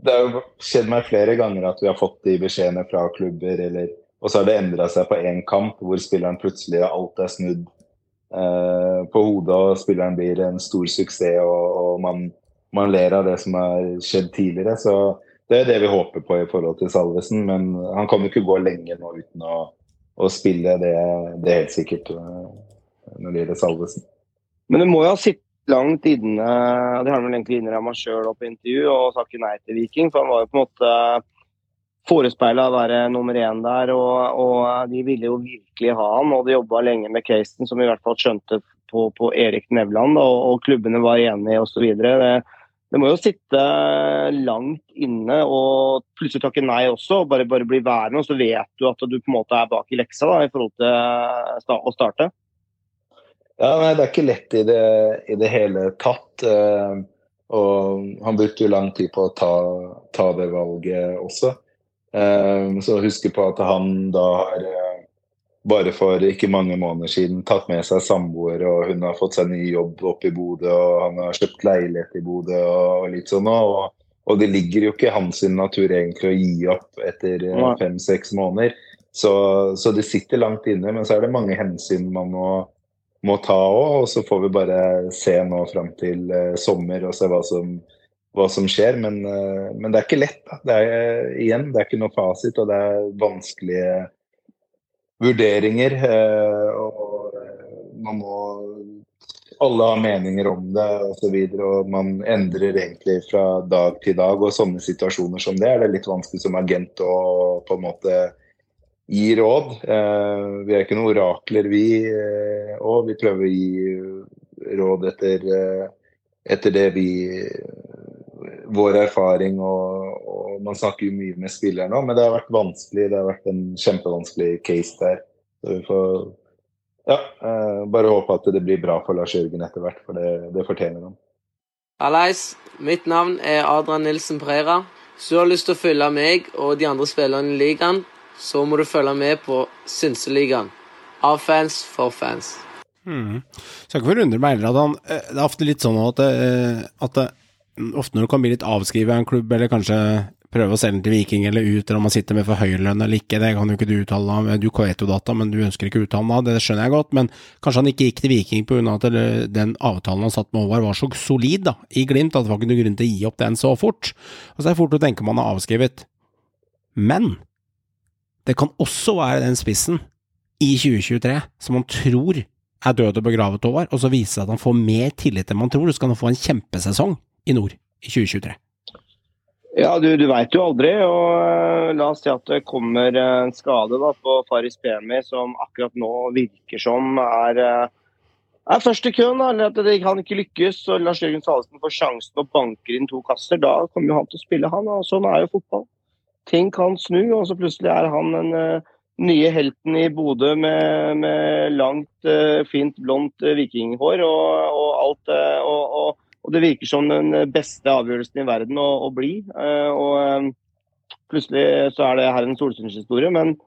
Det har jo skjedd meg flere ganger at vi har fått de beskjedene fra klubber, eller, og så har det endra seg på én kamp, hvor spilleren plutselig alt er snudd eh, på hodet, og spilleren blir en stor suksess, og, og man, man ler av det som har skjedd tidligere. Så det er det vi håper på i forhold til Salvesen, men han kan jo ikke gå lenge nå uten å, å spille, det, det er helt sikkert eh, når det gjelder Salvesen. Men det må jo ha sittet langt inne, det har han vel egentlig innrømma sjøl opp i intervju, og sagt nei til Viking. For han var jo på en måte forespeila å være nummer én der, og, og de ville jo virkelig ha han. Og de jobba lenge med casen, som i hvert fall skjønte på, på Erik Nevland, og, og klubbene var enige osv. Det, må jo sitte langt inne og plutselig takke nei også, og bare, bare bli værende. Og så vet du at du på en måte er bak i leksa da, i forhold til å starte. Ja, nei, Det er ikke lett i det, i det hele tatt. eh, og han brukte jo lang tid på å ta, ta det valget også. Eh, så husk på at han da har eh, bare for ikke mange måneder siden tatt med seg samboer, og hun har fått seg ny jobb oppe i Bodø, og han har kjøpt leilighet i Bodø og litt sånn. Og, og det ligger jo ikke i hans natur egentlig å gi opp etter eh, fem-seks måneder. Så, så det sitter langt inne, men så er det mange hensyn man må må ta òg. Og så får vi bare se nå fram til uh, sommer og se hva som, hva som skjer. Men, uh, men det er ikke lett. Da. Det er, igjen, det er ikke noe fasit, og det er vanskelige vurderinger. eh, og eh, man må alle har meninger om det osv. Og, så videre, og man endrer egentlig fra dag til dag. Og sånne situasjoner som det er det litt vanskelig som agent å på en måte gi råd. Eh, vi er ikke noen orakler, vi òg. vi prøver å gi råd etter, etter det vi Vår erfaring og, og man snakker jo mye med spillere nå, men det har vært vanskelig. Det har vært en kjempevanskelig case der. Så vi får ja, eh, bare håpe at det blir bra for Lars Jørgen etter hvert, for det, det fortjener han. Aleis, mitt navn er Adrian Nilsen Preira. Hvis du har lyst til å følge meg og de andre spillerne i ligaen, så må du følge med på Synseligaen. Av fans for fans. Mm. Skal ikke forundre meg heller at han eh, Det er ofte litt sånn at, eh, at det, ofte når du kan bli litt avskrevet av en klubb, eller kanskje prøve å selge den til Viking eller ut, eller om man sitter med for høy lønn eller ikke, det kan jo ikke du uttale deg om. Du vet jo data, men du ønsker ikke å uttale deg, det skjønner jeg godt. Men kanskje han ikke gikk til Viking pga. at den avtalen han satt med Håvard var så solid da, i Glimt at det var ikke noen grunn til å gi opp den så fort. Og så er det fort å tenke man er avskrevet. Men det kan også være den spissen i 2023 som man tror er død og begravet over, og så viser det seg at han får mer tillit enn man tror, så kan han få en kjempesesong i nord i 2023. Ja, du, du veit jo aldri. og eh, La oss si at det kommer eh, en skade da, på Faris Pemi som akkurat nå virker som er, eh, er først i køen. Eller at det kan ikke lykkes. og Lars Jørgen Salesen får sjansen og banker inn to kasser. Da kommer jo han til å spille, han. og Sånn er jo fotball. Ting kan snu, og så plutselig er han den uh, nye helten i Bodø med, med langt, uh, fint, blondt uh, vikinghår og, og alt. og, og og det virker som den beste avgjørelsen i verden å, å bli. Eh, og eh, plutselig så er det her en solskinnshistorie. Men,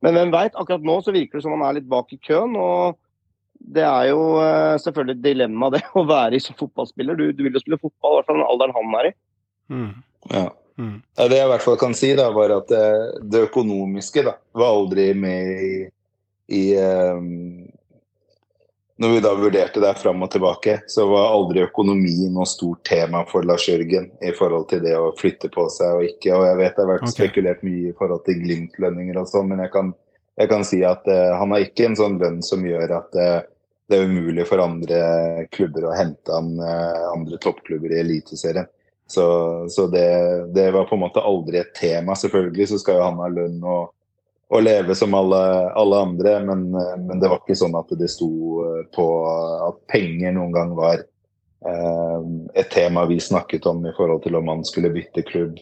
men hvem veit? Akkurat nå så virker det som han er litt bak i køen. Og det er jo eh, selvfølgelig et dilemma det å være i som fotballspiller. Du, du vil jo spille fotball, i hvert fall den alderen han er i. Ja. Ja, Det jeg i hvert fall kan si, da, var at det, det økonomiske da, var aldri med i, i eh, Når vi da vurderte det fram og tilbake, så var aldri økonomi noe stort tema for Lars Jørgen i forhold til det å flytte på seg og ikke. Og jeg vet det har vært okay. spekulert mye i forhold til Glimt-lønninger og sånn, men jeg kan, jeg kan si at uh, han har ikke en sånn lønn som gjør at uh, det er umulig for andre klubber å hente han, uh, andre toppklubber i Eliteserien. Så, så det, det var på en måte aldri et tema. Selvfølgelig så skal jo han ha lønn og, og leve som alle, alle andre, men, men, det var ikke sånn at det sto eh, på at penger noen gang var eh, et tema vi snakket om i forhold til om man skulle bytte klubb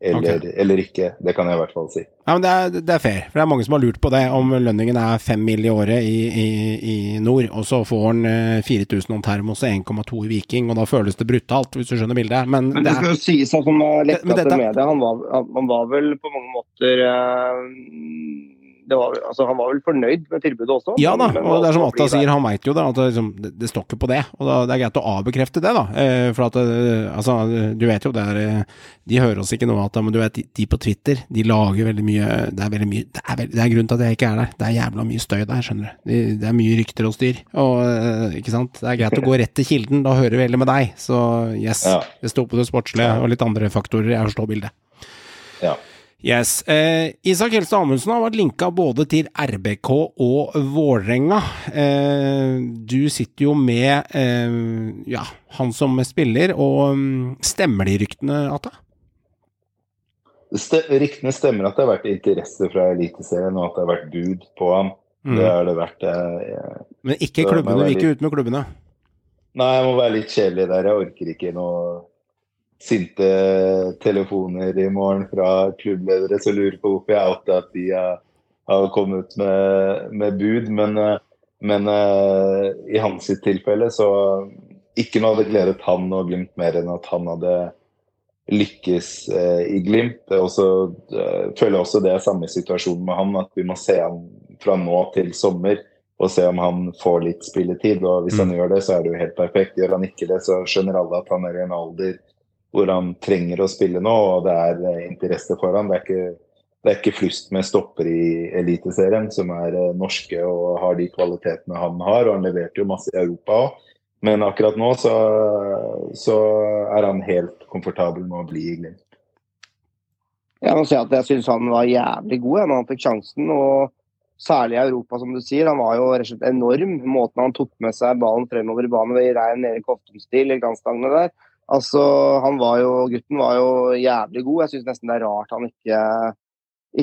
eller, okay. eller, ikke. Det kan jeg i hvert fall si. Ja, men det er, det er, fair, for det er mange som har lurt på det, om lønningen er fem mill. i året i, i, i, nord, og så får han eh, 4000 om termos og 1,2 i Viking, og da føles det brutalt, hvis du skjønner bildet. Men, men det, skal jo sies at han var lett til media, han var, han var vel på mange måter eh, var, altså, han var vel fornøyd med tilbudet også? Ja da, men, og det er som Atta sier, han veit jo det, at det, liksom, det, det, står ikke på det. Og da, det er greit å avbekrefte det, da. Eh, for at eh, altså, du vet jo det er eh, De hører oss ikke nå det, Men du vet, de, på Twitter, de lager veldig mye Det er veldig mye Det er, veld, det er grunnen til at jeg ikke er der. Det er jævla mye støy der, skjønner du. Det, det er mye rykter og styr. Og ikke sant. Det er greit å gå rett til kilden, da hører vi heller med deg. Så yes, ja. det står på det sportslige og litt andre faktorer. Jeg forstår bildet. Ja. Yes. Eh, Isak Helstad Amundsen har vært linka både til RBK og Vålerenga. Eh, du sitter jo med eh, ja, han som spiller, og um, stemmer de ryktene, Atta? ryktene stemmer at det har vært interesse fra Eliteserien, og at det har vært bud på ham. Mm. Det har det vært. Jeg, Men ikke klubbene? Vi ikke ut med klubbene? Nei, jeg må være litt kjedelig der. Jeg orker ikke noe sinte telefoner i morgen fra klubbledere som lurer på hvorfor jeg outa at de har, har kommet med, med, bud. Men, men uh, i hans tilfelle så ikke noe hadde gledet han og Glimt mer enn at han hadde lykkes uh, i Glimt. Og så uh, føler jeg også det er samme situasjon med han, at vi må se han fra nå til sommer og se om han får litt spilletid. Og hvis mm. han gjør det, så er det jo helt perfekt. Gjør han ikke det, så skjønner alle at han er i en alder hvor han trenger å spille nå, og det er eh, interesse for han. Det er ikke, det flust med stopper i Eliteserien som er eh, norske og har de kvalitetene han har. og Han leverte jo masse i Europa òg. Men akkurat nå så, så, er han helt komfortabel med å bli i Glimt. Jeg må si at jeg syns han var jævlig god når han fikk sjansen. og Særlig i Europa, som du sier. Han var jo rett og slett enorm. Måten han tok med seg ballen fremover i banen i rein Erik Hoftum-stil i Ganstangene der. Altså, han var jo, Gutten var jo jævlig god. Jeg syns nesten det er rart han ikke,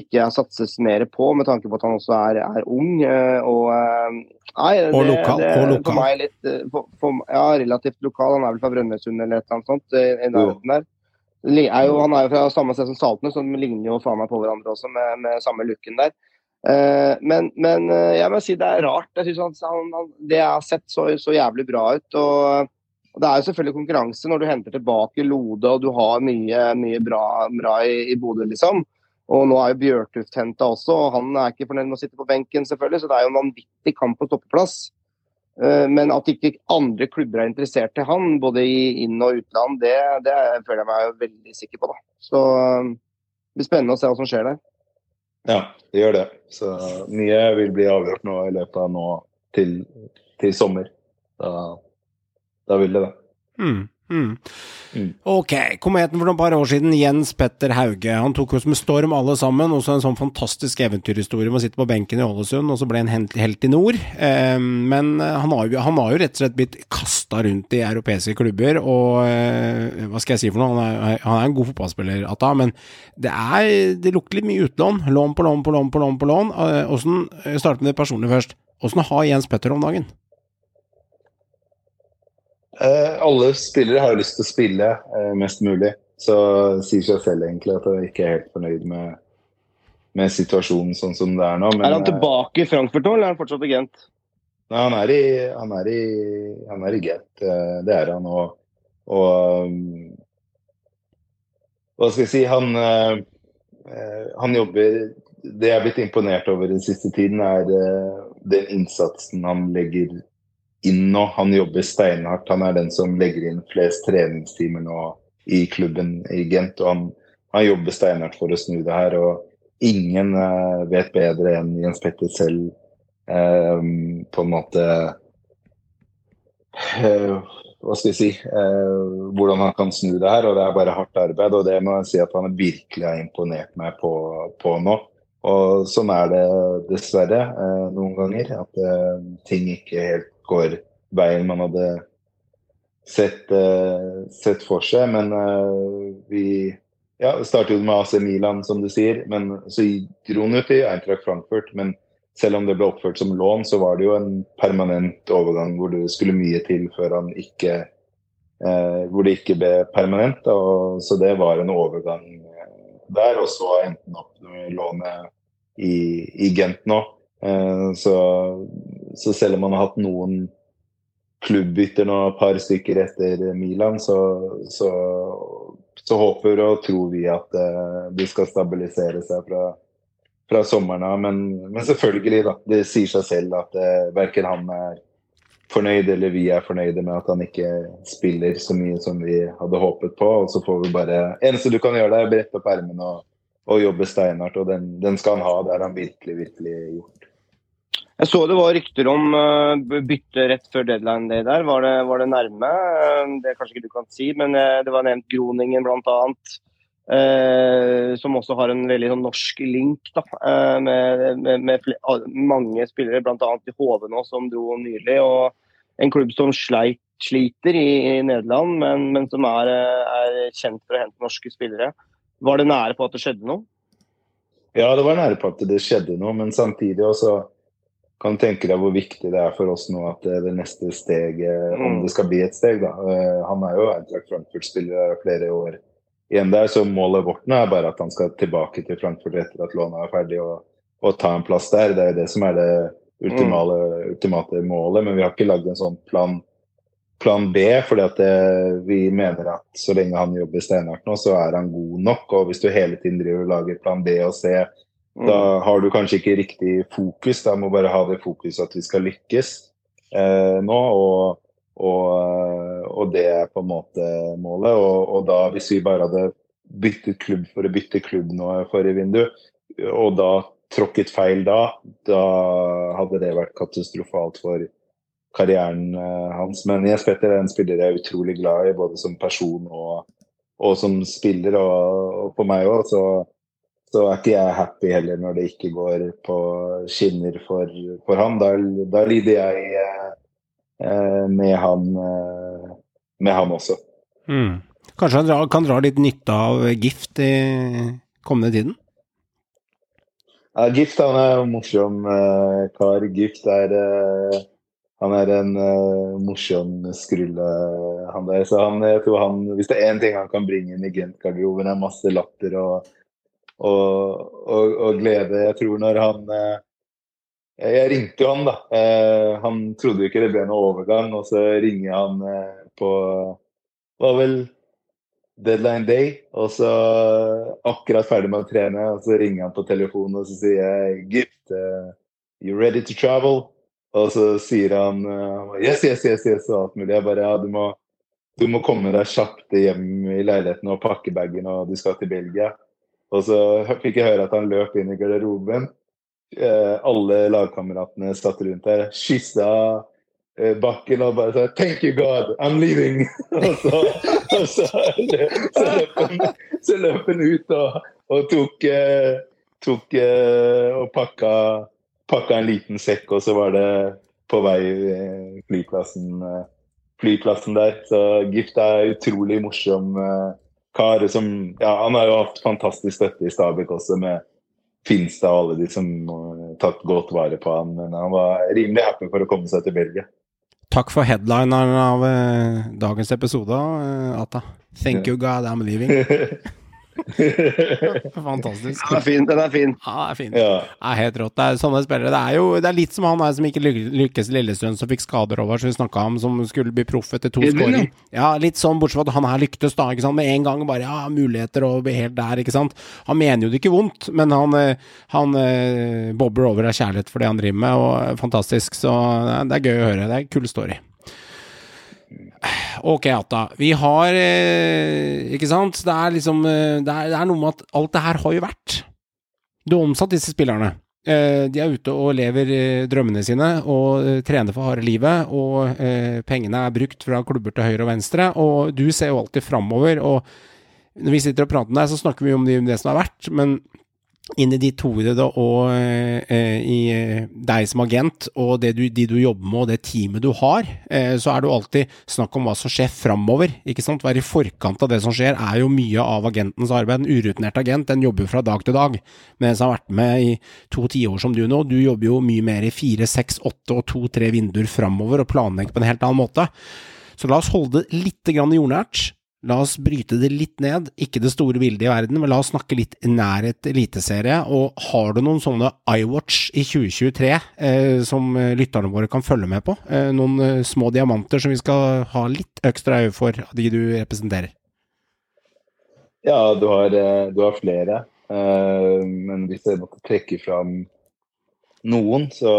ikke satses mer på, med tanke på at han også er, er ung. Eh, og, eh, nei, det, og lokal. Det, og lokal. For meg litt, eh, for, for, ja, relativt lokal. Han er vel fra Brønnøysund eller et eller annet sånt. i, nærheten der. Er jo, han er jo fra samme sted som Saltene, så de ligner jo faen meg på hverandre også, med, med samme looken der. Men, men jeg må si det er rart. Jeg synes han, han, Det jeg har sett, så, så jævlig bra ut. og og Det er jo selvfølgelig konkurranse når du henter tilbake Lode og du har mye, mye bra, bra i, i Bodø, liksom. Og nå er jo Bjørtuft henta også, og han er ikke fornøyd med å sitte på benken, selvfølgelig. Så det er jo en vanvittig kamp på stoppeplass. Eh, men at ikke andre klubber er interessert i han, både i inn- og utland, det, det føler jeg meg veldig sikker på. da. Så eh, det blir spennende å se hva som skjer der. Ja, det gjør det. Så mye vil bli avgjort nå i løpet av nå til, til sommer. Da da vil det det. Mm, mm. Mm. Ok, kometen for noen par år siden, Jens Petter Hauge. Han tok oss med storm alle sammen. Også en sånn fantastisk eventyrhistorie med å sitte på benken i Ålesund, og så ble han helt i nord. Eh, men han har, jo, han har, jo, rett og slett blitt kasta rundt i europeiske klubber, og eh, hva skal jeg si for noe? Han er, han er en god fotballspiller, Atta, men det, er, det lukter litt mye utlån. Lån på lån på lån på lån på lån. Åssen eh, Starte med det personlige først. Åssen har Jens Petter om dagen? Eh, alle spillere har jo lyst til å spille eh, mest mulig. Så sier seg selv egentlig at jeg ikke er helt fornøyd med, med situasjonen sånn som det er nå. Men, er han tilbake i Frankfurt nå, eller er han fortsatt i Gent? Nei, han er i, han er i, han er i Gent. Eh, det er han. Og, og Hva skal jeg si? Han, han jobber Det jeg er blitt imponert over den siste tiden, er den innsatsen han legger inn nå. Han jobber steinhardt. Han er den som legger inn flest treningstimer nå i klubben i Gent. Og han, han jobber steinhardt for å snu det her. Og ingen uh, vet bedre enn Jens Petter selv uh, på en måte uh, Hva skal jeg si Hvordan han kan snu det her. Og det er bare hardt arbeid. Og det må jeg si at han virkelig har imponert meg på, på nå. Og sånn er det dessverre noen ganger. At ting ikke helt går veien man hadde sett, eh, sett for seg. Men eh, vi ja, startet jo med AC Milan, som du sier. Men så dro han ut i Eintracht Frankfurt. Men selv om det ble oppført som lån, så var det jo en permanent overgang hvor det skulle mye til før han ikke eh, Hvor det ikke ble permanent. Og, så det var en overgang eh, der. Og så endte han opp med lånet i, i Gent nå. Eh, så, så selv om han har hatt noen klubbbytter nå, et par stykker etter Milan, så, så, så håper og tror vi at uh, de skal stabilisere seg fra, fra sommeren av. Men, men, selvfølgelig, da. Det sier seg selv at uh, verken han er fornøyd eller vi er fornøyde med at han ikke spiller så mye som vi hadde håpet på. Og så får vi bare Eneste du kan gjøre, er å brette opp ermene og, og, jobbe steinhardt. Og den, den, skal han ha. Det har han virkelig, virkelig gjort. Jeg så det var rykter om uh, bytte rett før deadline day der. Var det, var det nærme? Uh, det er kanskje ikke du kan si, men uh, det var nevnt Groningen bl.a. Uh, som også har en veldig sånn, norsk link da, med, med, med flere, mange spillere, bl.a. i HV nå, som dro nylig. og En klubb som sleit, sliter i, i Nederland, men, men som er, er, kjent for å hente norske spillere. Var det nære på at det skjedde noe? Ja, det var nære på at det skjedde noe, men samtidig også kan tenke deg hvor viktig det er for oss nå at det, det neste steget, mm. om det skal bli et steg, da. Uh, han er jo Eintracht Frankfurt-spiller flere år igjen der, så målet vårt nå er bare at han skal tilbake til Frankfurt etter at lånet er ferdig, og, og, ta en plass der. Det er det som er det ultimale, mm. ultimate målet, men vi har ikke lagd en sånn plan, plan B, fordi at det, vi mener at så lenge han jobber steinhardt nå, så er han god nok. Og hvis du hele tiden driver og lager plan B og C da mm. har du kanskje ikke riktig fokus. Da må bare ha det fokuset at vi skal lykkes eh, nå. Og, og, eh, og, det er på en måte målet. Og, og, da, hvis vi bare hadde byttet klubb for å bytte klubb nå i forrige vindu, og da tråkket feil da, da hadde det vært katastrofalt for karrieren eh, hans. Men Jens Petter er en spiller jeg er utrolig glad i, både som person og, og som spiller. Og, og på meg òg, så er ikke jeg happy heller når det ikke går på skinner for, for han. Da, da, lider jeg eh, med, han, eh, med han også. Mm. Kanskje han dra, kan dra litt nytte av gift i kommende tiden? Ja, gift han er en morsom eh, kar. Gift er eh, han er en uh, morsom skrulle, han der. Så han, jeg tror han, hvis det er én ting han kan bringe inn i Gent-garderoben, er masse latter og og, og, og, glede. Jeg tror når han eh, Jeg ringte jo han, da. Eh, han trodde jo ikke det ble noe overgang, og så ringer han eh, på var vel deadline day, og så akkurat ferdig med å trene, og så ringer han på telefonen og så sier jeg Gift, uh, you ready to travel? Og så sier han yes, yes, yes, yes, og alt mulig. Jeg bare ja, du må, du må komme deg kjapt hjem i leiligheten og pakke bagen, og du skal til Belgia. Og så fikk jeg høre at han løp inn i garderoben. Eh, alle lagkameratene satt rundt der, kyssa eh, bakken og bare sa 'Thank you, God, I'm leaving'. og så, og så, så, løp han, så løp han ut og, og tok, eh, tok og pakka, pakka, en liten sekk, og så var det på vei flyplassen, flyplassen der. Så Gift er utrolig morsom. Eh, kar som ja, Han har jo hatt fantastisk støtte i Stabæk også, med Finstad og alle de som har tatt godt vare på han. Men han var rimelig happy for å komme seg til Belgia. Takk for headlineren av eh, dagens episode, eh, Ata. Thank you God I'm leaving. Fantastisk. Den er fin. Den er fin. Ja, er fin. Ja. Det er helt rått. Det er sånne spillere. Det er jo det er litt som han der som ikke lykkes i Lillestrøm, som fikk skader over, som vi snakka om, som skulle bli proff etter to skåringer. Ja, litt sånn, bortsett fra at han her lyktes da, ikke sant. Med en gang bare ja, muligheter og bli helt der, ikke sant. Han mener jo det ikke vondt, men han, eh, han eh, bobber over av kjærlighet for det han driver med, og fantastisk. Så det er gøy å høre. Det er en kul story. Ok, Atta. Vi har eh, Ikke sant? Det er liksom eh, det er, det er, noe med at alt det her har jo vært. Du har omsatt disse spillerne. Eh, de er ute og lever drømmene sine og trener for harde livet. Og pengene er brukt fra klubber til høyre og venstre. Og du ser jo alltid framover. Og når vi sitter og prater med deg, så snakker vi om det som har vært. Men inn i ditt hode og eh, i eh, deg som agent og det du, de du jobber med og det teamet du har, eh, så er det jo alltid snakk om hva som skjer framover. Ikke sant? Være i forkant av det som skjer er jo mye av agentens arbeid. En urutinert agent den jobber fra dag til dag. Men en som har vært med i to tiår som du nå, du jobber jo mye mer i fire, seks, åtte og to-tre vinduer framover og planlegger på en helt annen måte. Så la oss holde det litt jordnært. La oss bryte det litt ned, ikke det store bildet i verden, men la oss snakke litt nærhet eliteserie. Og har du noen sånne iWatch i 2023 eh, som lytterne våre kan følge med på? Eh, noen eh, små diamanter som vi skal ha litt ekstra øye for, av de du representerer? Ja, du har, eh, du har flere. Eh, men hvis jeg måtte trekke fram noen, så,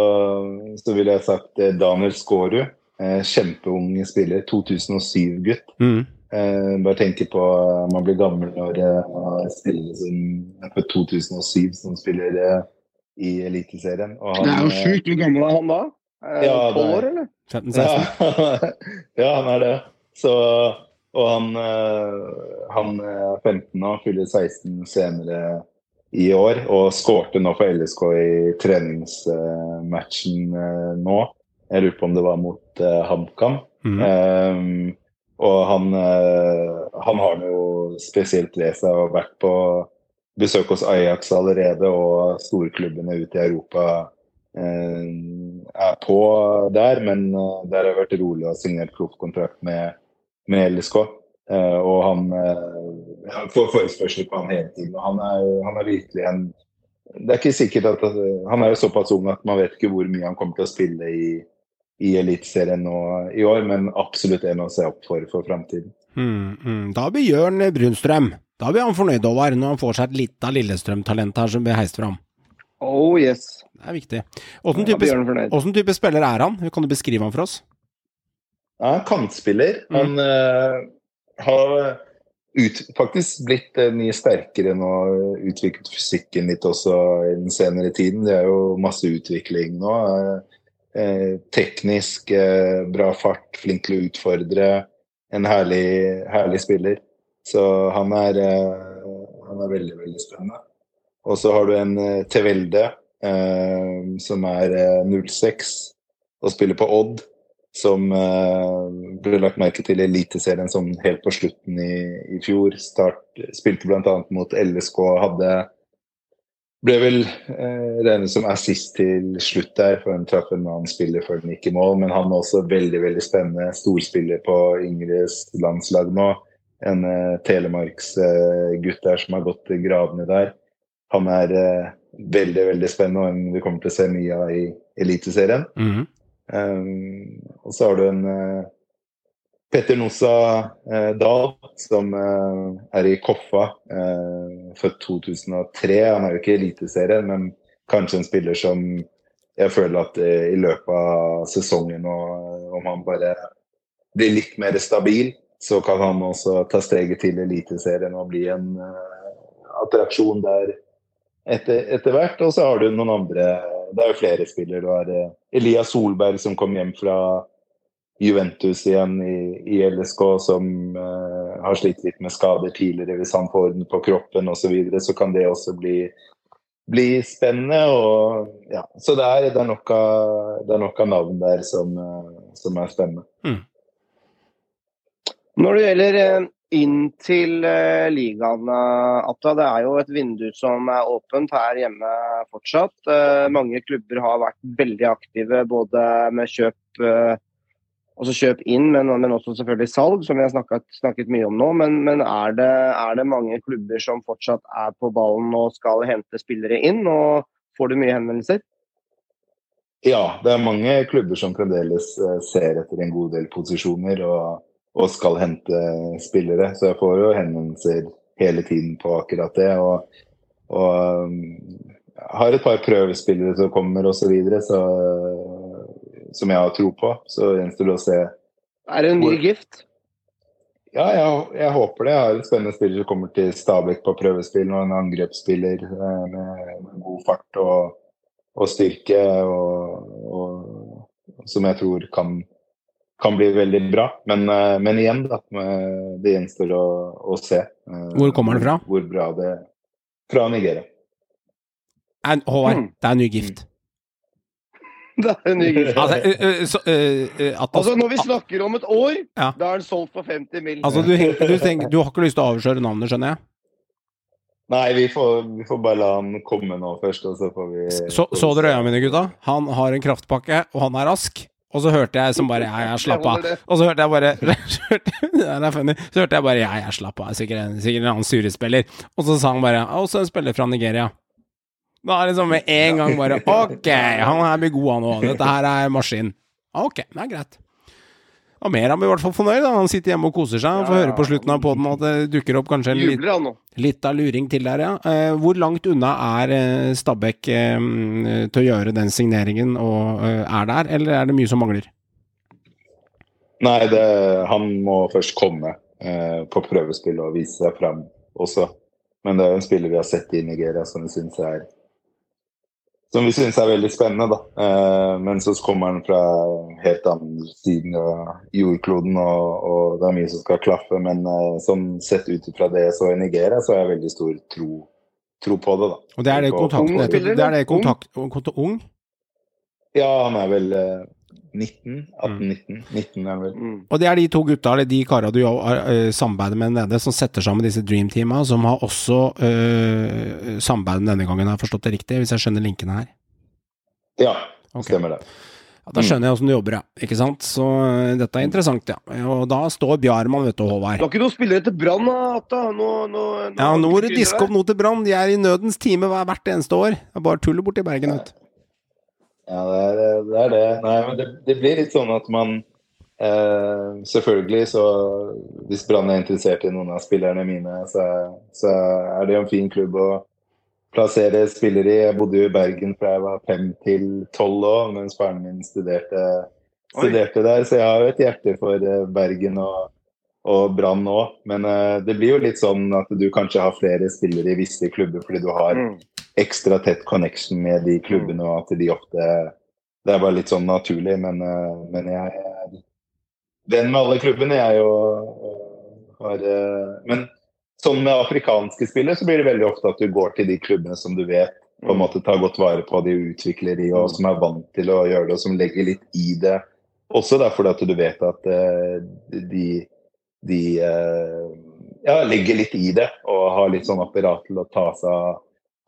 så ville jeg sagt eh, Daniel Skårud. Eh, kjempeung spiller. 2007-gutt. Mm. Eh, bare tenke på uh, Man blir gammel når uh, spillere som er på 2007 som spiller i Eliteserien. Det er jo sjukt. Hvor gammel er han da? Ja, Tolv det er- år, eller? 15-16? Ja, ja, han er det. Så, og han, eh, han er 15 nå, fyller 16 senere i år, og skårte nå for LSK i treningsmatchen eh, nå. Jeg lurer på om det var mot eh, HamKam. Mm. Um, og han, eh, han har noe spesielt ved seg og vært på besøk hos Ajax allerede, og storklubbene ute i Europa eh, er på der. Men eh, der har jeg vært rolig og har signert proffkontrakt med, med LSK. Og han får forespørsel på han hele tiden. og Han er, han er virkelig en Det er ikke sikkert at Han er jo såpass ung at man vet ikke hvor mye han kommer til å spille i, i Eliteserien nå i år, men absolutt en å se opp for for framtiden. Mm, mm. Da blir Jørn Brunstrøm Da blir han fornøyd, Håvard, når han får seg et litt av Lillestrøm-talent her som blir heist fram. Oh yes. Det er viktig. Åssen type, åssen type spiller er han? Kan du beskrive han for oss? Ja, han er kantspiller. Han uh, har ut, faktisk blitt uh, mye sterkere nå, utviklet fysikken litt også i den senere tiden. Det er jo masse utvikling nå. Eh, eh, teknisk, eh, bra fart, flink til å utfordre. En herlig, herlig spiller. Så han er, eh, han er veldig, veldig spennende. Og så har du en eh, Tevelde eh, som er eh, 06 og spiller på Odd som ble lagt merke til i Eliteserien sånn helt på slutten i, i fjor. Start, spilte bl.a. mot LSK, hadde ble vel eh, regnet som assist til slutt der, for han traff en annen spiller før den gikk i mål. Men han er også veldig veldig spennende. Storspiller på Ingrids landslag nå. En eh, telemarksgutt der som har gått gravende gravene der. Han er eh, veldig veldig spennende og en vi kommer til å se mye av i Eliteserien. Mhm. Um, og så har du en eh, Petter Nossa eh, Dahl, som eh, er i Koffa, eh, født 2003. Han er jo ikke i Eliteserien, men kanskje en spiller som jeg føler at eh, i løpet av sesongen, og om han bare blir litt mer stabil, så kan han også ta steget til Eliteserien og bli en eh, attraksjon der etter, etter hvert. Og så har du noen andre Det er jo flere spillere. Du har eh, Elias Solberg som kom hjem fra Juventus igjen i, i LSK, som uh, har slitt litt med skader tidligere. Hvis han får orden på kroppen osv., så, videre, så kan det også bli, bli spennende. Og, ja. Så det er, det, er nok av, det er nok av navn der som, uh, som er spennende. Når det gjelder eh, inn til uh, ligaen, Atta, det er jo et vindu som er åpent her hjemme fortsatt. Mange klubber har vært veldig aktive både med kjøp altså kjøp inn, men, men også selvfølgelig salg, som vi har snakket, snakket mye om nå. Men, men er, det, er det mange klubber som fortsatt er på ballen og skal hente spillere inn? Og får du mye henvendelser? Ja, det er mange klubber som fremdeles eh, ser etter en god del posisjoner og, og skal hente spillere. Så jeg får jo henvendelser hele tiden på akkurat det. Og, og um, har et par prøvespillere som kommer osv. som jeg har tro på. Så gjenstår det å se. Er det en ny gift? Ja, jeg, jeg håper det. Jeg har en spennende spiller som kommer til Stabæk på prøvespill, og en angrepsspiller eh, med, god fart og, og styrke, og, og, som jeg tror kan, kan bli veldig bra. Men, eh, men igjen, da. eh, Det gjenstår å, å se. Hvor kommer han fra? Hvor bra det Fra Nigeria. Er, Håvard, Mm. det er ny gift. Det er en ny. Altså, uh, så, ø, Altså, når vi snakker om et år, Ja. da er den solgt for 50 mill. altså du, du, tenker, du har ikke lyst til å avsløre navnet, skjønner jeg? Nei, vi får, vi får bare la han komme nå først, og så får vi Så, så dere øya mine, gutta? Han har en kraftpakke, og han er rask. Og så hørte jeg som bare Ja, jeg slapp av. Og så hørte jeg bare Det er funny. Så hørte jeg bare Ja, jeg slapp av. Sikkert en, sikkert en annen surespiller. Og så sa han bare «Ja, Også en spiller fra Nigeria. Da er det sånn med en gang bare Ok, han her blir god, han òg. Dette her er maskin. Ok, det er greit. Og mer han blir i hvert fall fornøyd. da. Han sitter hjemme og koser seg. Han Får høre på slutten av poden at det dukker opp kanskje en litt. Litt av luring til der, ja. Eh, hvor langt unna er eh, Stabæk eh, til å gjøre den signeringen og eh, er der, eller er det mye som mangler? Nei, det, han må først komme eh, på prøvespill og vise seg fram også. Men det er jo en spiller vi har sett i Nigeria som vi syns er som vi synes er veldig spennende. da. Eh, men så kommer han fra helt andre siden av jordkloden, og, og det er mye som skal klaffe. Men eh, sånn sett ut fra det jeg så i Nigeria, så har jeg veldig stor tro, tro på det. da. Og det er det På- kontakten ung Det er det kontakt, ung? Ja, han er vel eh, 19? 18-19? 19 er han vel. Mm. Og det er de to gutta, eller de kara du uh, samarbeider med nede, som setter sammen disse Dream-teama, som har også uh, samarbeidet denne gangen, har jeg forstått det riktig, hvis jeg skjønner linkene her? Ja, okay. stemmer det. Ja, da skjønner jeg åssen du jobber, ja. Ikke sant? Så eh, dette er interessant, ja. Og da står Bjarman, vet du, Du Håvard. har ikke noen spillere til Brann, da, Atta? Nå, nå, nå, Ja, nå må du diske opp noe til Brann. De er i nødens time hvert eneste år. Det er bare tullet borti Bergen, vet du. Ja, det er det. Er det. Nei, men det, det blir litt sånn at man eh, Selvfølgelig, så hvis Brann er interessert i noen av spillerne mine, så, så er det jo en fin klubb å plassere spillere i. Jeg bodde jo i Bergen fra jeg var fem til tolv år, mens faren min studerte, studerte der. Så jeg har jo et hjerte for eh, Bergen og, og Brann nå. Men eh, det blir jo litt sånn at du kanskje har flere spillere i visse klubber fordi du har Mm. Ekstra tett connection med de klubbene, og at de ofte Det er bare litt sånn naturlig, men, eh, men jeg er venn med alle klubbene, jeg og, og har eh, Men sånn med afrikanske spillere, så blir det veldig ofte at du går til de klubbene som du vet på en måte tar godt vare på de og utvikler de, og som er vant til å gjøre det, og som legger litt i det. Også derfor at du vet at eh, de, de ja, legger litt i det, og har litt sånn apparat til å ta seg av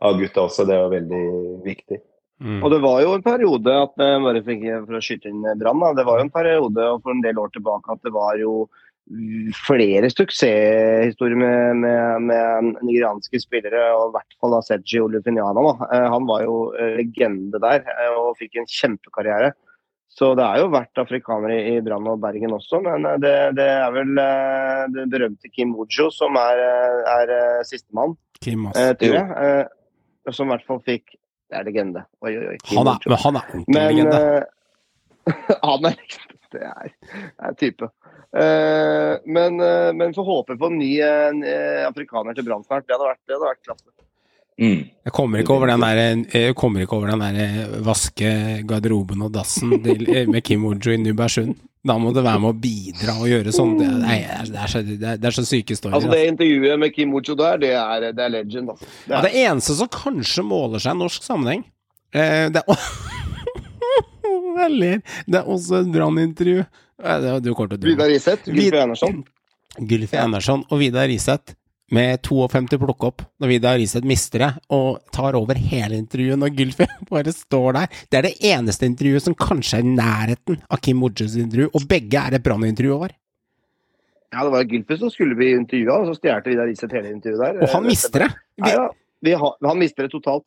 av gutta også. Det var veldig viktig. Mm. Og det var jo en periode at eh, bare for, for å skyte inn eh, Brann, det var jo en periode og for en del år tilbake at det var jo flere suksesshistorier med, med, med nigerianske spillere, og i hvert fall da Sergi Olufiniana. Da. Eh, Han var jo eh, legende der eh, og fikk en kjempekarriere. Så det er jo vært afrikanere i Brann og Bergen også, men eh, det, det er vel eh, det berømte Kim Ojo som er, eh, er eh, sistemann, Kim, ass. eh, tror jeg. Som i hvert fall fikk Det er legende. Oi, oi, oi. Han er, men han er ordentlig Men legende. Uh, han er Det er, det er type. Uh, men, uh, men får håpe på en ny uh, afrikaner til Brann snart. Det hadde vært, det hadde vært klasse. Mm. Jeg kommer ikke over den der, jeg kommer ikke over den der vaske garderoben og dassen til, med Kim Ojo i Nybergsund. Da må du være med å bidra og gjøre sånn. Det er, det er, så, det er, så syke story Altså altså. Det intervjuet med Kim Ocho der, det er, det er legend. Altså. Det Ja, det eneste som kanskje måler seg i norsk sammenheng eh, Det er Jeg ler. Det er også et Brann-intervju. Eh. Vidar Riseth, Vid- Gylfi Einarsson. Gylfi Andersson og Vidar Riseth med 52 plukk opp når Vidar Riseth mister det og tar over hele intervjuet når Gylfi bare står der. Det er det eneste intervjuet som kanskje er i nærheten av Kim Ojos intervju, og begge er et Brann-intervju over. Ja, det var Gylfi som skulle bli intervjua, og så stjal Vidar Riseth hele intervjuet der. Og han mister det. Nei, ja, vi har, han mister det totalt.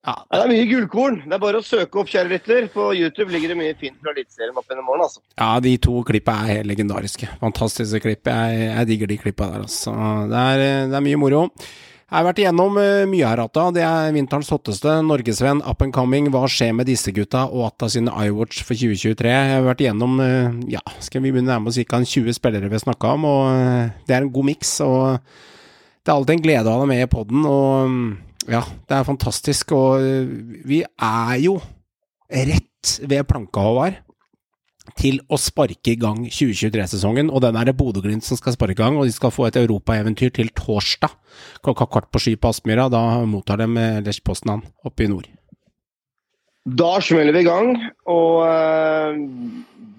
Ja, det er mye gullkorn. Det er bare å søke opp, kjære lytter. På YouTube ligger det mye fint fra Eliteserien opp gjennom morgen, altså. Ja, de to klippa er helt legendariske. Fantastiske klipp. Jeg, jeg digger de klippa der, altså. Det er, det er mye moro. Jeg har vært igjennom eh, mye her, Atta. Det er vinterens hotteste. Norgesvenn, up and coming. Hva skjer med disse gutta og Atta sine iWatch for 2023? Jeg har vært igjennom eh, ja, skal vi begynne nærme oss ca. 20 spillere vi har snakka om, og eh, det er en god miks. Og det er alltid en glede å ha deg med i poden, og mm, ja, det er fantastisk. Og eh, vi er jo rett ved planka, Håvard. til å sparke i gang 2023-sesongen, og den er det Bodø-Glimt som skal sparke i gang, og de skal få et europaeventyr til torsdag klokka kvart på sky på Aspmyra. Da mottar de eh, Lech Poznan oppe i nord. Da smeller vi i gang. Og uh,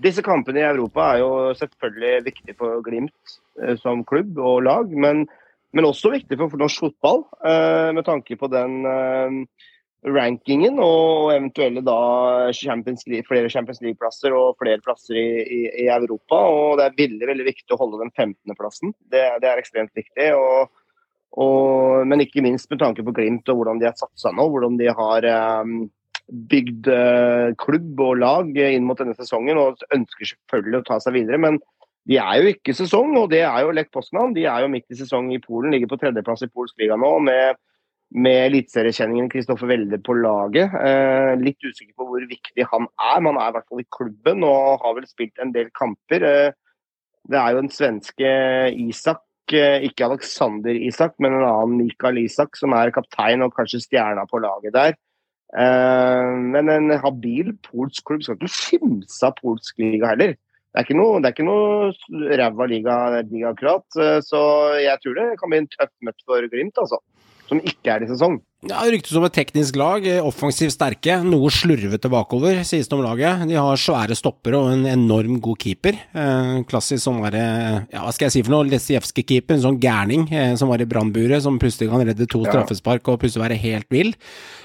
disse kampene i Europa er jo selvfølgelig viktige for Glimt uh, som klubb og lag, men, men også viktig for norsk fotball eh, med tanke på den eh, rankingen og eventuelle da Champions League, flere Champions League-plasser og flere plasser i, i, i, Europa. Og det er veldig veldig viktig å holde den 15.-plassen. Det, det, er ekstremt viktig. Og, og, men ikke minst med tanke på Glimt og hvordan de har satsa nå. Hvordan de har um, bygd uh, klubb og lag inn mot denne sesongen og ønsker selvfølgelig å ta seg videre. men de er jo ikke sesong, og det er jo Lech Poznan. De er jo midt i sesong i Polen, ligger på tredjeplass i polsk liga nå med med eliteseriekjenningen Kristoffer Welde på laget. Eh, litt usikker på hvor viktig han er, men han er i hvert fall i klubben og har vel spilt en del kamper. Eh, det er jo en svenske Isak, eh, ikke Alexander Isak, men en annen Mikael Isak, som er kaptein og kanskje stjerna på laget der. Eh, men en habil polsk klubb skal ikke kimse av polsk liga heller. Det er ikke noe, det er ræva liga, liga. Eh, så jeg tror det kan bli en tøff møtt for Glimt, altså som ikke er i sesong. Ja, det Ryktes om et teknisk lag, eh, offensivt sterke, noe slurvete bakover, sies det om laget. De har svære stoppere og en enorm god keeper. Eh, klassisk sånn derre Ja, hva skal jeg si for noe? Lesijevskij-keeper, en sånn gærning eh, som var i brannburet, som plutselig kan redde to ja. straffespark og plutselig være helt vill.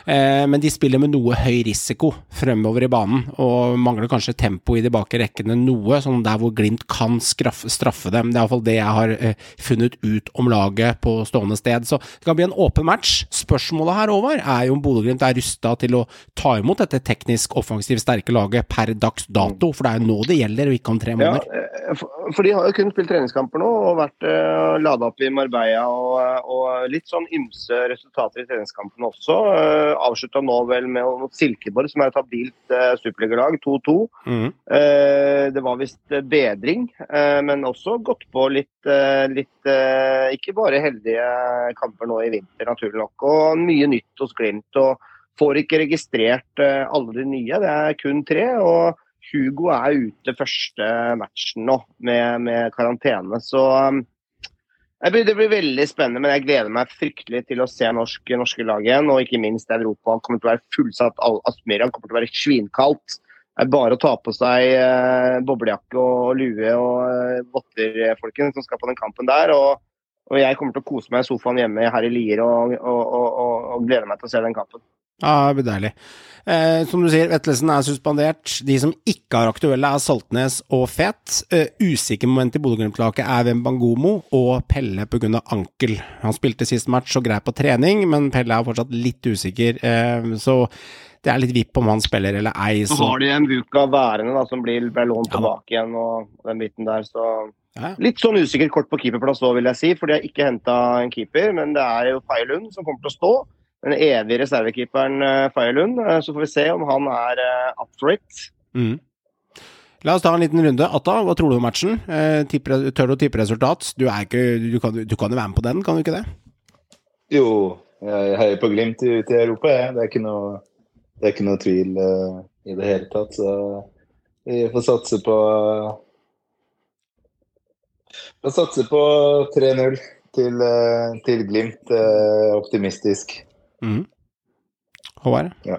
Eh, men de spiller med noe høy risiko fremover i banen, og mangler kanskje tempo i de bakre rekkene noe, sånn der hvor Glimt kan straffe, straffe dem. Det er iallfall det jeg har eh, funnet ut om laget på stående sted. Så det kan bli en åpen match. Spørsmålet spørsmålet her, Håvard, er jo om Bodø-Glimt er rusta til å ta imot dette teknisk offensivt sterke laget per dags dato. For det er jo nå det gjelder, og ikke om tre måneder. Ja, eh, for de har jo kun spilt treningskamper nå og vært uh, lada opp i Marbella og, eh, og, litt sånn ymse resultater i treningskampene også. Uh, Avslutta nå vel med mot Silkeborg, som er et habilt uh, superligalag, 2-2. Mm. Uh, det var visst bedring, men også gått på litt, litt ikke bare heldige kamper nå i vinter, naturlig nok. Og mye mye nytt hos Glimt. og Får ikke registrert eh, alle de nye, det er kun tre. og Hugo er ute første matchen nå med, med karantene. Så um, blir, det blir veldig spennende, men jeg gleder meg fryktelig til å se norsk, norske lag igjen. Og ikke minst Europa kommer til å være fullsatt. Aspmyra kommer til å være svinkaldt. Det er bare å ta på seg eh, boblejakke og lue og eh, folkens, som skal på den kampen der. og og jeg kommer til å kose meg i sofaen hjemme her i Lier og, og, og, og gleder meg til å se den kampen. Ja, det blir deilig. Eh, som du sier, Vettelsen er suspendert. De som ikke er aktuelle, er Saltnes og Fet. Eh, usikker moment i Bodø-Glimt-laget er Wembangomo og Pelle pga. ankel. Han spilte sist match og grei på trening, men Pelle er fortsatt litt usikker. Eh, så det er litt vipp om han spiller eller ei. Så, så har de en Buka værende da, som blir, ble lånt ja, tilbake igjen og den biten der, så Litt sånn usikkert kort på keeperplass nå, vil jeg si, for de har ikke henta en keeper. Men det er jo Faye Lund som kommer til å stå. Den evige reservekeeperen eh, Faye Lund. Eh, så får vi se om han er uh, up for it. Mm. La oss ta en liten runde. Atta, hva tror du om matchen? Eh, tør du å tippe resultat? Du, ikke, du, kan, du, kan, jo være med på den, kan du ikke det? Jo, jeg heier på Glimt ute i Europa, jeg. Det er ikke noe, det er ikke noe tvil uh, i det hele tatt. Så vi får satse på jeg satser på 3-0 til, eh, til, Glimt. Eh, optimistisk. Mm. Håvard? Ja.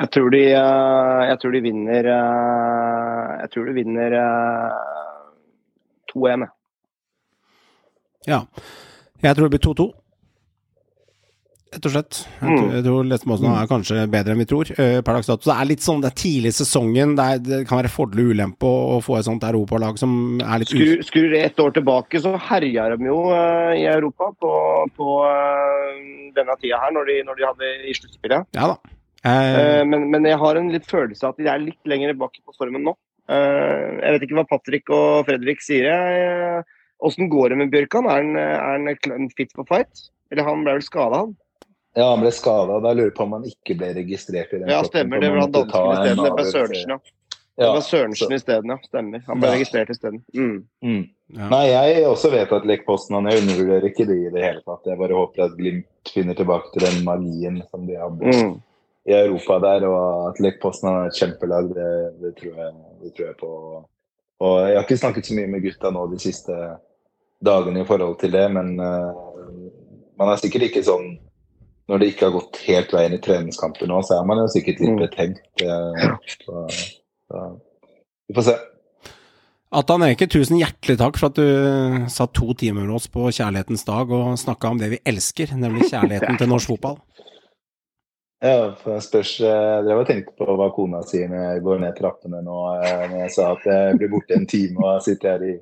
Jeg tror de, eh, jeg tror de vinner Jeg tror de vinner 2-1. Ja. Jeg tror det blir 2-2 rett og slett. Jeg, mm. tror, jeg tror Lestmåsen er kanskje bedre enn vi tror. Uh, per dags dato. Det er litt sånn, det er tidlig i sesongen. Det, er, det, kan være fordel og ulempe å, få et sånt europalag som er litt Skrur, skrur ett år tilbake, så herja de jo uh, i Europa på, på uh, denne tida her, når de, når de hadde i sluttspillet. Ja da. Men, men, jeg har en litt følelse av at de er litt lenger bak på formen nå. jeg vet ikke hva Patrick og Fredrik sier. Åssen går det med Bjørkan? Er han, er han fit for fight? Eller han ble vel skada, han? Ja, han ble skada. Da lurer jeg på om han ikke ble registrert i den Ja, stemmer. Det var dansken isteden. Det var Sørensen, ja. Det var Sørensen isteden, ja. Stemmer. Han ble ja. registrert isteden. Mm. Mm. Ja. Nei, jeg også vet at Lekposten han Jeg undervurderer ikke det i det hele tatt. Jeg bare håper at Glimt finner tilbake til den magien som de hadde mm. i Europa der, og at lekposten er et kjempelag, det, det, tror jeg, det, tror jeg, på. Og jeg har ikke snakket så mye med gutta nå de siste dagene i forhold til det, men uh, man er sikkert ikke sånn Når det ikke har gått helt veien i treningskamper nå, så er man jo sikkert litt mm. betenkt. Uh, så, så, vi får se. Atan Eke, tusen hjertelig takk for at du satt to timer med oss på Kjærlighetens dag og snakka om det vi elsker, nemlig kjærligheten til norsk fotball. Ja, for spørs Jeg drev og tenkte på hva kona sier når jeg går ned trappene nå. Eh, når jeg sa at jeg blir borte en time og sitter her i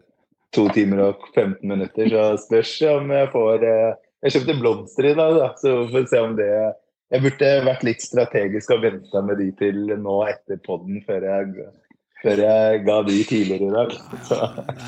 to timer og 15 minutter, så spørs om jeg får eh, Jeg kjøpte blomster i dag, da, så vi får se om det Jeg burde vært litt strategisk og venta med de til nå etter poden før jeg før jeg ga de tidligere i dag. Så.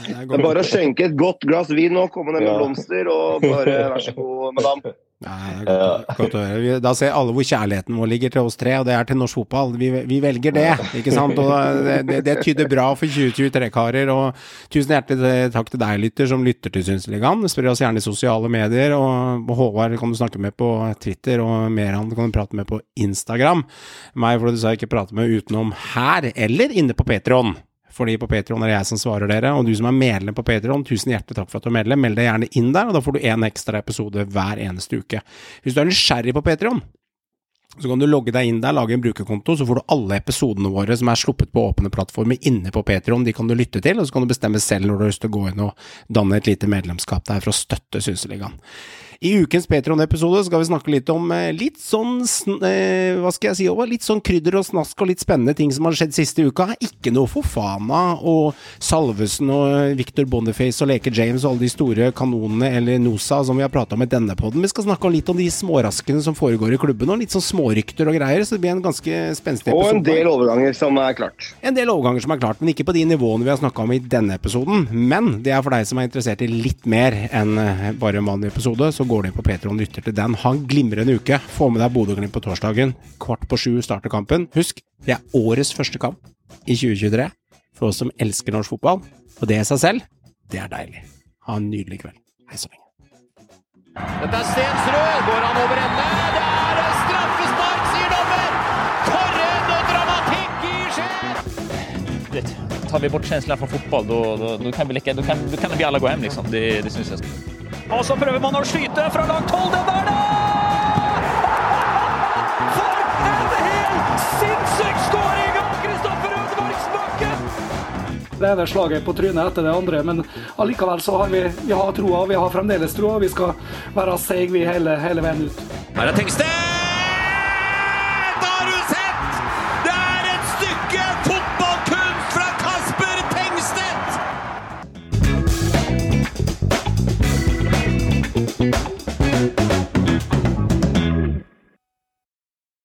Det er bare å skjenke et godt glass vin nå, komme ned med blomster og bare vær så god, madame. Nei, godt, å høre. Da ser alle hvor kjærligheten vår ligger til oss tre, og det er til norsk fotball. Vi, vi velger det, ikke sant? Og det, det, tyder bra for 2023-karer. Og tusen hjertelig takk til deg, lytter, som lytter til Synsligaen. Spør oss gjerne i sosiale medier. Og Håvard kan du snakke med på Twitter, og Meran kan du prate med på Instagram. Meg får du dessverre ikke prate med utenom her, eller inne på Patron fordi på Patreon er det jeg som svarer dere. Og du som er medlem på Patreon, tusen hjertelig takk for at du er medlem. Meld deg gjerne inn der, og da får du én ekstra episode hver eneste uke. Hvis du er nysgjerrig på Patreon, så kan du logge deg inn der, lage en brukerkonto, så får du alle episodene våre som er sluppet på åpne plattformer inne på Patreon. De kan du lytte til, og så kan du bestemme selv når du har lyst til å gå inn og danne et lite medlemskap der for å støtte Synseligaen. I ukens Patron-episode skal vi snakke litt om eh, litt sånn eh, Hva skal jeg si, over? Litt sånn krydder og snask og litt spennende ting som har skjedd siste uka. Ikke noe Fofana og Salvesen og eh, Victor Boniface og Leke James og alle de store kanonene eller Nosa som vi har prata om i denne poden. Vi skal snakke om litt om de småraskene som foregår i klubben, og litt sånn smårykter og greier. Så det blir en ganske spenstig episode. Og en del overganger som er klart. En del overganger som er klart, men ikke på de nivåene vi har snakka om i denne episoden. Men det er for deg som er interessert i litt mer enn bare en vanlig episode. så går du inn på Patron og lytter til den. Ha en glimrende uke. Få med deg Bodø-Glimt på torsdagen. Kvart på sju starter kampen. Husk, det er årets første kamp i 2023 for oss som elsker norsk fotball. Og det i seg selv, det er deilig. Ha en nydelig kveld. Hei så lenge. Dette er Stensrud. Går han over ende? Det er straffespark, sier dommer! For en dramatikk i Skien! Tar vi bort fotball, da kan vi, like, kan, kan vi alle gå hjem, liksom. Det, det syns jeg. Og så prøver man å skyte fra langt hold. Den der, da! For en helt sinnssyk skåring av Kristoffer Ødemarksbakken! Det ene slaget på trynet etter det andre, men allikevel så har vi, vi har troa. Vi har fremdeles troa. Vi skal være seige hele, hele veien ut. Her er Tengstedt!